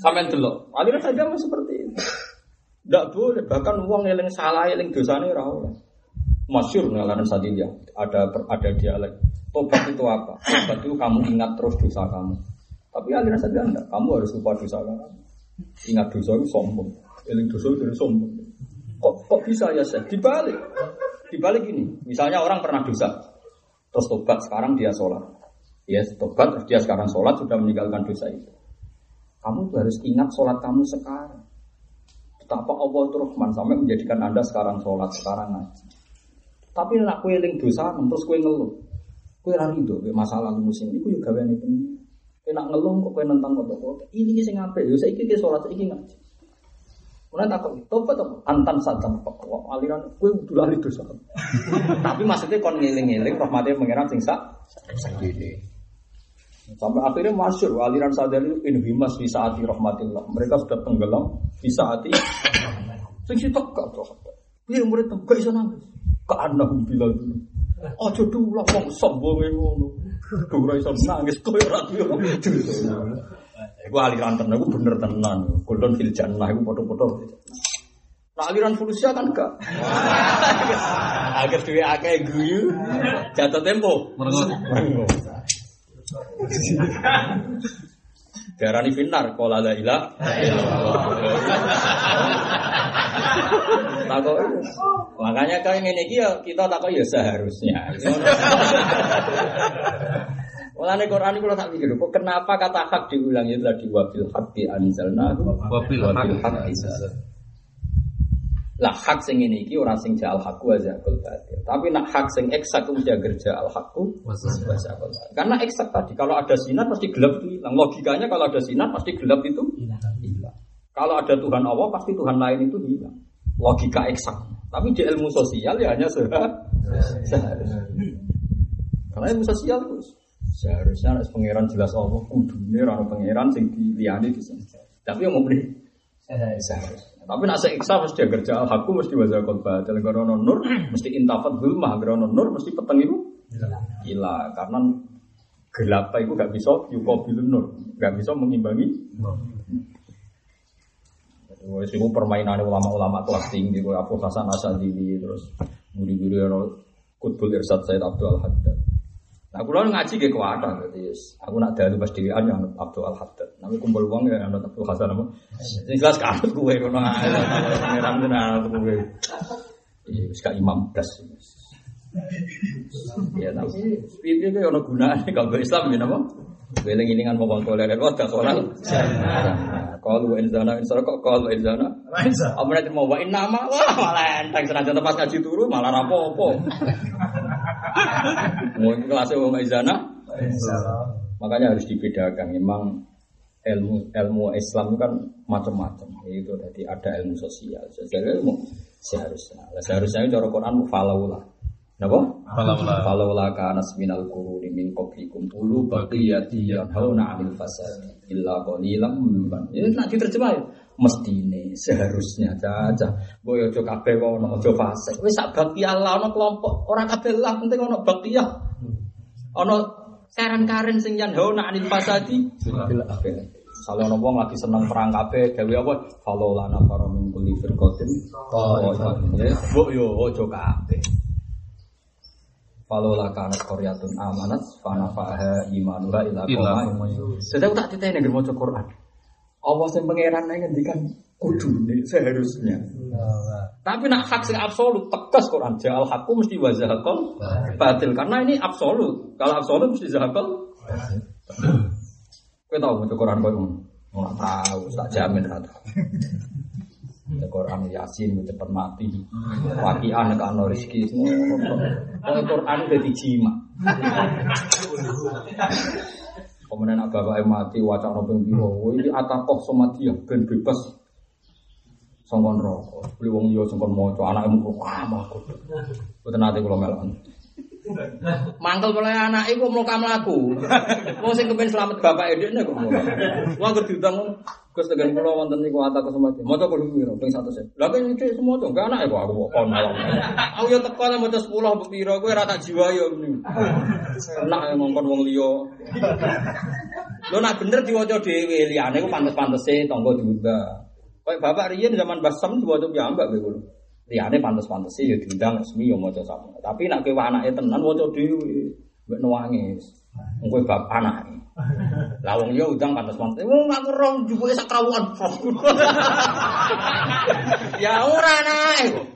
sampean delok, aliran saja seperti itu. Tidak boleh, bahkan uang eling salah, eling dosanya ora oleh. Masyur ngalaran sadilia, ada ada dialek. Tobat itu apa? Tobat itu kamu ingat terus dosa kamu. Tapi aliran saja enggak, kamu harus lupa dosa kamu. Ingat dosa itu sombong, eling dosa itu sombong. Kok kok bisa ya saya dibalik? Dibalik ini, misalnya orang pernah dosa, terus tobat sekarang dia sholat. Ya tobat terus dia sekarang sholat sudah meninggalkan dosa itu. Kamu harus ingat sholat kamu sekarang. Betapa Allah itu Rahman sampai menjadikan anda sekarang sholat, sekarang ngaji. Tapi nak kue eling dosa, terus kue ngeluh. Kue lari kue masalah musim ini, juga gawe ini Kue nak ngeluh kok kue nentang kota-kota. Ini sing ngape? Yo saya ikut sholat, saya ikut. Mulai takut, tobat apa? Antan saja, aliran kue udah lari dosa. Tapi maksudnya kon ngiling-ngiling, rahmatnya mengira sing sak. Sampai akhirnya masyur aliran sadar itu inhimas fi saati rahmatillah. Mereka sudah tenggelam fi saati. Sing sitok gak tuh. Piye murid tem gak iso nangis. Anahum bilal dulu. Aja dulu wong sombong ngono. Ora iso nangis koyo ora duwe. Iku aliran tenan iku bener tenan. Golden fil jannah iku foto-foto. Nah aliran fulusia kan gak. (laughs) Agar duwe akeh guyu jatuh tempo. Mergo Darani finar qala la ilaha (laughs) Takok makanya kayak ngene iki ya kita takok ya seharusnya. (laughs) Mulane Quran iku tak pikir kok kenapa kata hak diulang itu tadi wabil haqqi anzalna Wabil haqqi Lah hak sing ngene iki ora sing ja'al haqqu wa zaqul batil. Tapi nak hak sing eksak mesti wa zaqul batil. Karena eksak tadi kalau ada sinar pasti gelap itu hilang. Logikanya kalau ada sinar pasti gelap itu hilang. Kalau ada Tuhan Allah pasti Tuhan lain itu hilang. Logika eksak. Tapi di ilmu sosial ya hanya (laughs) seharusnya. Karena ilmu sosial itu seharusnya harus pangeran jelas Allah kudune ora pangeran sing diliyani di sana. Tapi yang mau beli seharusnya. Tapi nak seiksa mesti kerja al haku mesti wazakul batil karena nur mesti intafat zulmah. Karena nur mesti peteng itu gila. Karena gelap itu gak bisa yukobilun nur. Gak bisa mengimbangi Wes iku permainan ulama-ulama kelas tinggi kaya Abu Hasan Asadili terus guru-guru yang Kutbul Irsad Said Abdul Haddad. Nah, kula ngaji ge kuwata dadi aku nak dalu pas dhewean ya anut Abdul Haddad. Nami kumpul wong ya anut Abdul Hasan apa. Sing jelas kanut kowe ngono ae. Pangeran tenan kowe. Iya, wis gak imam das. Ya tapi piye ki ono gunane kalau Islam ya napa? Weling ilingan mau kontrol dan wadah soal. Kalau enzana enzana kok kalau enzana. Apa nanti mau wain nama wah malah enteng senajan pas ngaji turu malah rapopo. Mau kelasnya wong enzana. Makanya harus dibedakan. Memang ilmu ilmu Islam itu kan macam-macam. Itu tadi ada ilmu sosial. Sosial ilmu seharusnya. Seharusnya itu cara Quran falaulah. Napa? Falaula. Falaula kana minal quruni min qablikum ulu baqiyati yanhauna 'anil fasad illa qalilan mimman. Ya nak diterjemah ya. Mestine seharusnya caca. Boyo aja kabeh kok ono aja fasik. Wis sak bakti Allah ono kelompok ora kabeh lah penting ono bakti ya. Ono karen-karen sing yanhauna 'anil fasadi. Misalnya ono wong lagi seneng perang kabeh, gawe apa? Falaula nafara min kulli firqatin. Ya. Mbok yo aja kabeh. Falola kanat koryatun amanat fanafaha imanuha ila koma Sedang tak titeni nggak mau Quran. Allah yang pangeran yang ngendikan kudu nih seharusnya. Tapi nak hak sing absolut tegas Quran jal hakku mesti wazahakol batil karena ini absolut. Kalau absolut mesti zahakol. Kau tahu mau Quran kau nggak tahu, tak jamin rata. Ya Quran Yasin cepet mati. Wakian nek ana rezeki semua. Quran dadi jima. Kemudian nak bapak mati wacana ping piro? Wah iki atakoh somatia ben bebas sangkon rokok. Beli wong liya sangkon maca anake mung kamah kok. (laughs) Boten nate kula melon. Mangkel mulai anak iku mloka mlaku. Wong sing kepen selamat bapak edekne kok mloka. Wong anggere diundang Gus tegan kula wonten niku ata kesempatan. Maca kudu piro ping 100. Lah kan iki semua to, enggak anak kok aku kok kon malah. Aku yo teko nang maca 10 mbok piro kowe ora jiwa yo ngene. Enak ya ngongkon wong liya. Lo nak bener diwaca dhewe liyane ku pantes-pantese tangga diundang. Kayak bapak Rian zaman Basam diwaca piyambak kowe kulo. Liyane pantes-pantese ya diundang resmi ya maca sama. Tapi nak kowe anake tenan waca dhewe. Mbek nangis. Wong kowe bab anake. Lah wong udang pantes-pantes. Wong aku rong jupuke sak krawuan. (laughs) ya ora anake kok.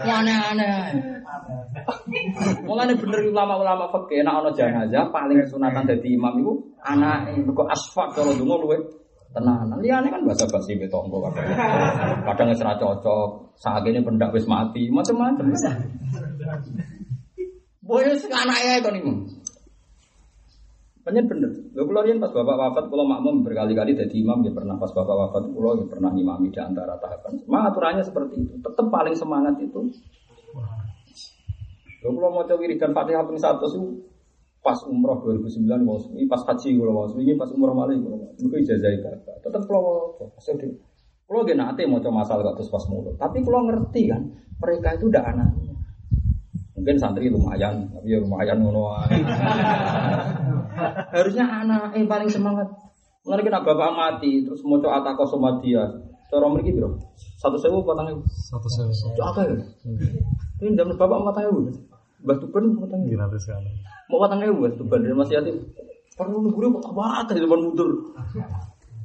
Aneh-aneh. Mulane bener ulama-ulama fikih nek ana jenazah paling sunatan dadi imam iku anake mergo asfak cara donga luwe tenanan. Liyane kan bahasa basi be tonggo kadang. (laughs) Kadang wis cocok, sakene pendak wis mati, macam-macam. Boyo sing anake kon iku. Banyak bener. Lho kula riyen pas bapak wafat kula makmum berkali-kali dadi imam ya pernah pas bapak wafat kula ya pernah ngimami di antara tahapan. Memang aturannya seperti itu. Tetap paling semangat itu Lho kula maca wiridan Fatihah ping 100 itu pas umroh 2009 mau ini pas haji kula mau ini pas umroh malih kula mau. Niku ijazah bapak. Tetep kula maca. Maksudnya kula ge nate maca masal kok terus pas mulut. Tapi kula ngerti kan mereka itu udah anaknya. Mungkin santri lumayan, tapi ya lumayan ngono. (laughs) Harusnya anak yang paling semangat. Mulai kena bapak mati, terus mau coba atako sama dia. Cara mereka bro, satu sewu ibu. Satu sewu. Apa ya? Ini zaman bapak mau ibu. Mbah Tuban mau ibu. Nanti sekali. Mau patang ibu Mbah Tuban dari masih yatim. Perlu nunggu dia apa atas zaman mundur.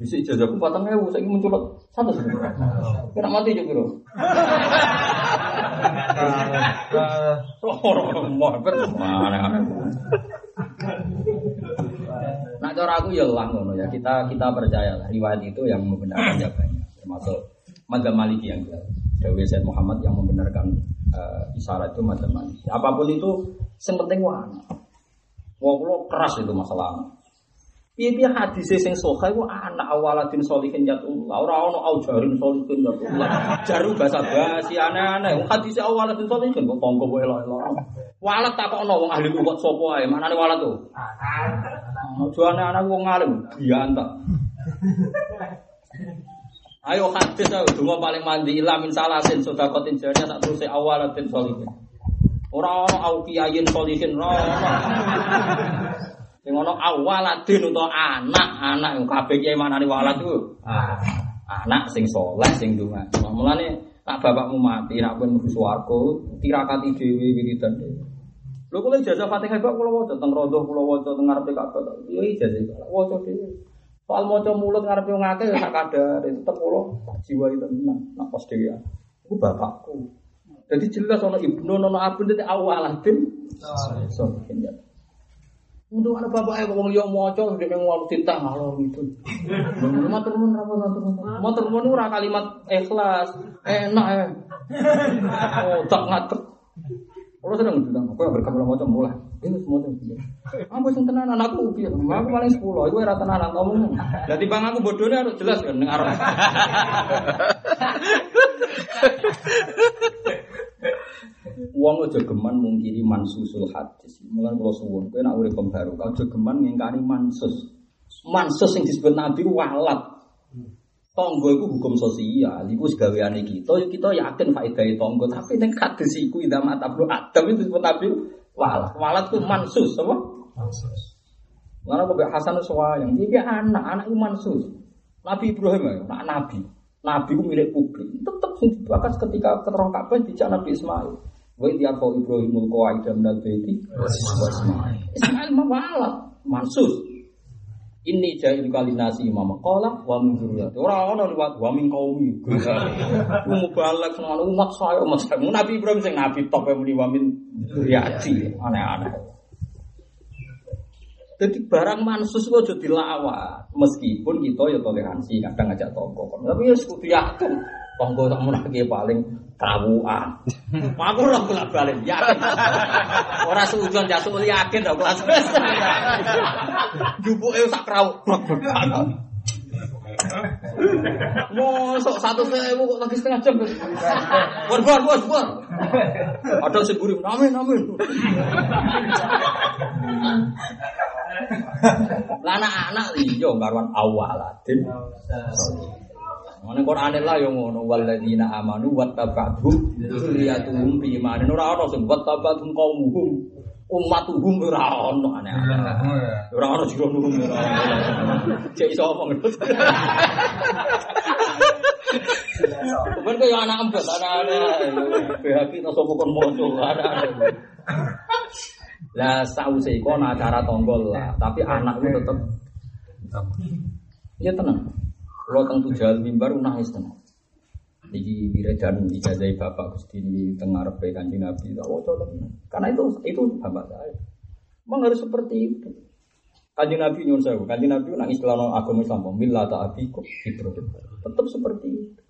Bisa ijazahku patang ibu, saya ingin mencolot satu sewu. (laughs) Kena mati juga bro. (laughs) Mana Nah cara aku ya lah ngono ya kita kita percaya lah riwayat itu yang membenarkan ya banyak termasuk Madzhab Maliki yang jelas. Dewi Said Muhammad yang membenarkan uh, isyarat itu Madzhab Maliki. Apa pun itu yang penting wah. Wah kalau keras itu masalah. Piye-piye hadis sing sahih ku anak awaladin solihin yatullah. Ora ono aujarin solihin yatullah. Jaru bahasa basi aneh-aneh. Hadis awaladin solihin kok tonggo wae elok-elok. Walat takokno wong ahli kok sapa ae. Manane walat tuh? Ojo anak-anak wong alim diantak. Ayo hadis ayo donga paling mandi ila min salasin sedekatin jariyah sak terus awalatin solihin. Ora ono au kiyayin solihin ora ono. Sing ono awaladin utawa anak, anak yang kabeh kiai manane walad iku. Anak sing soleh sing donga. Mulane nak bapakmu mati nak pun mlebu swarga, tirakati dhewe wiridan dhewe. Lho kula ijazah Fatihah kok kula waca teng rondo kula waca teng ngarepe Ka'bah. Ya ijazah kok waca dhewe. Soal maca mulut ngarepe wong akeh sak kadar, tetep kula jiwa itu tenang nak pas dhewe. Iku bapakku. Jadi jelas ono ibnu ono abun itu awaladin. Solihin ya. Untuk anak bapak ya wong liya dhek ning wong titah ngalor gitu. Matur nuwun ra matur nuwun. Matur nuwun ora kalimat ikhlas. Enak ya. (laughs) Oh, tak ngatek. Kalau sedang bilang, aku yang berkata macam mulai. Ini semua yang bilang. Aku sing tenan anakku piye? Aku paling 10, iku ora tenan ngomong. Dadi bang aku bodohnya harus jelas kan ning arep. (laughs) Wong aja geman mungkiri mansusul hadis. Mulane kula suwun, kowe nek urip pembaru, aja geman ngingkari mansus. Mansus yang disebut Nabi walat. Tonggo itu hukum sosial, itu segaweane kita, kita yakin faedah tonggo, tapi ning hadis iku idza mata bro Adam itu disebut Nabi walat. Walat itu mansus, apa? Mansus. Mana kok Hasan yang dia anak, anak itu mansus. Nabi Ibrahim ya, nak nabi. Nabi itu milik publik. Tetap sing dibahas ketika keterang Ka'bah dijak Nabi Ismail. Wa dia kau Ibrahimul qawaida minal baiti Ismail. Mawalat mansus. Ini jahil kali nasi imam qala wa min dzurriyyati. Ora ana liwat wa min qaumi. Mu balak seneng umat saya umat saya. Nabi Ibrahim sing nabi top yang muni wa min dzurriyyati. Aneh-aneh. Jadi barang mansus itu jadi dilawat. Meskipun kita ya toleransi, kadang ngajak tonggo. Tapi ya sekutu yakin. Tonggo tak mau lagi paling kawuan. (laughs) Aku orang kula balik yakin. (laughs) Orang sujon jasuk yakin (laughs) tak kelas. Jubuke sak krawu. Mosok satu sewu kok lagi setengah jam. Bor bor bor bor. Ada sing gurih, amin amin. Lah anak-anak iya karuan awaladin. Mana Quran lah yang ngono waladina amanu wattaba'hum dzurriyyatuhum bi imanin ora ana sing wattaba'hum qaumuhum ummatuhum ora ana aneh-aneh. Ora ana jero nuhum ora. Cek iso apa ngono. Ben kaya anak empet anak-anak. BHP ta sapa kon moco anak-anak. Lah sause iku ana acara tonggol lah, tapi anak itu tetep Ya tenang. Kalau teng tujal mimbar nangis tenang. Niki diredan ijazah bapak Gusti di tengah repe kanjeng Nabi. Tak waca Karena itu itu bapak saya. Memang harus seperti itu. Kanjeng Nabi nyuwun sewu. Kanjeng Nabi nang istilah agama Islam, millata abikum Ibrahim. Tetap seperti itu.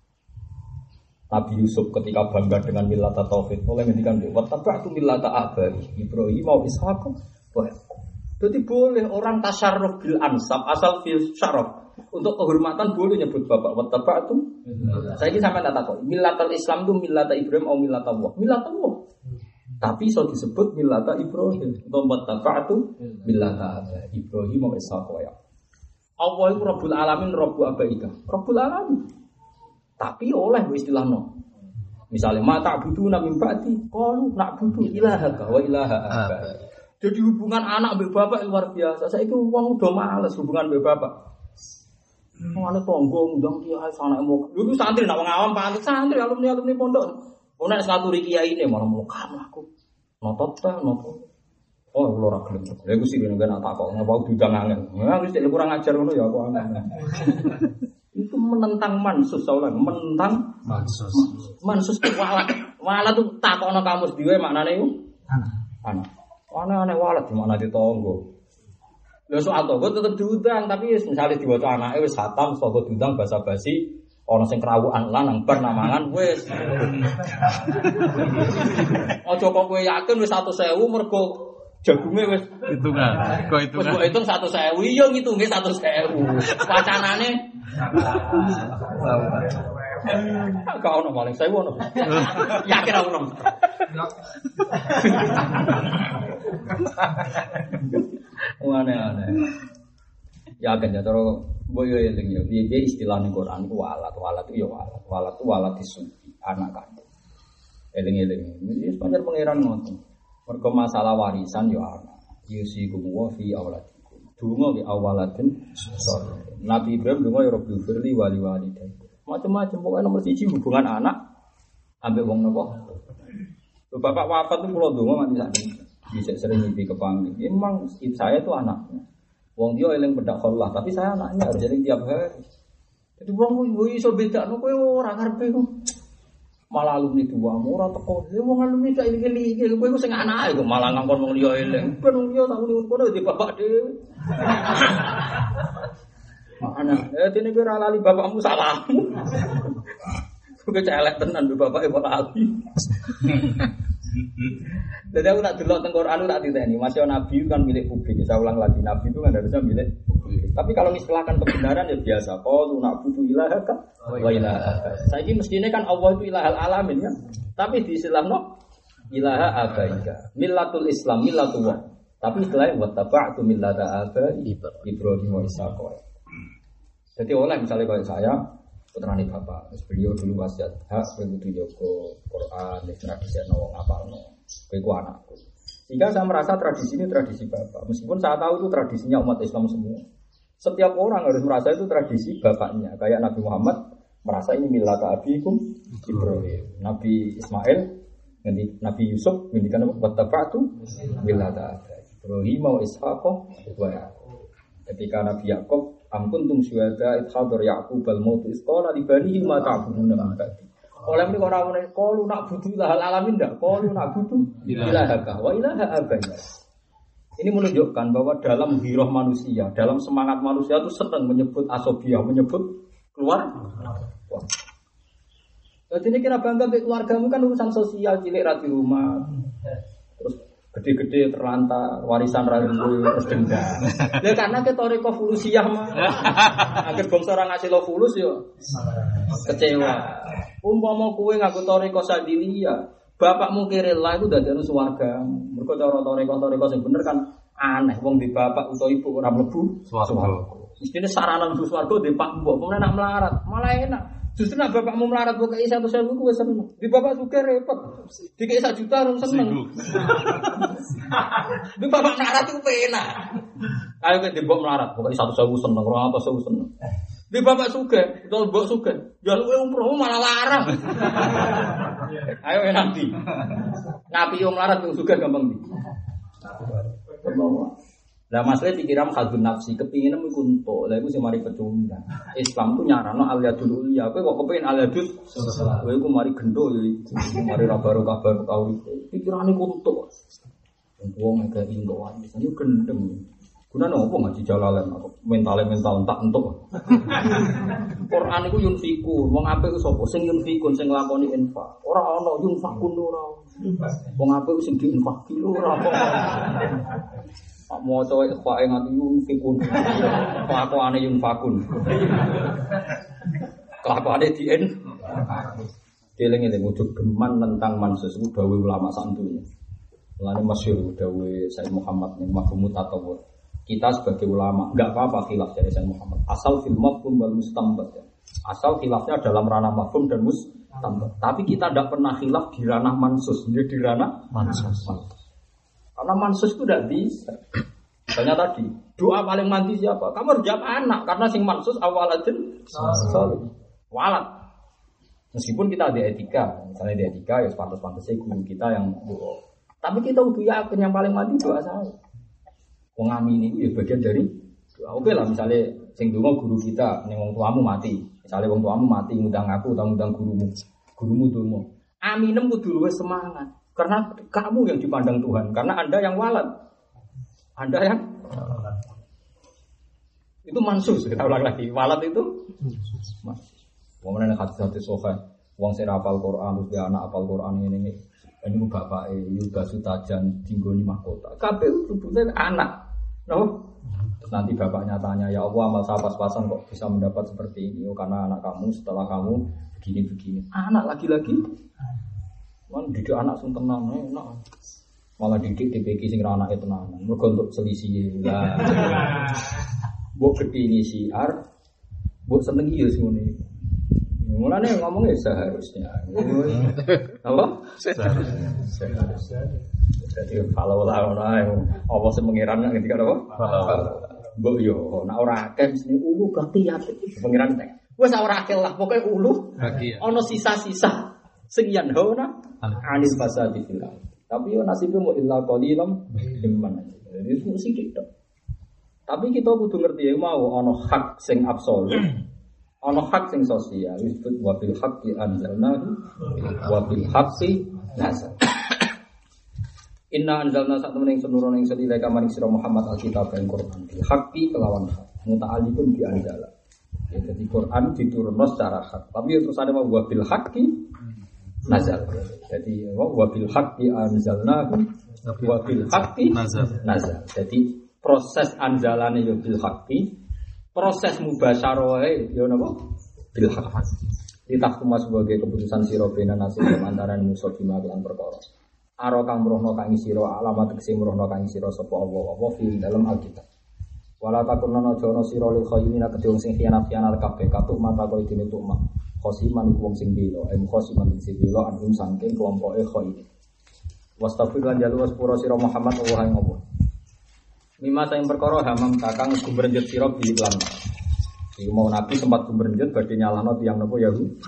Nabi Yusuf ketika bangga dengan milata tauhid mulai ngendikan wa tabatu milata abai Ibrahim mau Ishaq Jadi boleh orang tasyarruf bil ansab asal fil syaraf untuk kehormatan boleh nyebut bapak wa tabatu Saya ini sampai tak tahu milatal Islam itu milata Ibrahim atau milata Allah? Milata Allah. Tapi so disebut milata Ibrahim. Atau wa tabatu milata Ibrahim mau Ishaq Allah itu Rabbul Alamin Rabbu Abaika Rabbul Alamin. Tapi oleh istilah no. Misalnya mata butuh nabi ba'di, kalau nak butuh ilaha wa ilaha Jadi hubungan anak be bapak luar biasa. Saya itu uang udah males hubungan be bapak. Mau ada tonggo undang dia sana mau. Dulu santri nak ngawam pak santri alumni alumni pondok. Oh nak satu kiai ini malah mau kamu aku. Notot ta notot. Oh, kalau ora gelem. Lha iku sih nek nak takok ngapa diundang angin. Ya wis kurang ajar ngono ya aku angin (laughs) itu menentang mansus saulan menentang mansus mansus itu walat walat itu takono kamu sendiri maknanya itu anak anak anak walat di mana di tonggo Lha soal tonggo tetep diundang tapi misalnya diwaca anake wis hatam saka diundang basa basi ana sing krawukan lan nang bar namangan wis. Aja kok kowe yakin wis 1000 mergo jagungnya wes hitungan kok hitungan. Wes hitung satu sewu iya ngitungnya satu sewu. Wacanane? Kau ono paling sewu ono. Yakin aku ono aneh aneh ya kan ya terus boyo eling ya piye istilah ning Quran ku walat walat itu ya walat walat itu walat disuci anak kandung eling eling ini sepanjang pangeran ngoten Mergo masalah warisan yo ana. Yusikum wa fi auladikum. Dungo ki awalatin Nabi Ibrahim dungo ya Rabbi firli wali walidai. Macam-macam pokoknya nomor siji hubungan anak ambek wong nopo. Bapak wafat tuh kalau dungo mati sakit. Bisa sering mimpi kepanggil. Memang saya itu anaknya. Wong dia eling bedak Allah, tapi saya anaknya harus jadi tiap hari. Jadi wong iso beda, no kowe ora karepe malah alumni dua ora teko ya wong alumni gak iki iki kowe sing anake kok malah ngangkon wong liya eling (laughs) ben wong liya tak muni kono di bapak dhewe (laughs) Mana? Ya dene kowe ora lali bapakmu salahmu. (laughs) Kowe celek tenan be bapak ibu lali. Jadi aku tak delok teng Quran tak diteni, Mas Nabi kan milik publik. Saya ulang lagi, Nabi itu kan harusnya milik publik. Tapi kalau istilahkan kebenaran ya biasa. Qalu na'budu ilahaka wa ilahaka. Saiki mestine kan Allah itu ilahal alamin kan. Tapi di istilah no ilaha abaika. Millatul Islam millatullah. Tapi istilahnya wa taba'tu millata abai Ibrahim wa Ishaq. Jadi oleh misalnya kayak saya putrane bapak, terus beliau dulu wasiat hak begitu Joko Quran, tradisi nawang apa no, kowe anakku. Sehingga saya merasa tradisi ini tradisi bapak, meskipun saya tahu itu tradisinya umat Islam semua. Setiap orang harus merasa itu tradisi bapaknya, kayak Nabi Muhammad merasa ini milata abikum Ibrahim, Nabi Ismail, Nabi Yusuf, ngendikan apa? Wattaba'tu milata Ibrahim wa Ishaq wa Ketika Nabi Yakub Ampun tung syuhada idhadar Ya'qub al-maut isqala li banihi ma ta'buduna min ba'di. Oleh mereka orang kalu nak butuh ilahal alamin dah, kalu nak butuh ilahaka wa ilaha abaina. Ini menunjukkan bahwa dalam hiroh manusia, dalam semangat manusia itu senang menyebut asobiah, menyebut keluar. Jadi ini kira bangga keluargamu kan urusan sosial cilik rati rumah. Terus gede-gede terlantar warisan ragu terus denda (laughs) ya karena kita toriko fulusiah mah (laughs) akhir bangsa orang ngasih lo fulus yo. Kecewa. Umpama kue ngaku toriko sadilia bapakmu lah itu dari anu suwarga. Mereka cara toriko toriko yang bener kan aneh. Wong di bapak atau ibu orang lebu suwarga. Mestinya sarana untuk suwarga di pak mbok. Kemudian nak melarat malah enak Justru nak bapakmu melarat buka isa satu sewu gue seneng. Di bapak juga repot. Di satu juta orang seneng. Di bapak melarat itu pena. Ayo ke di bapak melarat buka satu sewu seneng. Orang apa sewu seneng. Di bapak suka, kalau bapak suka, ya lu umroh malah larang. Ayo nabi. Nabi yang melarat yang suka gampang di. Lah masalah pikiran hadun nafsi, kepingin nemu kunto, lah itu sih mari pecunda. Islam tuh nyarano dulu ya, kowe kok kepengin aliyadul kowe ku mari gendo ya mari ra baru kabar tahu pikirane kunto. Wong gak indo wae, ini gendeng. Guna nopo ngaji jalalan mental mental tak entuk. (laughs) Quran iku yunfiku, wong apik sapa sing yunfikun sing nglakoni infak. Ora ana yunfakun ora. Wong apik sing diinfak ora. Mau coba ikhfa yang nganti yunfikun. Kelakuan yunfakun. Kelakuan dien. Dieling ini wujud geman tentang mansus itu dawe ulama santunya. Lalu masyur dawe Said Muhammad nih mafhum tatawur. Kita sebagai ulama nggak apa-apa khilaf dari Said Muhammad. Asal fil mafhum wal mustambat ya. Asal khilafnya dalam ranah mafhum dan mustambat. Tapi kita tidak pernah khilaf di ranah mansus, di ranah mansus. mansus. Karena mansus itu tidak bisa. Misalnya tadi, doa paling mandi siapa? Kamu harus jawab anak, karena sing mansus awaladin walat. Meskipun kita ada etika, misalnya di etika ya pantas-pantasnya guru kita yang doa. Tapi kita udah yakin yang paling mandi doa saya. Pengamin ini ya bagian dari doa. Oke lah misalnya sing donga guru kita, nih wong tuamu mati. Misalnya wong tuamu mati ngundang aku, atau ngundang gurumu. Gurumu donga. Aminem kudu luwih semangat. Karena kamu yang dipandang Tuhan, karena Anda yang walat. Anda yang itu mansus, kita ulang lagi. Walat itu mansus. Wong mana hati-hati sofa, wong saya apal Quran, terus dia anak apal Quran ini ini. Ini bapak Yuga Sutajan Tinggoni Mahkota. KPU sebutnya anak, no? Terus nanti bapaknya tanya, ya Allah amal saya pas-pasan kok bisa mendapat seperti ini? Oh, karena anak kamu setelah kamu begini-begini. Anak lagi-lagi Kan didik anak sing tenang enak. Malah didik DPK sing ra anake tenan. Mergo untuk selisih lah. (laughs) Mbok kepini siar, mbok seneng iya sing ngene. Mulane ngomong ya seharusnya. (laughs) Apa? Seharusnya. Jadi kalau lah ora apa sing mengiran ketika apa? Mbok yo nak ora akeh mesti ulu berarti ya pengiran teh. Wes ora akeh lah pokoke ulu. Ono sisa-sisa sing yanhauna anil fasadi fil Tapi yo nasibnya mau illa qalilam mimman. Jadi itu sithik tok. Tapi kita kudu ngerti ya mau ono hak sing absolut. (clears throat) Ono hak sing sosial disebut wa bil haqqi anzalnahu wa bil haqqi nazal. (clears throat) Inna anzalna sak temen ing senurono ing sedile kamaring sira Muhammad alkitab dan Quran bil haqqi kelawan hak. Muta'alliqun bi anzala. Ya, jadi Quran diturunkan secara hak. Tapi terus ada wa bil haqqi nazal. Jadi wabil haqqi anzalnahu wabil haqqi nazal. Jadi proses anzalane yo bil haqqi Proses mubasyarah ya napa? Bil haq. Ditahkuma sebagai keputusan sira bena nasib antara musuh bima lan perkara. Aro kang mrohno kang sira alamat tegese mrohno kang sira sapa Allah apa fi dalam Alkitab. Wala takunna aja ana sira lil khayyina kedhe sing khianat-khianat kabeh katuk mata koyo dene tukma. Khosiman iku wong sing bela, em khosiman sing bela anhum saking kelompoke khayyin. Wastafir lan jalu waspura sira Muhammad Allah ing Allah. Mima sayang perkara hamam kakang gumrenjet sira bi lan. Iku mau nabi sempat gumrenjet badhe nyalahno tiyang napa Yahudi.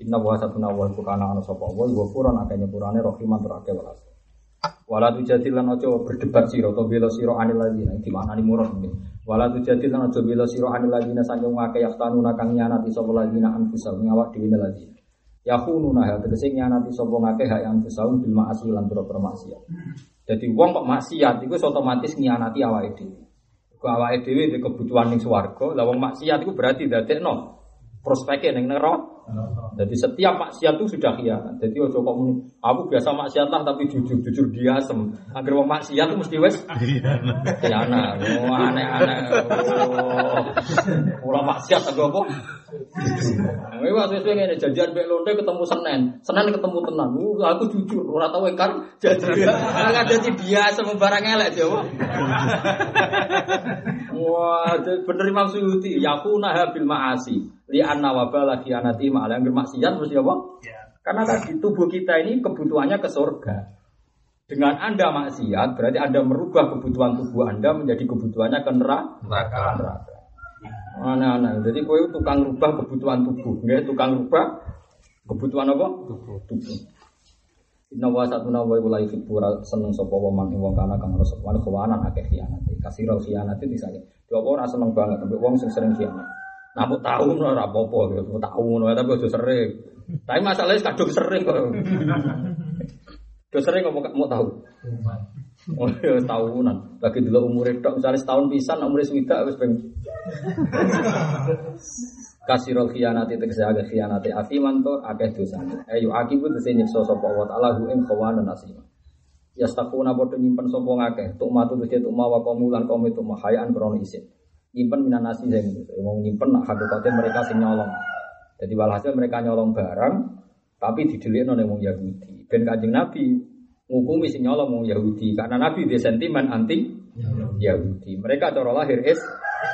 Inna wa satuna wa kana ana sapa wa wa puran akeh nyepurane rahiman terake welas. Wala tujadil lan aja berdebat sira to bela sira anil ladina di mana ni murad ini. Wala tujadil lan aja bela sira anil ladina saking akeh yaftanuna kang nyanati sapa ladina anfusa ngawak dhewe ladina. Yahununa ha tegese nyanati sapa ngakeh hak yang anfusahum bil ma'asi lan maksiat. Jadi wong kok maksiat iku otomatis awake dhewe. Kok awake dhewe di kebutuhan ning swarga, lah wong maksiat iku berarti dadekno prospeknya ning neraka. Jadi setiap maksiat itu sudah khianat. Jadi ojo kok muni, aku biasa maksiat lah tapi jujur jujur dia sem. Agar wong maksiat itu mesti wes khianat. Oh aneh-aneh. Ora maksiat aku apa? Ini waktu itu ngene janjian mbek lonte ketemu Senin. Senin ketemu tenan. Uh, aku jujur ora tau ingkar jadi. Ora dadi biasa barang elek dia. Wah, bener Imam Suyuti, yakuna habil ma'asi. Li anna wabala khianati ma'ala yang bermaksiat mesti apa? Ya. Karena tadi tubuh kita ini kebutuhannya ke surga. Dengan Anda maksiat, berarti Anda merubah kebutuhan tubuh Anda menjadi kebutuhannya ke neraka. Neraka. neraka. Aneh-aneh. Jadi kowe tukang rubah kebutuhan tubuh, nggih, tukang rubah kebutuhan apa? Tubuh. tubuh. Inna wa satuna wa iku la yuhibbu seneng sapa wa man wong kana kang rasa wa khawanan akeh khianat. Kasirul khianat itu disake. Yo apa ora seneng banget ambek wong sing sering khianat. Nah, mau tahu ora apa-apa gitu, mau tahu ngono tapi aja sering. Tapi masalahnya kadung sering kok. Sering kok mau tahu. Oh, ya tahunan. Bagi dulu umur itu, misalnya setahun pisan, swida wis peng. Kasirul khianati tegese agak khianati afiman to akeh dosane. Ayo akibu tegese nyiksa sapa wa ta'ala hu ing khawana nasima. Yastaquna padha nyimpen sapa ngakeh, tuk matu tegese tuk mawa kaum lan kaum itu mahayaan krono isin. Nyimpen minan nasi sing wong nyimpen nak hakikate mereka sing nyolong. Jadi walhasil mereka nyolong barang tapi didelikno ning wong Yahudi. Ben Kanjeng Nabi ngukumi sing nyolong wong Yahudi karena Nabi dia sentimen anti Yahudi. Mereka cara lahir is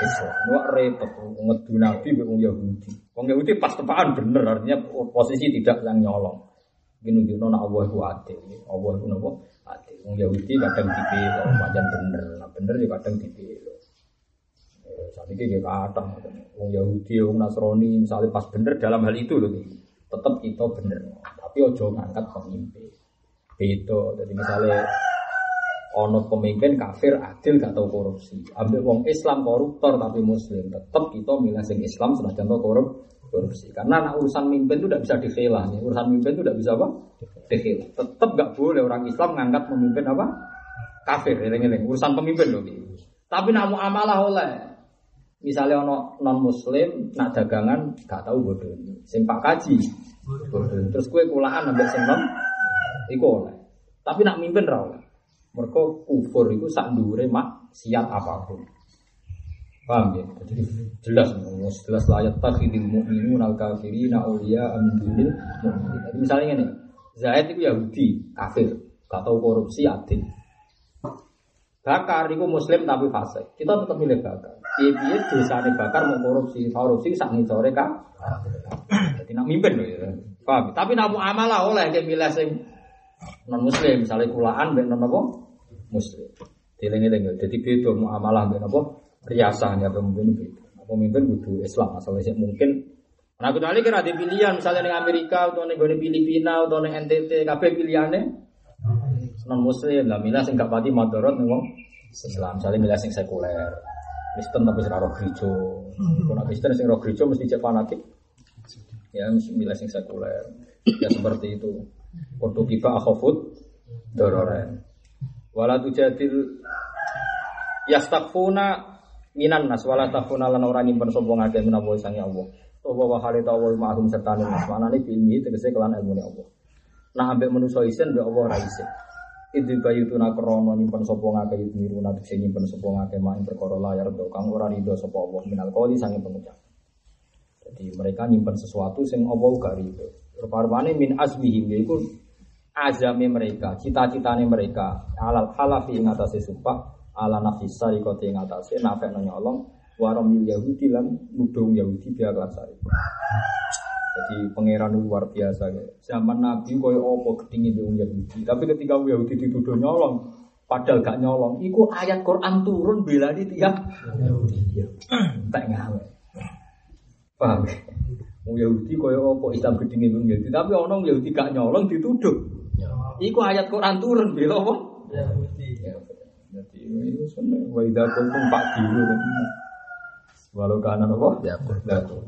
Islam. Wah repot ngedu Nabi wong Yahudi. Wong Yahudi pas tepaan bener artinya posisi tidak yang nyolong. Gini gini nona Allah itu adil. Allah itu napa adil. Wong Yahudi kadang dipilih, pancen bener. Nah bener juga kadang dipilih. Saat ini kayak kata, wong Yahudi, wong Nasrani, misalnya pas bener dalam hal itu loh, tetap kita bener. Tapi ojo ngangkat pemimpin. Itu, jadi misalnya ono pemimpin kafir adil gak tau korupsi. Ambil wong Islam koruptor tapi muslim, tetap kita milih sing Islam sudah contoh korup korupsi. Karena anak urusan mimpin itu tidak bisa dikhilah. Ya. Urusan mimpin itu tidak bisa apa? Dikhilah. Tetap gak boleh orang Islam ngangkat pemimpin apa? Kafir, eling-eling. Urusan pemimpin loh. Tapi nak muamalah oleh. Misalnya ono non muslim nak dagangan gak tahu bodoh ini. Sing pak kaji bodoh. Terus kue kulaan ambil sing iku oleh. Tapi nak mimpin ra oleh. Mereka kufur itu sak dure mak siap apa pun. Paham ya? Jadi jelas, jelas layak takhidil mu'minun al kafirina awliya amin dunil. Jadi misalnya ini, Zaid itu Yahudi, kafir, gak tahu korupsi, adil. Bakar itu muslim tapi fasik. Kita tetap milih bakar. Piye dosane bakar mau korupsi, korupsi sak ngisore kan. Jadi nak mimpin loh ya. Tapi nak muamalah oleh dia milih sing non muslim, misalnya kulaan ben non apa? Muslim. Dileng-eleng jadi beda muamalah ben apa? Riasan ya pemimpin beda. Pemimpin kudu Islam asalnya mungkin Nah, kecuali kira ada pilihan, misalnya di Amerika, atau di Filipina, atau di NTT, kabeh pilihannya non muslim lah milah sing gak pati madorot nih wong Islam. Misalnya milah sing sekuler. Kristen tapi sing roh gereja. Kalau Kristen sing roh gereja mesti cek fanatik? Ya mesti milah sing sekuler. Ya seperti itu. Waktu kiba akhofut dororen. Wala tujadil yastakfuna minan nas. Wala takfuna lan ora nyimpen sapa ngake menawa sange Allah. Sopo wa halita wa ma'hum sertane nas. Manane ilmi tegese kelan ilmu Allah. Nah ambek manusa isin mbek Allah ra isin Itu bayu tuna krono nyimpen sapa ngake itu niru nanti sing nyimpen sapa ngake main perkara layar do kang ora rido sapa Allah minal qoli sange pengucap. Jadi mereka nyimpen sesuatu sing Allah gak rido. Rupa-rupane min azmihim yaiku azame mereka, cita-citane mereka alal halafi ing atase sumpah ala nafis sarikoti ing atase nafekno nyolong waramil Yahudi lan mudung Yahudi biar sari. Jadi pangeran luar biasa ya. Zaman Nabi koyo opo ketinggi wong Yahudi. Tapi ketika wong Yahudi dituduh nyolong, padahal gak nyolong, iku ayat Quran turun bela di tiap Yahudi. Tak ngawe. Paham? ya? Wong Yahudi koyo opo Islam ketinggi wong Yahudi. Tapi ono wong Yahudi gak nyolong dituduh. Iku ayat Quran turun bela apa? Yahudi. Ya, Jadi itu sebenarnya wa idza kuntum fa'dilu. Walau kana apa? Ya, Laku.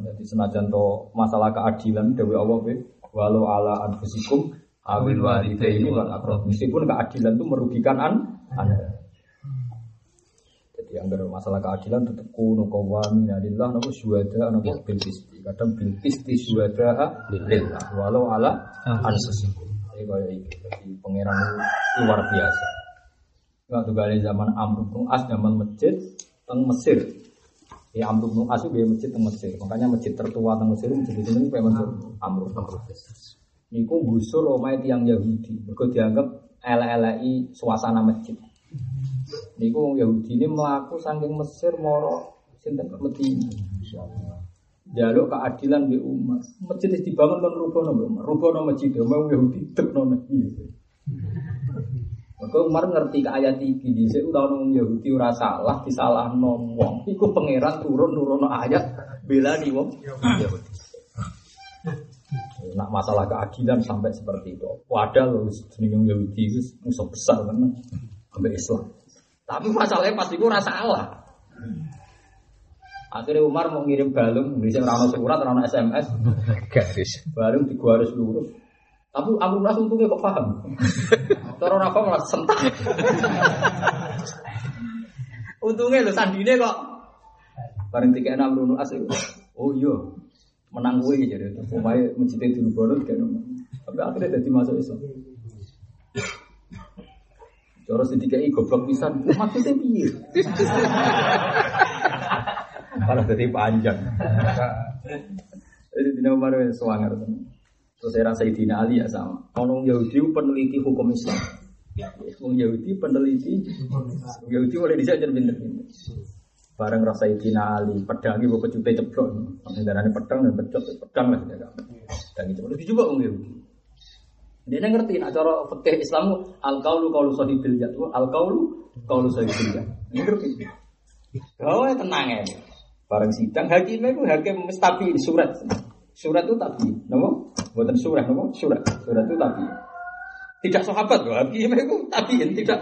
Jadi senajan to masalah keadilan dewi Allah be walau ala anfusikum awil walidaini wal aqrab. Meskipun keadilan itu merugikan an Anda. Jadi anggar masalah keadilan tetap kuno qawami lillah nopo syuhada nopo bil qisti. Kadang bil qisti syuhada lillah walau ala anfusikum. Jadi kaya iki. Jadi pangeran itu luar biasa. Waktu kali zaman Amr bin As zaman masjid teng Mesir. Ya Amr bin As itu masjid teng Mesir. Makanya masjid tertua teng Mesir masjid itu ini memang Amr bin As. Niku gusur omahe tiang Yahudi. Mergo dianggap elek-eleki suasana masjid. Niku Yahudi ini melaku saking Mesir moro sinten Medina. Jaluk keadilan di umat. Masjid dibangun kan rubono Umar. Rubono masjid, mau Yahudi tekno nabi. Maka Umar ngerti ke ayat iki di sini udah nong Yahudi ora salah disalah wong. Iku pangeran turun turun ayat bela di wong Yahudi. Nak masalah keadilan sampai seperti itu. Padahal jeneng Yahudi itu musuh besar kan sampai Islam. Tapi masalahnya pasti rasa salah. Akhirnya Umar mau ngirim balung, bisa rano surat, rano SMS, Garis. balung di garis lurus. Tapi Abu Nas untungnya kok paham. (laughs) Cara apa malah sentak. untungnya lo sandine kok. Bareng tiga enam Abu Nas itu. Oh iya, menang gue jadi itu. Pemain mencintai dulu baru kan. Tapi akhirnya jadi masuk Islam. Cara sedikit goblok pisan. Maksudnya piye? Malah jadi panjang. Jadi wis swanger tenan. Terus rasa Sayyidina Ali ya sama. Orang Yahudi peneliti hukum Islam. Wong Yahudi peneliti Wong Yahudi bisa jadi pinter-pinter. Bareng rasa Sayyidina Ali pedang ibu pecute ceblok. Darahnya pedang dan pecot pedang lah tidak. Dan itu boleh dicoba Wong Yahudi. Dia ngerti nak cara fikih Islam al qaulu qaulu sahibil jad al qaulu qaulu sahibil. Ini ngerti. Oh tenang ya. Bareng sidang hakim itu hakim mesti surat. Surat itu tapi, nama? Buatan surat, nama? Surat. Surat itu tapi. Tidak sahabat loh, hakim itu tapi tidak.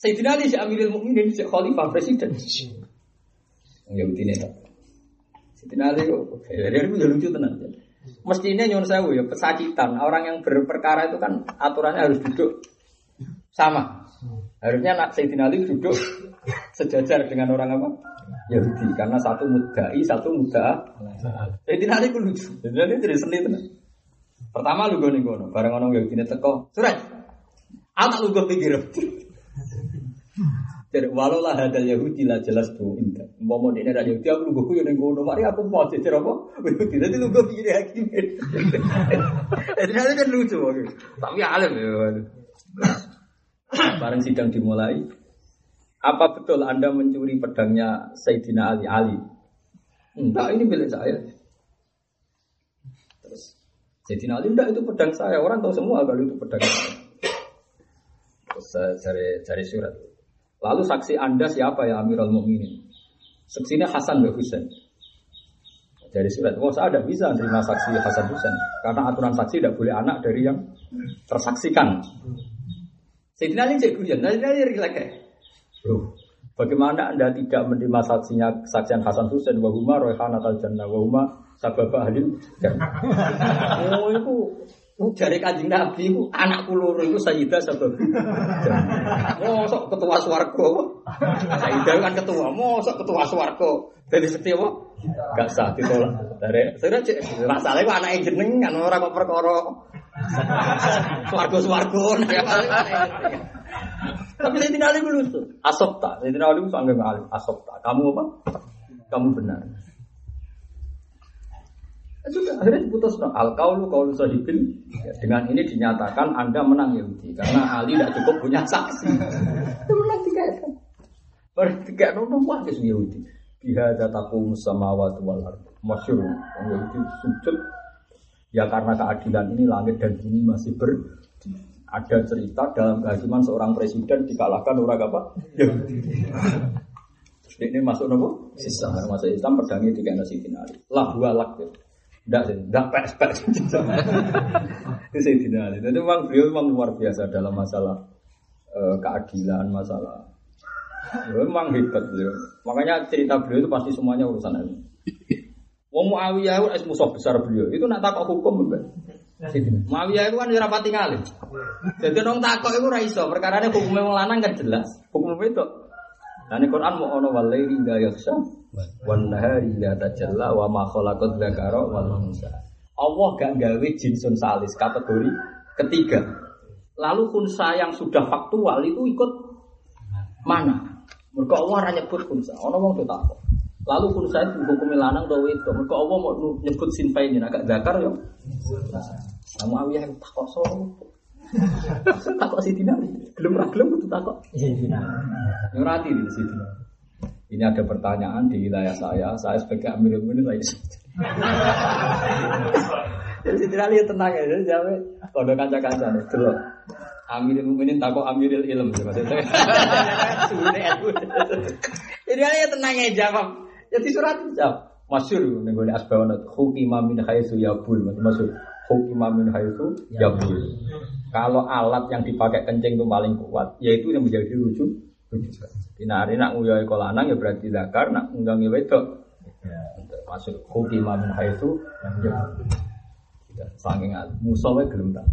Sayyidina Ali si Amirul Mukminin si Khalifah Presiden. Yahudi ini tak. Sayyidina Ali kok, ya dia itu lucu tenan. Mestinya nyon sewu ya pesakitan. Orang yang berperkara itu kan aturannya harus duduk sama. Harusnya nak Sayyidina Ali duduk (laughs) sejajar dengan orang apa? Yahudi karena satu mudai, satu muda. Sayyidina Ali ku lucu. Sayyidina Ali jadi seni tenan. Pertama lu gue gono, bareng orang Yahudi teko. Surat. Anak lu gue pikir. (laughs) Jadi walau lah hadal Yahudi lah jelas tuh indah. Mau mau dia ada Yahudi aku lu gue yang gono. Mari aku mau cecer apa? Yahudi nanti lu gue pikir hakim. Jadi nanti kan lucu. Tapi alim ya. Bareng sidang dimulai. Apa betul Anda mencuri pedangnya Sayyidina Ali? Ali. Enggak, ini milik saya. Terus Sayyidina Ali, enggak itu pedang saya. Orang tahu semua kalau itu pedang saya. Terus saya cari, cari surat. Lalu saksi Anda siapa ya Amirul Mukminin? Saksinya Hasan bin Husain. Dari surat, oh saya tidak bisa menerima saksi Hasan Husain karena aturan saksi tidak boleh anak dari yang tersaksikan. Sayyidina Ali cek guyon, Sayyidina Ali rileks. Bro, bagaimana anda tidak menerima saksinya saksian Hasan Husain wa huma royhanat al jannah wa huma sababa ahlil jannah. (laughs) Oh itu Oh, dari kanjeng Nabi itu anak kulur itu Sayyidah sebab Mosok ketua swarga Sayyidah kan ketua Mosok ketua swarga Jadi setiap apa? Gak sah ditolak Dari Saya cek Masalahnya itu anak jenengan Orang kok perkara (laughs) Swargo-swargo. Tapi saya tidak ada dulu tuh. Asop tak. Saya tidak dulu sanggeng alim. Asop tak. Kamu apa? Kamu benar. Ya Sudah, akhirnya diputus no. Al kaulu kaulu sahibil. Ya, dengan ini dinyatakan Anda menang Yahudi karena Ali tidak cukup punya saksi. Itu menang tiga kan. Berarti tiga nono wah Yahudi. Biha dataku sama wal ard. Masyur. Yahudi sujud. Ya karena keadilan ini langit dan bumi masih ber ada cerita dalam kehakiman seorang presiden dikalahkan orang apa? Yahudi. Ini masuk nopo? Islam. Masuk Islam pedangnya tiga nasi finali. Lah dua lak. Ya. Enggak sih, enggak pes-pes. Itu saya dinali. Jadi memang beliau memang luar biasa dalam masalah eh, keadilan, masalah Beliau memang hebat beliau. Makanya cerita beliau itu pasti semuanya urusan ini. Wong Muawiyah itu musuh besar beliau. Itu nak takut hukum mbak. Muawiyah itu kan ora pati ngalim. Jadi nong takut itu ra iso, perkarane hukumnya wong lanang kan jelas. Hukum itu. Nah ini Quran mau ono walairi la yakhsha wan nahari la tajalla wa ma khalaqat dzakara wal unsa. Allah gak gawe jinsun salis kategori ketiga. Lalu kunsa yang sudah faktual itu ikut mana? Allah hanya nyebut kunsa. Ono wong takut. Lalu kunsa itu hukum lanang atau itu. Mereka Allah mau nyebut sinfainin agak zakar yo. Kamu awiyah takut solo. takut sih tidak. Belum ra belum itu takut. Nyurati di situ. Ini ada pertanyaan di wilayah saya. Saya sebagai Amirul Mukminin lagi. Jadi tidak lihat tenang ya. Jadi kalau kanca-kanca nih. Dulu. Amirul Mukminin takut Amirul Ilm. Jadi ya tenang ya jawab. Jadi surat jawab. Masyur nih gue asbawanat. Hukima min haitsu yabul. Maksud hukima min haitsu yabul. Kalau alat yang dipakai kencing itu paling kuat, yaitu yang menjadi rujukan. Nah, hari nak nguyoi kolanang ya berarti zakar, nak unggangi wedok. Masuk hukima min haitsu yabul. Saking musuhnya gelem tak.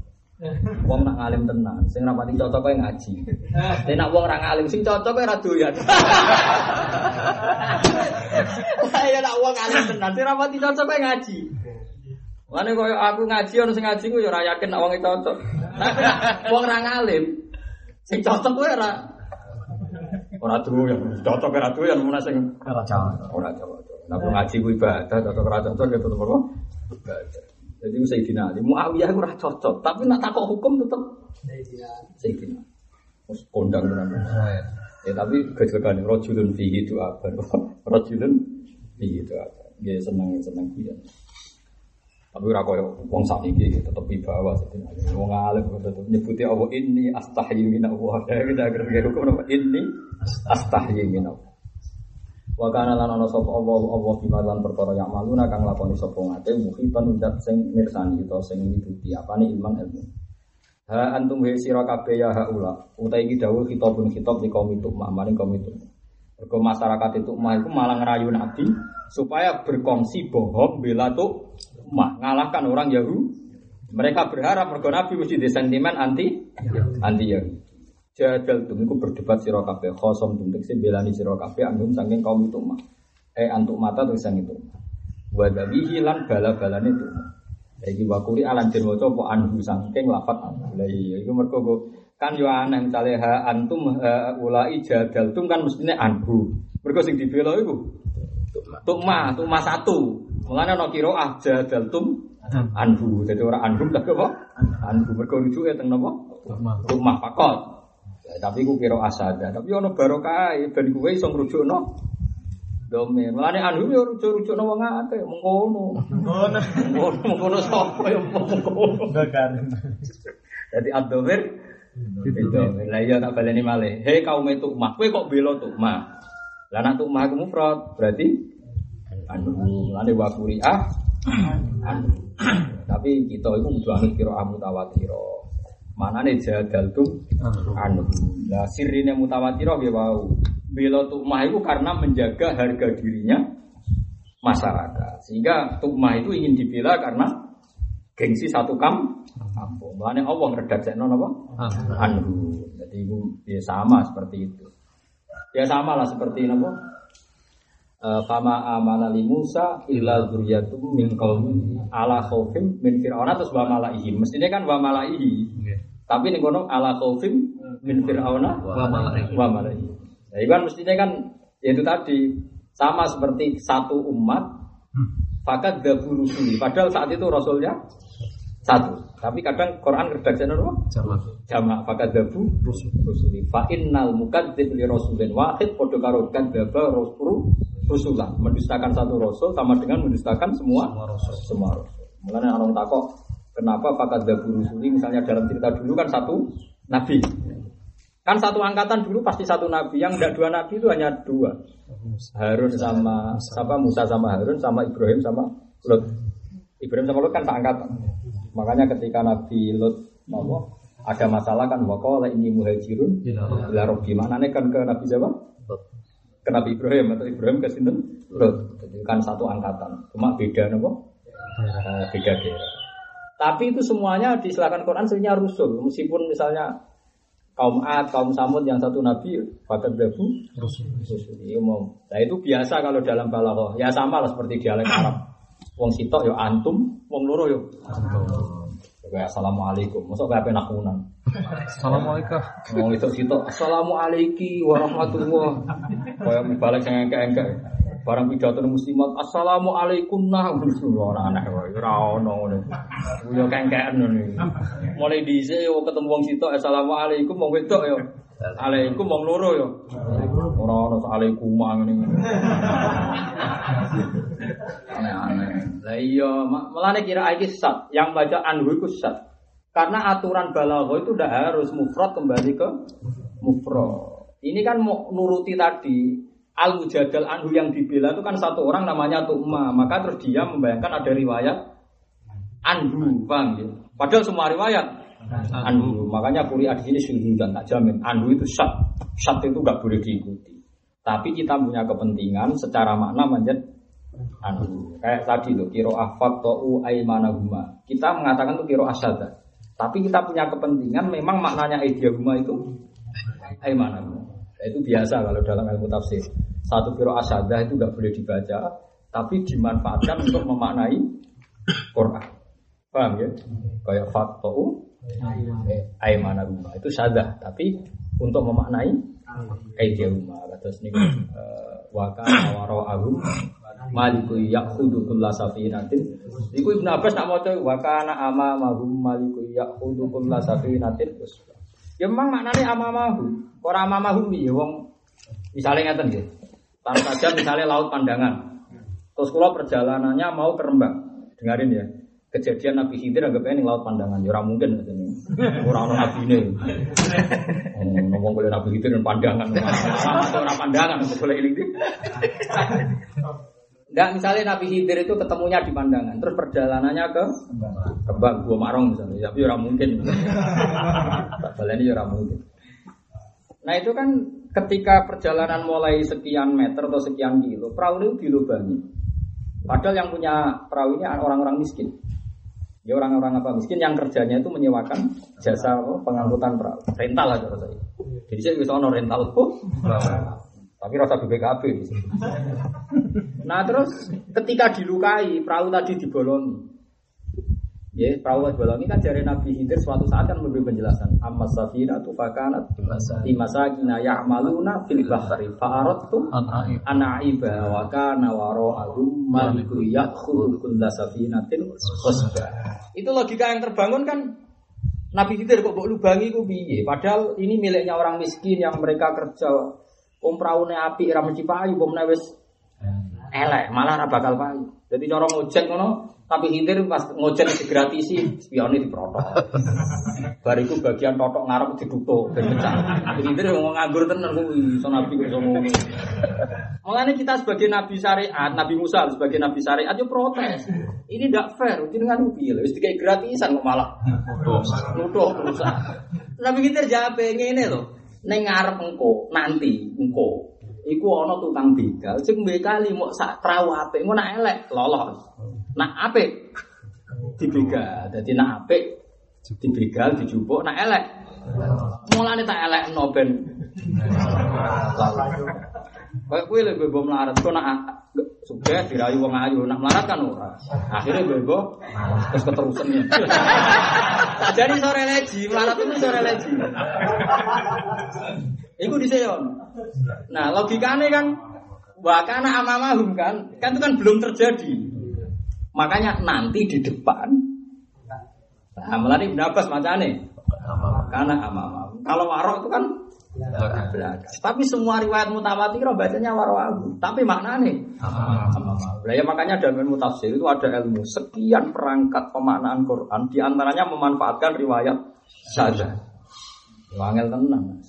Wong nak ngalim tenan, sing rapati cocok kowe ngaji. (laughs) Nek nak wong ora ngalim sing cocok kowe ora doyan. (laughs) Ya nak wong ngalim tenan, sing rapati cocok kowe ngaji. Mane koyo aku ngaji ono sing ngaji ku ya ora yakin nak wong cocok. Tapi (laughs) nak wong ora ngalim sing cocok kowe ora ora doyan, cocok ora doyan mun sing ora cocok. Ora cocok. Nah ngaji ku ibadah, cocok ora cocok ya tetep apa? Ibadah. Jadi Sayyidina Ali, Muawiyah itu ora cocok, tapi nak takok hukum tetap Sayyidina. Mus kondang tenan. Ya tapi kejekan rajulun fihi itu apa? (laughs) Rajulun fihi itu apa? Dia seneng seneng dia. Tapi ora koyo wong sakniki tetep wibawa Sayyidina Ali. Wong alim tetep nyebuti Allah ini astahyi min Allah. (laughs) Kita agar hukum apa? Ini astahyi min Allah. Wa kana lan ana sapa Allah Allah bima lan perkara yang maluna kang lakoni sapa ngate muhitan udat sing mirsani utawa sing mituti apane ilman ilmu. Ha antum wa sira kabeh ya haula. Utai iki dawuh khitabun khitab di kaum itu maring kaum itu. Mergo masyarakat itu mah itu malah ngerayu Nabi supaya berkongsi bohong bela tuh mah ngalahkan orang Yahudi. Mereka berharap mergo Nabi mesti di sentimen anti anti Yahudi. Jadal tum iku berdebat sira kabeh khosom tum tekse belani sira kabeh anggum saking kaum itu mah. Eh antuk mata terus sang itu. Wa dawihi lan bala-balane itu. Iki wakuri alan den waca apa anhu saking lafat anhu. Lah iya iku mergo go kan yo aneh misale ha antum ha, ulai jadal tum kan mestine anhu. Mergo sing dibela iku tukma, tukma satu. Mulane ana qiraah jadal tum anhu. Jadi ora anhum tapi apa? Anhu mergo rujuke teng napa? Tukma fakot. Ya, tapi ku kira asada. Tapi ono barokah ben kuwe iso ngrujukno domain. Mulane anu yo rujuk-rujukno wong akeh mengkono. Mengkono. Mengkono sapa yo mengkono. Jadi ad-dhamir itu. Lah iya tak baleni malih. Hei kaum itu mah, kowe kok bela tuh mah. Lah nek tuh mah mufrad berarti anu mulane wa quri'ah anu. Tapi kita itu kudu anut kira mutawatirah. Mana nih jadal tuh anu. Nah sirine mutawatirah ya wow. Bela tukmah itu karena menjaga harga dirinya masyarakat. Sehingga tukmah itu ingin dibela karena gengsi satu kam kampung. Mulane Allah ngredakno napa? Anu. Jadi itu ya sama seperti itu. Ya sama lah seperti napa? Eh, Fama amana li Musa illa dzurriyyatum min qaumi ala khaufim min fir'auna terus wa malaihi. Mestinya kan wa malaihi. Tapi ning kono ala khaufim min fir'auna Wa malaihi. wa malaihi. Nah, itu kan mestinya kan ya itu tadi sama seperti satu umat fakat dabu rusuli. Padahal saat itu rasulnya satu. Tapi kadang Quran redaksinya apa? Jamak. Jamak fakat dabu rusuli. Fa innal mukadzib li rasulin wahid padha karo kadzaba rasul rusulah. Mendustakan satu rasul sama dengan mendustakan semua Semua rasul. semua rasul. Mulanya orang takok kenapa fakat dabu rusuli misalnya dalam cerita dulu kan satu nabi. Kan satu angkatan dulu pasti satu nabi, yang enggak dua nabi itu hanya dua. Harun sama siapa Musa sama Harun sama Ibrahim sama Lut. Ibrahim sama Lut kan seangkatan. Makanya ketika Nabi Lut mau ada masalah kan waqala ini muhajirun ila rabbi. Maknanya kan ke Nabi siapa? Ke Nabi Ibrahim atau Ibrahim ke sinten? Lut. Jadi kan satu angkatan. Cuma beda nopo? Eh, beda daerah. Tapi itu semuanya disilakan Quran sebenarnya rusul. Meskipun misalnya kaum Ad, kaum Samud yang satu nabi dabu Rasul. Rusul umum. Nah itu biasa kalau dalam balaghah. Ya sama lah seperti dialek Arab. Wong sitok yo antum, wong loro yo. Kayak assalamualaikum. Masa kayak penakunan. Assalamualaikum. Wong itu sitok assalamualaikum warahmatullah. (laughs) Kayak balik yang engke-engke. Barang pidato muslimat assalamualaikum nah ora aneh wae ora ono ngono. Yo kengkean ngono. Mulai dhisik yo ketemu wong sitok assalamualaikum wong wedok yo. Alaikum wong loro yo. Ora ono alaikum ngene. Aneh-aneh. Lah iya, melane kira iki sat, yang baca anhu iku sat. Karena aturan balaghah itu udah harus mufrad kembali ke mufrad. Ini kan mau nuruti tadi al mujadal anhu yang dibela itu kan satu orang namanya Tu'ma, maka terus dia membayangkan ada riwayat anhu, paham ya? Padahal semua riwayat anhu, makanya kuri di sini syuhudan tak jamin. Anhu itu syat, syat itu nggak boleh diikuti. Tapi kita punya kepentingan secara makna menjadi anhu. Kayak tadi loh, kiro afak to'u aimanahuma. Kita mengatakan tuh kiro asyada. Tapi kita punya kepentingan memang maknanya aidiyahuma itu aimanahuma. Nah, itu biasa kalau dalam ilmu tafsir. Satu kiro asyada itu nggak boleh dibaca, tapi dimanfaatkan untuk memaknai Quran. Paham ya? Kayak fakto'u aimanahuma. Itu syadah, tapi untuk memaknai aidiyahuma. Terus ini waka wara'ahum maliku yakhudhu kulla safinatin iku Ibnu Abbas nak maca wa kana amamahum maliku yakhudhu kulla safinatin ya memang maknanya amamahum ora amamahum ya wong misalnya ngeten nggih tanpa saja misalnya laut pandangan. Terus kula perjalanannya mau ke Rembang. Dengarin ya. Kejadian Nabi Khidir anggap ini laut pandangan. Ya mungkin katanya ora ono nabine ngomong boleh Nabi Khidir dan pandangan. Ora pandangan boleh ini Enggak, misalnya Nabi Khidir itu ketemunya di pandangan, terus perjalanannya ke Kembang, Gua Marong misalnya, tapi orang mungkin. Tak (laughs) baleni ya orang mungkin. Nah itu kan ketika perjalanan mulai sekian meter atau sekian kilo, perahu itu dilubangi. Padahal yang punya perahu ini orang-orang miskin. Ya orang-orang apa miskin yang kerjanya itu menyewakan jasa pengangkutan perahu, rental aja rasanya. Jadi saya bisa ono rental. (laughs) Tapi rasa BPKB. Nah terus ketika dilukai perahu tadi dibolongi. Ya, perahu dibolongi kan dari Nabi Khidir suatu saat kan memberi penjelasan. Amma safina tu fakanat di masa kina ya'maluna fil bahri fa'aradtu An-Aib. anaiba wa kana wara'ahum maliku ya'khudhu kulla safinatin wasba. Itu logika yang terbangun kan Nabi Khidir kok mbok lubangi ku piye? Padahal ini miliknya orang miskin yang mereka kerja Om praune api ra mesti payu, om wis elek, malah ra bakal payu. Jadi cara ngojek ngono, tapi hindir pas ngojek digratisi, spione diprotok. Bariku bagian totok ngarep ditutup ben pecah. Tapi hindir ngomong nganggur tenan kuwi, iso nabi iso ngomong. Mulane kita sebagai nabi syariat, Nabi Musa sebagai nabi syariat yo protes. Ini ndak fair, jenengan piye lho, wis dikai gratisan kok malah nuduh perusahaan. Nabi Khidir jawab ngene lho. Ning ngarep engko, nanti engko. Iku ana tukang begal, sing bekali mok sak perahu apik, engko nak elek lolos. Nak apik dibegal. Dadi nak apik dibegal dijupuk nak elek. Mulane tak elek no ben. (laughs) Kayak kowe lho bebo melarat kok nak sudah dirayu wong ayu nak melarat kan ora. Akhirnya bebo terus keterusan ya. (laughs) Jadi sore leji, melarat itu sore leji. Iku diseyon. Nah, logikanya kan wakana amamahum kan, kan itu kan belum terjadi. Makanya nanti di depan. Nah, melani Ibn Abbas macane. Karena amamahum. Kalau warok itu kan belakang. Tapi semua riwayat mutawatir bacanya warwahu. Tapi maknanya amamahum. Nah, ya makanya dalam ilmu tafsir itu ada ilmu sekian perangkat pemaknaan Quran. Di antaranya memanfaatkan riwayat saja. Wangel tenang.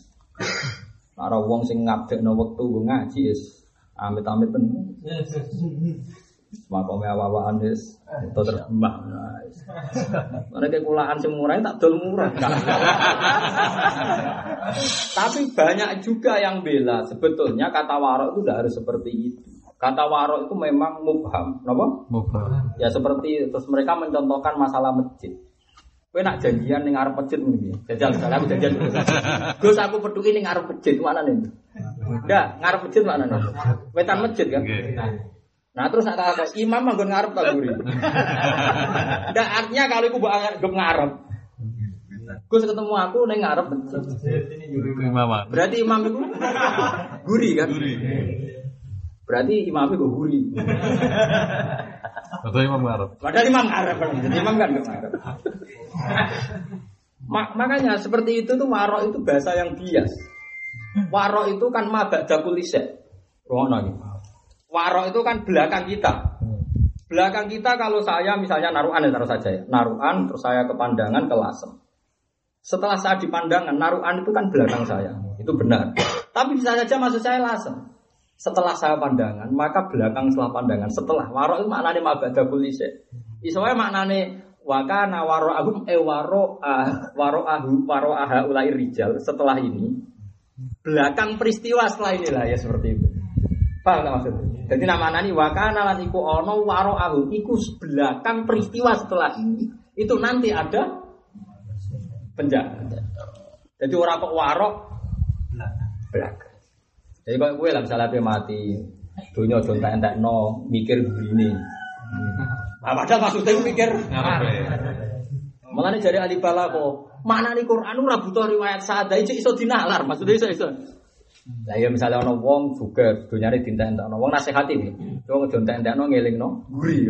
Nara wong sing ngabdekno wektu ngaji is amit-amit tenan. (laughs) Makome awa-awaan wis itu terbang. Mereka kulaan sing murah tak dol murah. Tapi banyak juga yang bela. Sebetulnya kata warok itu tidak harus seperti itu. Kata warok itu memang mubham, kenapa? Mubah. Ya seperti terus mereka mencontohkan masalah masjid. Kowe nak janjian ning ngarep masjid mungkin. Jajal misalnya aku janjian. Gus aku peduli ning ngarep masjid mana nih? Enggak, ngarep masjid mana nih? Wetan masjid kan? Nah terus nak kata imam manggon ngarep tak guri. (laughs) Enggak artinya kalau iku mbok anggap ngarep. Gus ketemu aku ning ngarep. Berarti imam itu guri kan? Berarti imam itu guri. Atau imam ngarep. Padahal imam ngarep kan. Jadi imam kan nggak ngarep. Ma- makanya seperti itu tuh warok itu bahasa yang bias. Warok itu kan mabak dakulise. Rono gitu. Warok itu kan belakang kita. Belakang kita kalau saya misalnya naruhan ya taruh saja ya. Naruhan terus saya ke pandangan ke lasem. Setelah saya di pandangan, naruhan itu kan belakang saya. Itu benar. Tapi bisa saja maksud saya lasem. Setelah saya pandangan, maka belakang setelah pandangan. Setelah warok itu maknanya mabada kulise. Isowe maknanya wakana waro ahum e waro ah waro ahu waro aha ulai rijal setelah ini belakang peristiwa setelah inilah ya seperti itu. Paham nggak maksudnya? Jadi nama nani wakana lan iku ono waro ahu iku belakang peristiwa setelah ini itu nanti ada penjara. Jadi orang kok warok belakang. Jadi kalau gue lah misalnya mati, dunia jontak entek no mikir begini. Nah, padahal maksudnya gue mikir Malah nih dari ahli kok mana nih Quran ora butuh riwayat sada iso iso dinalar maksudnya iso iso. Lah ya misalnya ono wong juga dunyane dinta entek ono wong nasihati nih. Wong jontak entek no ngelingno guri.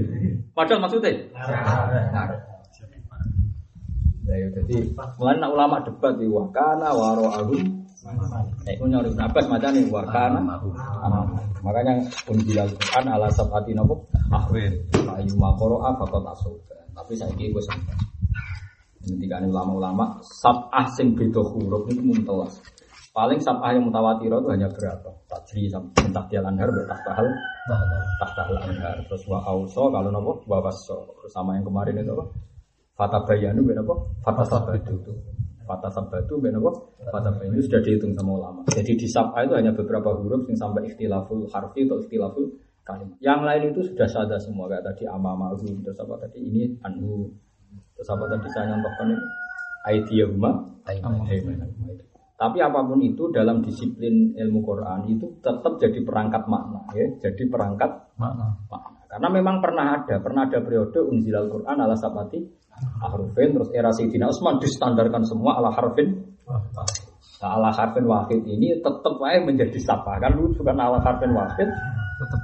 Padahal maksudnya? Ngarep. Lah ya jadi mulai nak ulama debat di wakana waro agum Nek punya Ibn Abbas macam nih wakana Makanya unjilal Quran ala sabati nopo ahwin Ayu makoro fakot asuk Tapi saya kira gue sampai ini ulama-ulama Sab'ah sing beda huruf itu muntelas Paling sab'ah yang mutawatir itu hanya berapa? Tajri sampai tahtial anhar Bertahtahal Tahtahal anhar Terus wa auso kalau nopo Wa wasso Sama yang kemarin itu apa? Fata bayanu ben apa? Fata sabatu. Fata sabatu ben apa? Fata bayanu sudah dihitung sama ulama. Jadi di sab'a itu hanya beberapa huruf yang sampai ikhtilaful harfi atau ikhtilaful kalimat. Yang lain itu sudah sada semua kayak tadi amama terus apa tadi ini anhu terus apa tadi saya nyontohkan ini aidiyahuma aimanahuma itu. Tapi apa pun itu dalam disiplin ilmu Quran itu tetap jadi perangkat makna ya, jadi perangkat Mana? makna. Karena memang pernah ada, pernah ada periode unzilal Quran ala sabati harfin terus era Sayyidina Utsman distandarkan semua ala harfin nah, ala harfin wahid ini tetap aja menjadi sapa kan lu bukan ala harfin wahid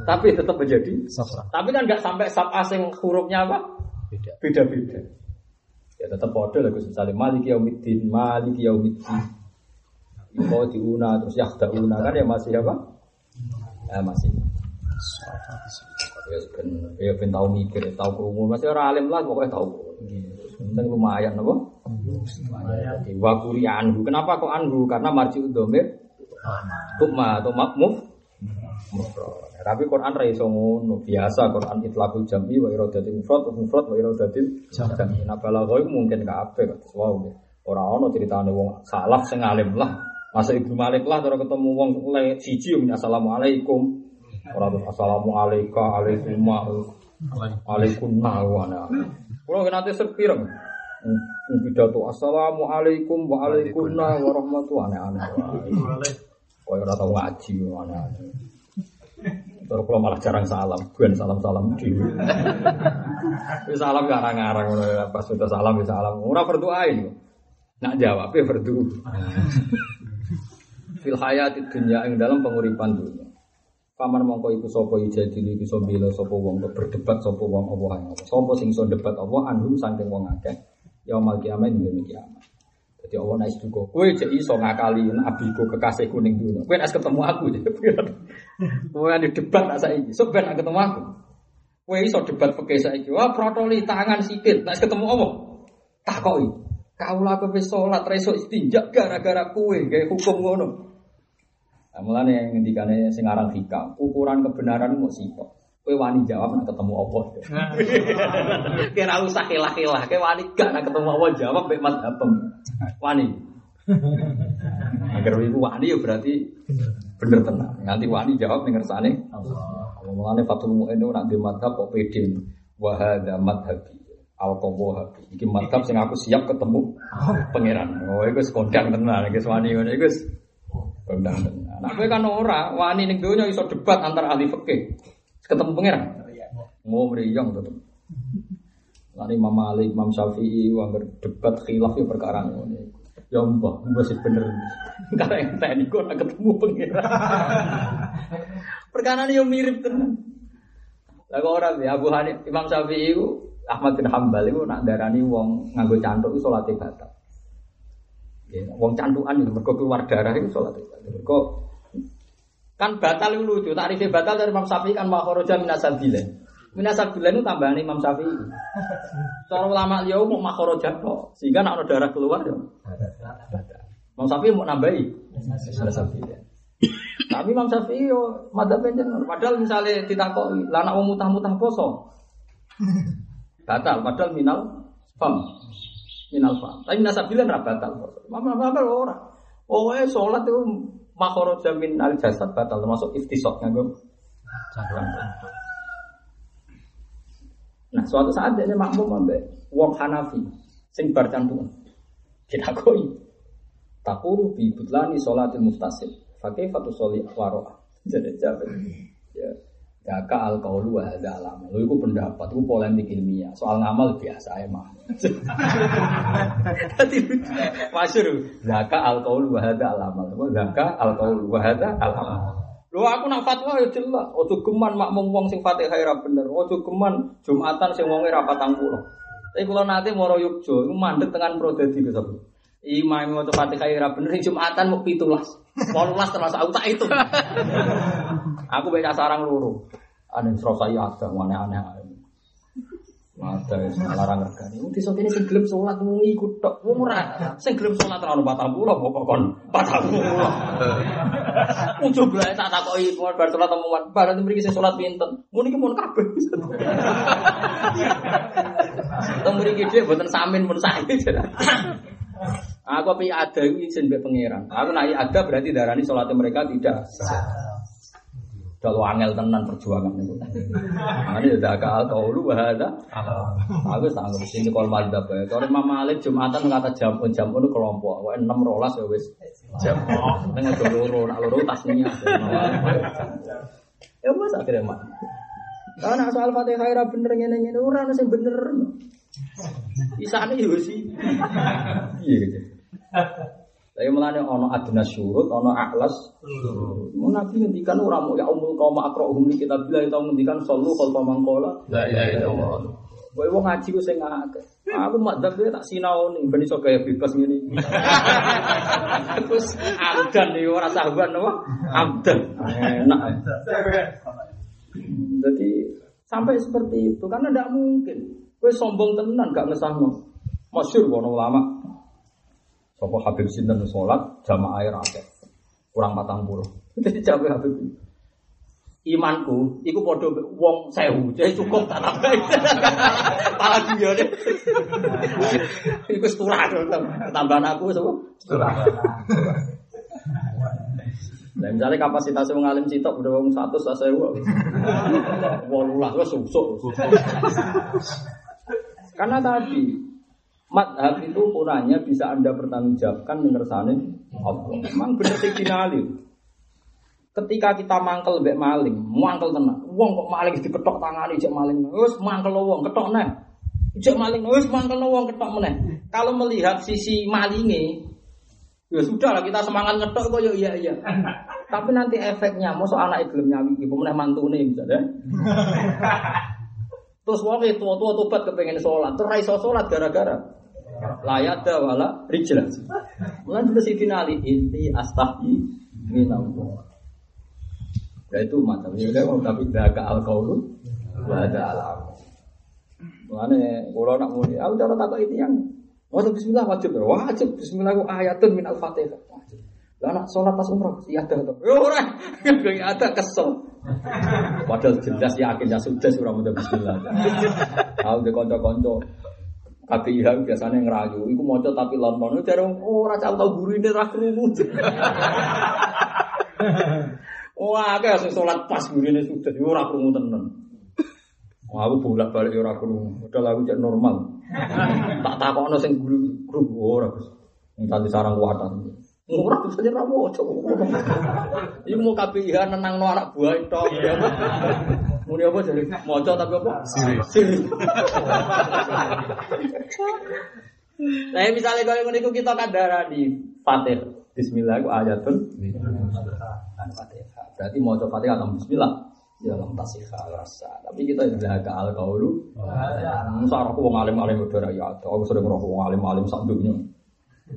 tapi tetap menjadi Sapa. tapi kan nggak sampai sapa sing hurufnya apa Beda. beda beda ya tetap kode lah Gus misalnya malik yaumiddin malik yaumiddin Iko diuna terus yakdauna. Kan ya masih apa? Ya masih. Ya ben ya mikir tahu krungu masih ora alim lah pokoknya tahu penting lumayan apa? Jadi wakuri anhu. Kenapa kok anhu? Karena marji domir. Tukma atau makmuf tapi Quran ra iso ngono. Biasa Quran itlaqul jami wa iradatil mufrad wa mufrad wa iradatil jami. Nah balagha mungkin kabeh wow ora ono ceritane wong salaf sing alim lah masa Ibnu Malik lah cara ketemu wong le siji yo assalamualaikum ora terus assalamualaikum alaikum alaikum nawana kalau nanti sepireng pidato assalamualaikum waalaikumsalam warahmatullahi aneh-aneh Kau ora tau ngaji aneh-aneh Terus kalau malah jarang salam, bukan salam-salam. Wis salam garang-garang ya, pas sudah salam ya salam. Ora berdoain. Nak jawab ya berdoa. Fil hayati dunya ing dalam penguripan dunia. Paman mongko iku sapa ijadil iku iso bela sapa wong berdebat sapa wong apa ae. Sapa sing iso debat apa anhum saking wong akeh. Yaumul kiamat ing kiamat. Jadi Allah naik duga, kue jadi iso ngakali abiku kekasih kuning dulu. Kue nak ketemu aku jadi. Kue ada debat nak saya ini, so ben ketemu aku. Kue iso debat pakai saya ini. Wah protoli tangan sikit, nak ketemu apa? Takoi. Kau laku sholat, reso istinjak gara-gara kue, kayak hukum ngono. Nah, mulane yang ngendikane sing aran hikam, ukuran kebenaran mau sifat. Kue wani jawab nak ketemu apa? (laughs) Kira usah hilah-hilah, kue wani gak nak ketemu apa jawab mek madhabem. Wani. (laughs) Agar ibu wani ya berarti bener tenang. Nanti wani jawab ning ngersane. Mulane Fatul Mu'in nak di madhab kok pede. Wa hadza madhabi. Al habi. Iki madhab sing aku siap ketemu (laughs) pangeran. Oh iku kondang tenan iki wani ngono iku kondang tenan. Nah kowe kan ora wani ning donya iso debat antar ahli fikih. Ketemu pangeran. Mau mriyong tetep. Lalu Imam Malik, Imam Syafi'i, wong debat khilaf ya perkara ini. Ya mbah, mbah sih bener. (laughs) Karena yang tadi kok nak ketemu pengira. (laughs) perkara ini yang mirip tenan. Lah kok ora ya Abu Hanif, Imam Syafi'i itu Ahmad bin Hambal itu nak darani wong nganggo cantuk itu salate batal. Ya, wong cantukan itu mergo keluar darah itu salate batal. Mergo kan batal itu lucu, takrifnya batal dari Imam Syafi'i kan makharaja minasabilen. Minasabilan itu tambahan Imam Syafi'i. Cara ulama liya mau makharaja kok. Sehingga nak darah keluar ya. Imam Syafi'i mau nambahi. Minasabilan. Tapi Imam Syafi'i yo jenengan. Padahal misalnya ditakoki, lah nak wong mutah-mutah poso. Batal padahal minal fam. Minal fam. Tapi minasabilan ra batal poso. Mama mama ora. Oh, eh salat itu makharaja min al jasad batal termasuk iftisok nganggo Nah, suatu saat dia makmum ambek wong Hanafi sing bar. Kita koi. Takuru bi butlani sholatil muftasid. Fakih fatu soli waro. Jadi jawab. Ya. Jaka al kaulu wa hadza alam. Lu iku pendapat, iku polemik ilmiah. Soal ngamal biasa emang. Tadi masyhur. Zaka al kaulu wa hadza alam. Zaka al kaulu wa hadza alam. Lho aku nak fatwa ya jelas, ojo geman makmum wong sing Fatihah ora bener, ojo geman Jumatan sing wonge ra 40. Tapi kula nate moro Yogya, iku mandek prodadi Gus Abu. Imam maca Fatihah ora bener Jumatan mau 17. 18 termasuk aku tak itu. aku baca sarang loro. Ada serasa ya ada aneh-aneh. Ada yang larang regani. Wong desa kene sing gelem salat mung ikut tok. Wong ora sing gelem salat ora ono 40 apa kon 40. Wong coba tak takoki bar salat temuan. Bar mriki sing salat pinten? Mun iki mun kabeh. Teng mriki dhewe mboten samin saiki. Aku pi ada iki izin mbek pangeran. Aku nek ada berarti darani salatnya mereka tidak kalau angel tenan perjuangan itu. Ini (laughs) udah akal kau lu bahasa. Aku sanggup sini kalau madzhab ya. Kalau Imam Malik Jumatan kata jam pun jam pun kelompok. Wah enam rolas ya wes jam. Dengan loro, nak loro tasnya. (laughs) Ya mas akhirnya mak. Karena soal fatihah ira bener ngene ngene ora ono sing bener. Isane yo sih. (laughs) Iya gitu. Tapi melane ono adna syurut, ono aklas. Mau nabi ngendikan ora mau ya umul kaum akrohum li kita bila itu ngendikan sallu kalau mangkola. La ilaha illallah. Kowe wong ngaji ku sing akeh. Aku madzhab ya tak sinau ning ben iso kaya bebas ngene. Terus amdan iki ora sahabat apa? Amdan. Enak. Jadi sampai seperti itu karena tidak mungkin. Kowe sombong tenan gak ngesahno. Masyur kono ulama Sopo Habib Sinten sholat jamaah air akeh. Kurang patang puluh. (laughs) Jadi jawab Habib imanku iku padha wong sewu. Jadi cukup tak tambah (laughs) pala dia deh (laughs) iku setulah tambahan aku sapa setulah. Nah, misalnya kapasitas wong alim sitok udah wong satu sa sewu. Wolulah wes susuk. Karena tadi Madhab itu ukurannya bisa anda pertanggungjawabkan mengersani Allah. Memang benar sing finali. ketika kita mangkel mbek maling, mangkel tenan. Wong kok maling diketok tangane jek maling. Wis mangkel wong ketok neh. Jek maling wis mangkel wong ketok meneh. Kalau melihat sisi malinge ya sudah lah kita semangat ngetok kok ya iya iya. Tapi nanti efeknya, mosok anak gelem nyawi iki, meneh mantune misalnya. Terus wong itu tua-tua tobat kepengen sholat, terus iso sholat gara-gara layat wala rijlah. Mulai dulu si finali inti astahi minallah. Ya itu macam ya udah mau tapi jaga al kaulu wa ada alam. Mulane kalau nak muni, aku cara takut ini yang mau bismillah wajib wajib bismillah ku ayatun min al fatihah. Wajib. Lah nak sholat pas umroh iya ada tuh. Ya ora, (laughs) gak ada kesel. Padahal jelas yakin ya sudah surah mudah bismillah. (laughs) Tahu de kanca-kanca KPIH biasanya ngerayu, iku maca tapi lon-lon jare ora cah tau guru ini ra krungu. (laughs) Wah, akeh sing salat pas gurine sudah ora krungu tenan. Wah, aku bolak-balik ora krungu. Padahal aku cek normal. tak takokno sing guru guru ora Gus. Nganti sarang kuatan. Ora bisa ra maca. Iku mau KPIH nenangno anak buah tok. Muni apa jadi maca tapi apa? Siri. Siri. Nah, misalnya kalau ngono iku kita kadara di Fatih. Bismillah iku ayatun. Fatihah. Berarti maca Fatihah atau bismillah. Ya lam tasihha rasa. Tapi kita jaga al qaulu. Musa aku wong alim-alim udah ya. Aku sering roh wong alim-alim sak dunya.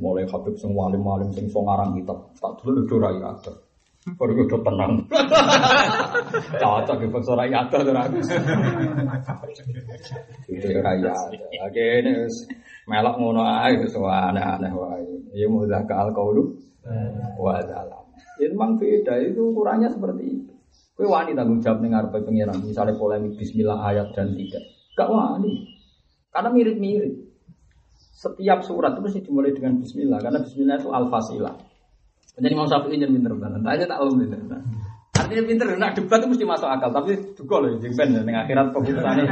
Mulai Habib sing alim-alim sing so ngarang kitab. Tak dulu udah ya. Baru udah tenang. (laughs) Cocok di bangsa rakyat tuh ragus. Itu rakyat. Oke ini melok ngono ae wis aneh-aneh wae. Ya mau zakat alqaulu wa dalam. Ya memang beda itu ukurannya seperti itu. Kowe wani tanggung jawab ning ngarepe pengiran, misalnya polemik bismillah ayat dan tidak. Gak wani. Karena mirip-mirip. Setiap surat itu mesti dimulai dengan bismillah karena bismillah itu al-fasilah. Jadi Imam Syafi'i yang pinter banget. Tanya tak belum pinter. Artinya pinter, nak debat itu mesti masuk akal. Tapi juga loh, jadi ben dengan akhirat keputusannya.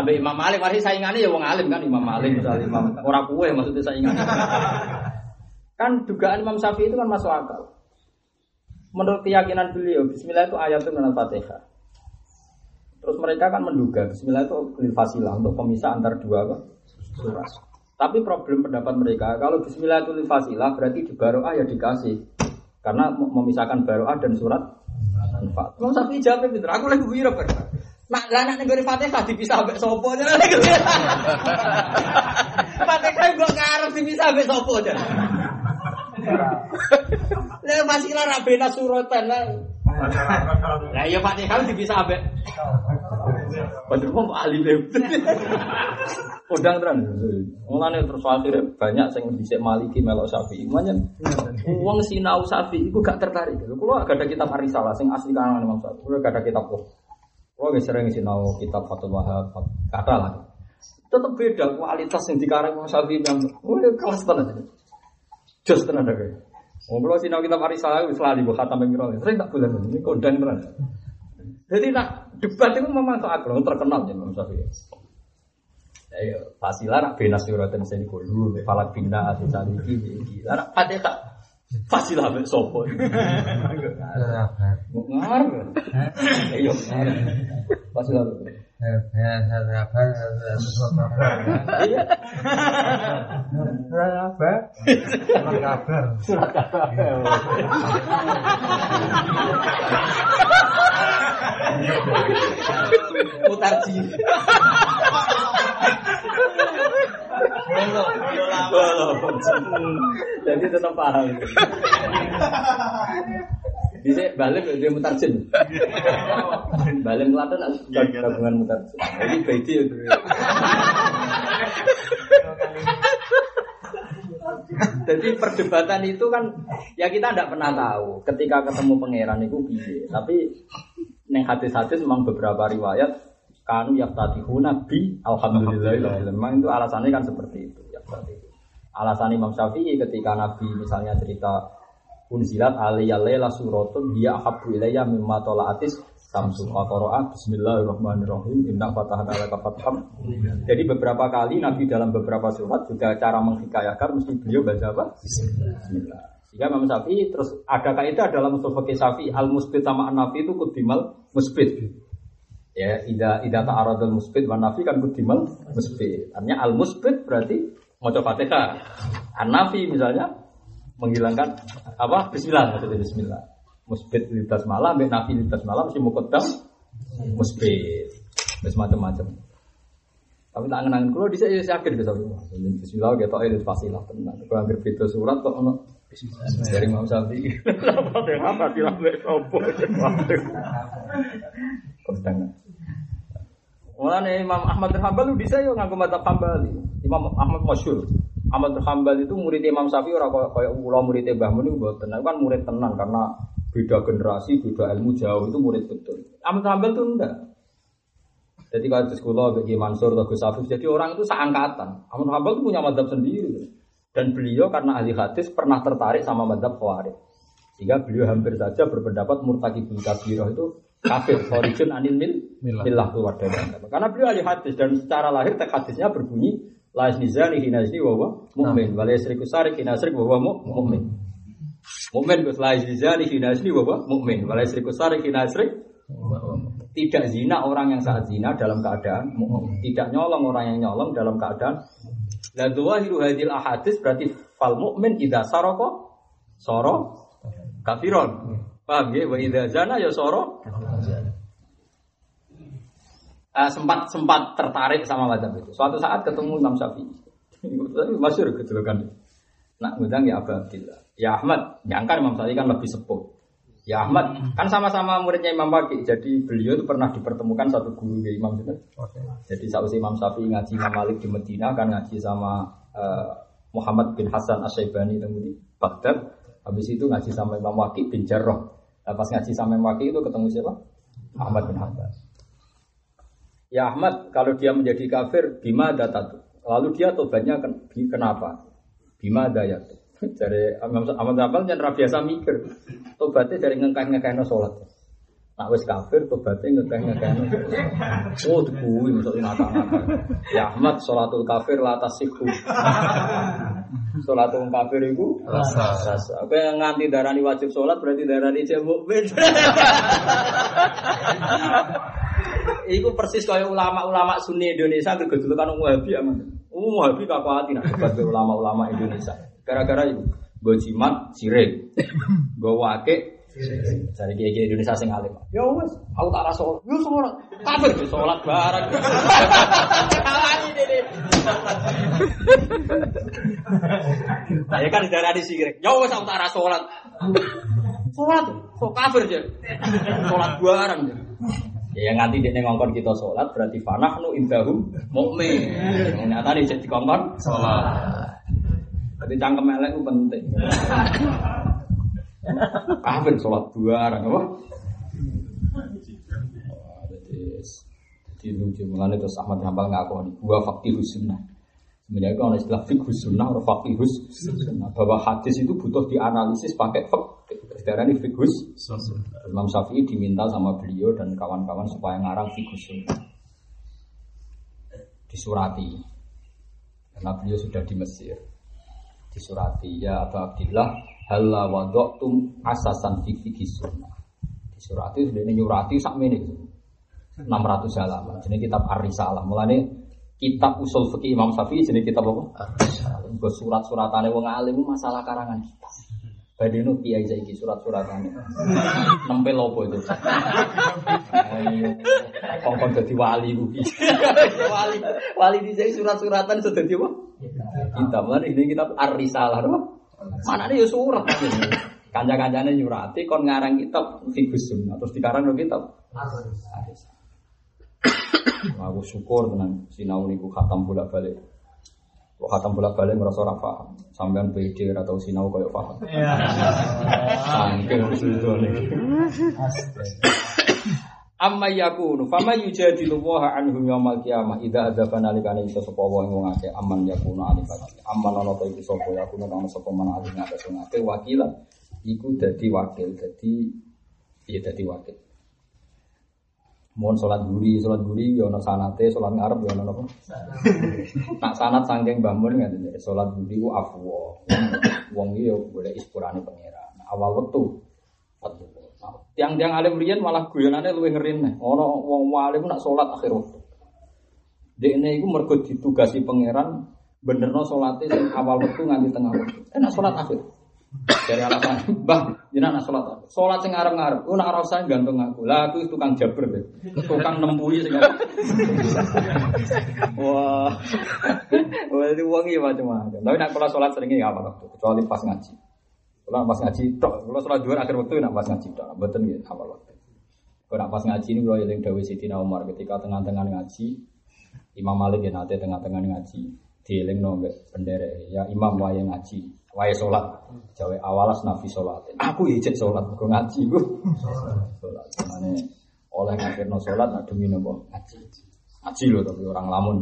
Abe Imam Malik, mari saingannya ya wong alim kan Imam Malik misalnya Imam orang kue maksudnya saingannya. Kan dugaan Imam Syafi'i itu kan masuk akal. Menurut keyakinan beliau, Bismillah itu ayat itu Fatihah. Terus mereka kan menduga Bismillah itu fasilah untuk pemisah antar dua apa? surat. Tapi problem pendapat mereka, kalau Bismillah itu fasilah berarti di baroah ya dikasih. Karena memisahkan baroah dan surat Al-Fatihah. Mau sapi jawab pinter, aku lagi wira ber. Mak lah nek nggone Fatihah dipisah mbek sapa aja. (laughs) Fatihah gua ngarep dipisah mbek sapa aja. Lah masih lah rabena suratan lah. Lah ya Fatihah dipisah mbek. Padahal ahli Kodang tenan. Mulane terus akhirnya banyak sing dhisik Maliki melok Syafi'i. Manyen wong sinau Syafi'i iku gak tertarik. Kulo gak ada kitab Arisalah sing asli karangan Imam Syafi'i. Kulo gak ada kitab kok. Kulo gak sering sinau kitab Fathul Wahab kata lah. Tetep beda kualitas yang dikarang Imam Syafi'i yang kelas tenan. Jos tenan deh. Oh, kalau sinau kitab Arisalah wis lali mbok khatam ping Sering tak bulan ini kodang tenan. Jadi nak debat itu memang soal terkenal ya Imam Syafi'i. Ayo, fasilah nak bina suratan sing kulo, falak bina ati saliki iki. Lah nak fatihah fasilah mek sopo. (laughs) Ngar. Ayo. Fasilah. Surat kabar. Mutarji. Jadi tetap paham. Bisa balik dia mutarjin. Balik Klaten gabungan mutarjin. Jadi baiti itu. Jadi perdebatan itu kan ya kita tidak pernah tahu ketika ketemu pangeran itu piye. Tapi neng hadis-hadis memang beberapa riwayat kanu yaftatihuna bi alhamdulillah memang itu alasannya kan seperti itu. Alasan Imam Syafi'i ketika Nabi misalnya cerita unzilat alaiya laila suratun dia ahabbu ilayya mimma talaatis samsu qara'a bismillahirrahmanirrahim inna fatahna laka fatham. Jadi beberapa kali Nabi dalam beberapa surat juga cara menghikayakan mesti beliau baca apa? Bismillah. Jika Imam Syafi'i terus ada kaidah dalam usul fikih al musbit sama an nafi itu kudimal musbit. Ya, ida ida ta'aradul musbit wa nafi kan kudimal musbit. Artinya al musbit berarti maca Fatihah. An nafi misalnya menghilangkan apa? Bismillah maksudnya bismillah. Musbit litas malam, ambek nafi litas malam mesti muqaddam musbit. Terus macam-macam. Tapi tak ngenangin kulo bisa ya yakin gitu. Bismillah kita itu pasti lah tenang. Kalau anggere surat kok ono dari Imam Syafi'i. Apa yang apa tidak boleh sopo. Kondangan. Mulane Imam Ahmad bin Hambal lu bisa yo nganggo madzhab Hambali. Imam Ahmad masyhur. Ahmad bin Hambal itu murid Imam Syafi'i ora kaya kaya kula murid Mbah Mun niku mboten. Aku kan murid tenan karena beda generasi, beda ilmu jauh itu murid betul. Ahmad bin Hambal itu enggak. Jadi kalau di sekolah bagi Mansur atau Gus Afif, jadi orang itu seangkatan. Ahmad bin Hambal itu punya madhab sendiri. Dan beliau karena ahli hadis pernah tertarik sama madhab Khawarij. Sehingga beliau hampir saja berpendapat murtakibul kabirah itu kafir, origin anil mil, milah keluar dari agama. Karena beliau ahli hadis dan secara lahir teks hadisnya berbunyi la nizani hinazni wa mu'min wa la yasriku sarik hinasrik wa huwa mu- mu'min. Mu'min Gus la nizani hinazni wa mu'min wa la yasriku sarik hinasrik tidak zina orang yang saat zina dalam keadaan mu'min. Tidak nyolong orang yang nyolong dalam keadaan La dhawahiru hadil ahadis berarti fal mu'min idza saraka soro kafiron. Paham ya? Wa idza zana ya soro Eh, sempat sempat tertarik sama mazhab itu. Suatu saat ketemu Imam Syafi'i. (laughs) Masyhur kejelekan. Nak ngundang ya Abdillah. Ya Ahmad, nyangka Imam Syafi'i kan lebih sepuh. Ya Ahmad, kan sama-sama muridnya Imam Waqi. Jadi beliau itu pernah dipertemukan satu guru ya Imam itu. Jadi saat Imam Syafi'i ngaji Imam Malik di Medina kan ngaji sama eh, Muhammad bin Hasan Asyaibani temu di Baghdad. Habis itu ngaji sama Imam Waqi bin Jarrah. Nah, pas ngaji sama Imam Waqi itu ketemu siapa? Ahmad bin Hanbal. Ya Ahmad, kalau dia menjadi kafir, bima datatu. Lalu dia tobatnya ken- kenapa? Bima dayatu. Dari Imam Ahmad bin Hanbal jangan biasa mikir. Tobatnya dari ngengkah-ngengkahnya sholat. Nak wis kafir tobatnya ngekeh-ngekeh. Oh, dikuwi maksudnya nakal-nakal. Ya Ahmad sholatul kafir la tasihu. Sholatul kafir itu Rasa. Apa yang nganti darani wajib sholat berarti darani cek mukmin. Iku persis kaya ulama-ulama Sunni Indonesia gegedulukan wong Wahabi aman. Wahabi kakuati nak debat ulama-ulama Indonesia. Gara-gara itu gue jimat sirik, (coughs) gue wakil Cari kiai kiai Indonesia sing alim. Ya wes, aku tak rasa sholat. Ya sholat. Kafir ya sholat bareng. Saya (laughs) kan darah di sirik. Ya wes aku tak rasa sholat. Sholat, kok kafir aja. Sholat bareng. Ya yang nanti dia ngongkon kita sholat berarti fanah nu indahum mukmin. Nyata nih jadi kongkon Sholat. Berarti cangkem elek itu penting. Kafir sholat bareng apa? Jadi, jadi lucu mengenai terus Ahmad Hambal ngaku gua fakih sunnah. Sebenarnya kalau istilah fikih sunnah atau fakih sunnah bahwa hadis itu butuh dianalisis pakai fikih. Sekarang ini fikih Imam Syafi'i diminta sama beliau dan kawan-kawan supaya ngarang fikih sunnah. Disurati. Karena beliau sudah di Mesir. Disurati ya Abu Abdillah halla wadoktum asasan fikih sunnah. Disurati sudah ini nyurati sak menit. 600 halaman. Jadi kitab Ar-Risalah. Mulane kitab usul fikih Imam Syafi'i jadi kitab apa? Ar-Risalah. Nggo surat-suratane wong alim masalah karangan kita. Badeno kiai saiki surat-suratane. Nempel opo itu? Kongkon dadi wali kuwi. wali, wali di sini surat-suratan sudah dadi apa? Kitab. Mulane ini kitab Ar-Risalah, apa? Mana ya surat. Kanca-kancane nyurati kon ngarang kitab Fikus Sunnah terus dikarang kitab Ar-Risalah. Aku syukur dengan sinau niku khatam bolak balik. Kok khatam bolak balik merasa ora paham. Sampean PD atau sinau koyo paham. Sangking sudone. Amma yakunu fama yujadilu wa anhum yaumal qiyamah idza adzaba nalikane iso sapa wong akeh aman yakunu alifati aman ana ta iku sapa yakunu ana sapa man wong akeh wakilan iku dadi wakil dadi ya dadi wakil Mohon sholat guri, sholat guri, yo no sanate, sholat ngarep, yo no apa? Nak sanat sangking bangun kan, sholat guri ku afwo. Wong yo boleh ispurane pangeran. Awal waktu, tiang-tiang alim riyen malah guyonane luwih ngeri nih. Ono wong alim nak sholat akhir waktu. Dekne iku mergo ditugasi pangeran benerno sing awal waktu nganti tengah waktu. Enak sholat akhir. Dari alasan, bah, anak sholat apa? Sholat sing ngarep ngarep, aku nak rasa gantung aku. Lah aku tukang jabber deh, tukang nempui sing. (laughs) Wah, wah itu iya macam-macam. Tapi nak kalau sholat seringnya apa waktu, kecuali pas ngaji. Kalau pas ngaji, tok. Kalau sholat dua akhir waktu nak pas ngaji, tok. Betul ya, apa waktu. Kalau nak pas ngaji ini kalau yang Dawi Siti Umar ketika tengah-tengah ngaji, Imam Malik ya nanti tengah-tengah ngaji, dieling nombe bendera ya Imam wayang ngaji wae sholat. Jawa awalas nabi sholat. Aku ya cek sholat, aku ngaji gue. Sholat. Mana oleh no sholat, nak demi nopo ngaji. Ngaji loh tapi orang lamun.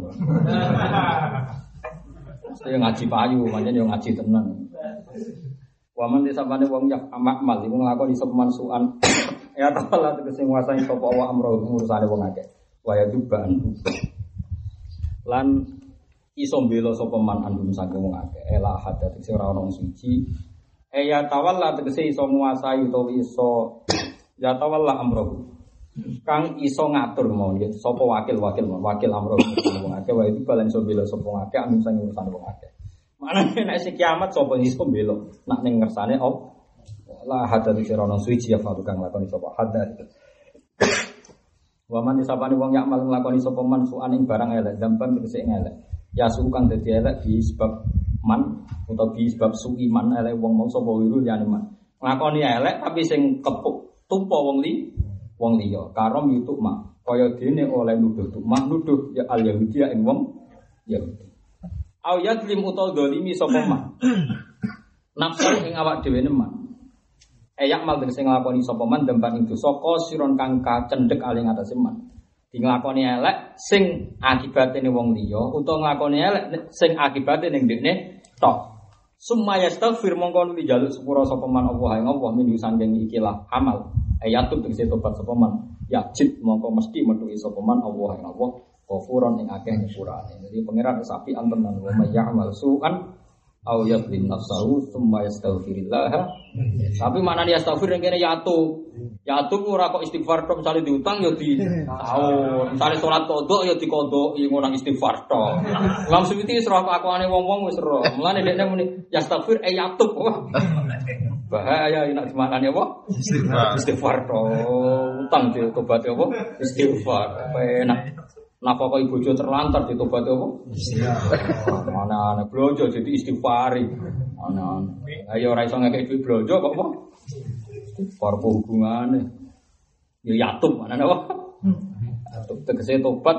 Mesti ngaji payu, macam yang ngaji tenang. Waman disabane wong yak amak mal iku nglakoni sepeman suan. (coughs) Ya ta'ala tegese nguasani sapa wa amro ngurusane wong akeh. Wa duban. Lan iso mbela sapa man andum saking wong akeh. Ela hadat sing ora ono suci. E ya tawalla tegese iso nguasai utawa iso ya tawalla amrohu. Kang iso ngatur mau ya sapa wakil-wakil wakil amrohu wong akeh. Wae balen iso mbela sapa wong akeh andum saking urusan wong akeh. Mana nek si kiamat sapa iso mbela? Nak ning ngersane op la hadat sing ora suci ya fatu kang lakoni sapa hadat Waman disapani wong yak mal nglakoni sapa man suan ing barang elek dampan tegese elek ya sukan dadi elek di sebab man atau di sebab su iman elek wong mau sapa wiru yani man. Ngakoni elek tapi sing kepuk tumpa wong li wong liya. Karom yutuk mak kaya dene oleh nuduh mak nuduh ya al yahudi ya ing wong yahudi. Au yadlim utawa dolimi sapa mak (coughs) nafsu ing awak dhewe man Eyak mal tegese nglakoni sapa man demban ing dosa kang kacendhek aling atase man di elek sing akibate ning wong liya utawa nglakoni elek sing akibate ning dekne tok. Sumaya yastaghfir mongko nuli jaluk sepura sapa man Allah ing Allah min sandeng ikilah amal. Ayatun tegese tobat sapa man. Yajid mongko mesti metuhi sapa man Allah ing Allah ghafuron ing akeh nyepurane. Jadi pangeran sapi antenan wa may ya'mal su'an au yadlim nafsahu tsumma yastaghfirillah. Tapi mana dia astaghfir yang kene yatu. Yatu ora kok istighfar tok misale diutang ya di tahun. Misale salat kodok ya dikodok ya ngono istighfar tok. Suyuti wis roh akuane wong-wong wis roh. Mulane dekne muni yastaghfir e yatu. Bahaya nek dimakani apa? Istighfar. Istighfar tok. Utang tobat apa? Istighfar. Enak. Napa kok ibu terlantar di tobat apa? Mana ana blojo jadi istighfari. Ana ayo ora iso ngekek duit blojo kok apa? Istighfar hubungane. Ya yatum mana apa? Yatum tegese tobat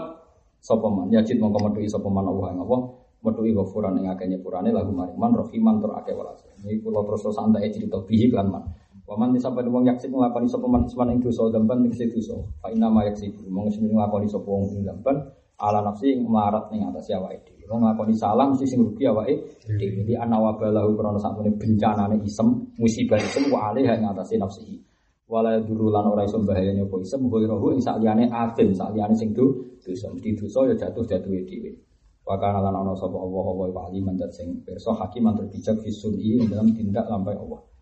sapa man yajid mongko metuhi sapa man Allah ing apa? Metuhi ghafuran ing akeh nyepurane lagu mariman rahiman tur akeh welas. Iki kula terus santai cerita bihi lan man. Waman disapa wong yaksib nglakoni sapa man isman ing dosa dampan ning dosa. Fa inna ma yaksib mong sing nglakoni sapa wong ing dampan ala nafsi ing marat ning atas awake dhewe. Wong nglakoni salah mesti sing rugi awake dhewe. Di ana wabalahu krana sakmene bencanane isem, musibah isem wa alih ing atas nafsi. Wala duru lan ora iso bahayane apa isem ghairuhu ing saliyane atim, saliyane sing do dosa mesti dosa ya jatuh jatuhe dhewe. Wa kana lan ana sapa Allah wa aliman sing pirsa hakiman terbijak fisuni dalam tindak lampai Allah.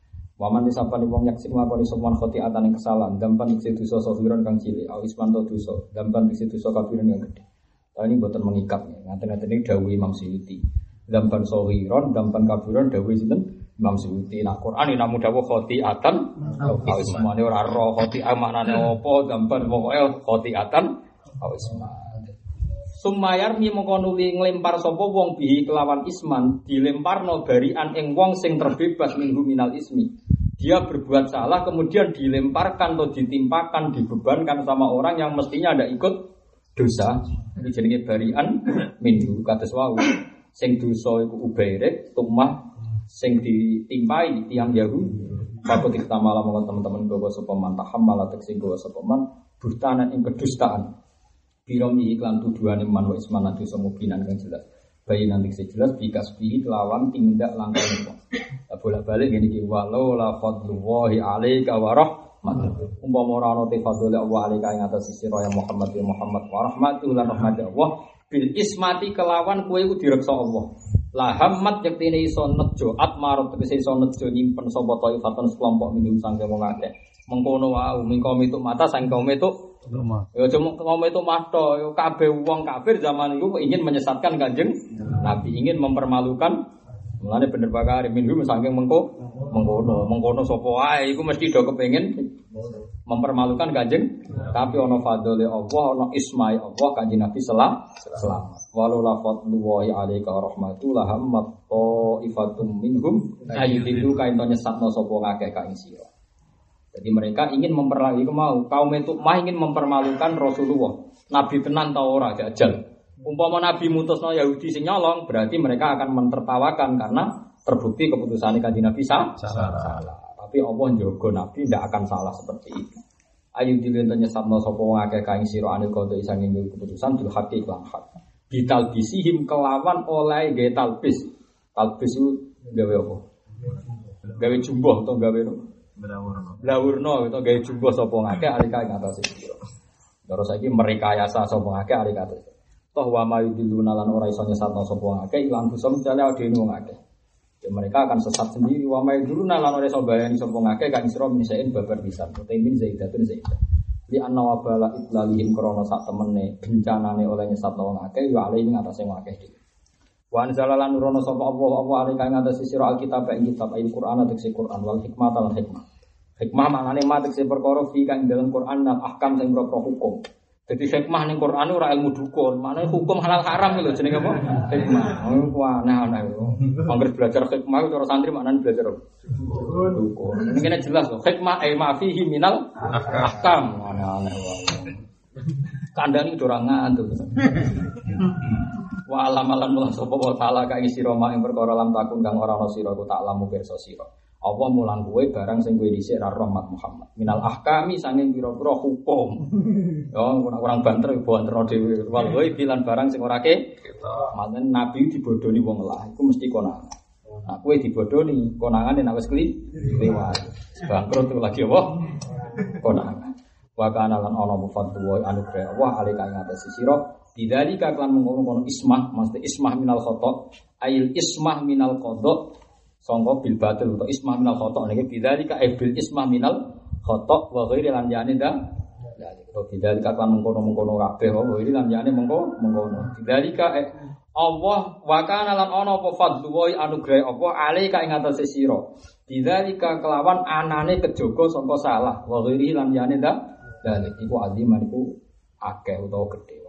Waman disapani wong yaksik nglakoni sopan khoti atane kesalahan, dampan isi dosa sofiron kang cilik, au ismanto dosa, dampan isi dosa kafiran kang gede. Tapi ini buatan mengikat nih, ngaten-ngaten ini dawuh Imam Suyuti. Dampan sofiron, dampan kafiran dawuh sinten Imam Suyuti. Nah Quran ini namu dawuh khoti atan, au ismane ora roh khoti maknane opo, dampan pokoknya khoti atan, au isman. Sumayar mi mongko nuli nglempar sapa wong bihi kelawan isman dilemparno barian ing wong sing terbebas minggu minal ismi dia berbuat salah kemudian dilemparkan atau ditimpakan dibebankan sama orang yang mestinya ada ikut dosa. Ini jenenge barian minhu kata wau. Sing dosa iku ubairek tumah sing ditimpai tiang Yahudi kita malam teman-teman gue sapa man tahammal sing gue sapa man buhtanan ing kedustaan. Iklan tuduhan man wa isman dosa mubinan kang jelas bayi nanti sejelas bikas bihi kelawan tindak langkah bolak balik gini ki walau la fadlullahi alaika wa Umpama ora ana tifadul Allah alika ing atas sira ya Muhammad ya Muhammad wa rahmatu lan rahmat Allah bil ismati kelawan kowe iku direksa Allah. La hammat yektine iso nejo atmarot tegese iso nejo nyimpen sapa taifatan sekelompok minum sangke wong. Mengkono wae mingko mitu mata sang kaum itu. Ya cuma kaum itu mato, ya kabeh wong kafir zaman itu ingin menyesatkan kanjeng Nabi, ingin mempermalukan. Mulane bener bakar minhum saking mengko mengkono, mengkono sapa wae iku mesti do kepengin mempermalukan kanjeng tapi ono fadole Allah, ono ismai Allah kanjeng Nabi selam selamat. Walau la fadlullahi alaika rahmatu la hammat ifatum minhum ayyudilu kain to nyesatno sapa ngakeh ka ing sira. Jadi mereka ingin mempermalukan mau kaum itu mah ingin mempermalukan Rasulullah. Nabi tenan ta ora jajal. Umpama Nabi mutusno Yahudi sing nyolong, berarti mereka akan mentertawakan karena terbukti keputusan kanjeng Nabi sah. Salah. Tapi Allah njogo Nabi tidak akan salah seperti itu. Ayu dilento nyesatno sapa wong akeh kaing sira anil kodo isa nginjil keputusan bil haqi lan hak. Bital bisihim kelawan oleh gawe talbis. Talbis itu gawe apa? Gawe jumboh atau gawe apa? Berawurno. Lawurno itu gawe jumbo sapa ngake alika ing atas sira. Terus saiki merekayasa sapa ngake alika atas. Toh wa ma yudilluna lan ora iso nyesatno sapa ngake ilang bisa mencale adene wong akeh. Ya mereka akan sesat sendiri wa ma yudilluna lan ora iso bayani sapa ngake kan sira misain babar pisan. Utamin zaidatun zaidah. Li anna wa bala itlalihim krana sak temene bencanane oleh nyesatno wong akeh ya alih ing atase wong akeh dhewe. Wa anzala lan nurono sapa Allah apa alika ing atas sira alkitab ing kitab ayat Quran atau Quran wal hikmah lan hikmah. Hikmah maknane matek sing perkara fi kang dalam Quran dan ahkam sing propro hukum. Jadi hikmah ning Quran ora ilmu dukun, maknane hukum halal haram lho jenenge apa? Hikmah. Wah aneh-aneh. Angger belajar hikmah itu cara santri maknane belajar dukun. Ini kena jelas loh. Hikmah eh ma fihi minal ahkam. Aneh-aneh wae. Kandani ora ngantuk. Wa alam alam mulah sapa wa taala ka isi roma ing perkara lam takun kang ora ana sira ku tak lamu pirsa sira. Allah mulang kowe barang sing kowe dhisik ra rahmat Muhammad. Minal ahkami sanging pira-pira hukum. (laughs) Ya kurang banter banter dhewe. Wal kowe bilan barang sing ora ke. Maksudnya Nabi dibodoni wong lah, iku mesti konangan. Nah, kowe dibodoni, konangan wis kli lewat. Bangkrut itu lagi apa? Konangan. Wa kana lan ana mufaddu wa anugrah Allah alika ing atas sira Bidzalika kan mengkono-kono ismah, maksudnya ismah minal khotok, ail ismah minal kodok, songko bil batil atau ismah minal khotok. Niki bidzalika eh bil ismah minal khotok wa ghairi dah. Kalau bidzalika kan mengkono-mengkono kabeh wa ghairi lan jane mengko mengkono. Bidzalika eh Allah wa kana lan ana apa fadlu wa anugrah Allah alika ing atase sira. Bidzalika kelawan anane kejogo sangka salah wa ghairi lan jane dah. Dalik iku aziman iku akeh utawa gedhe.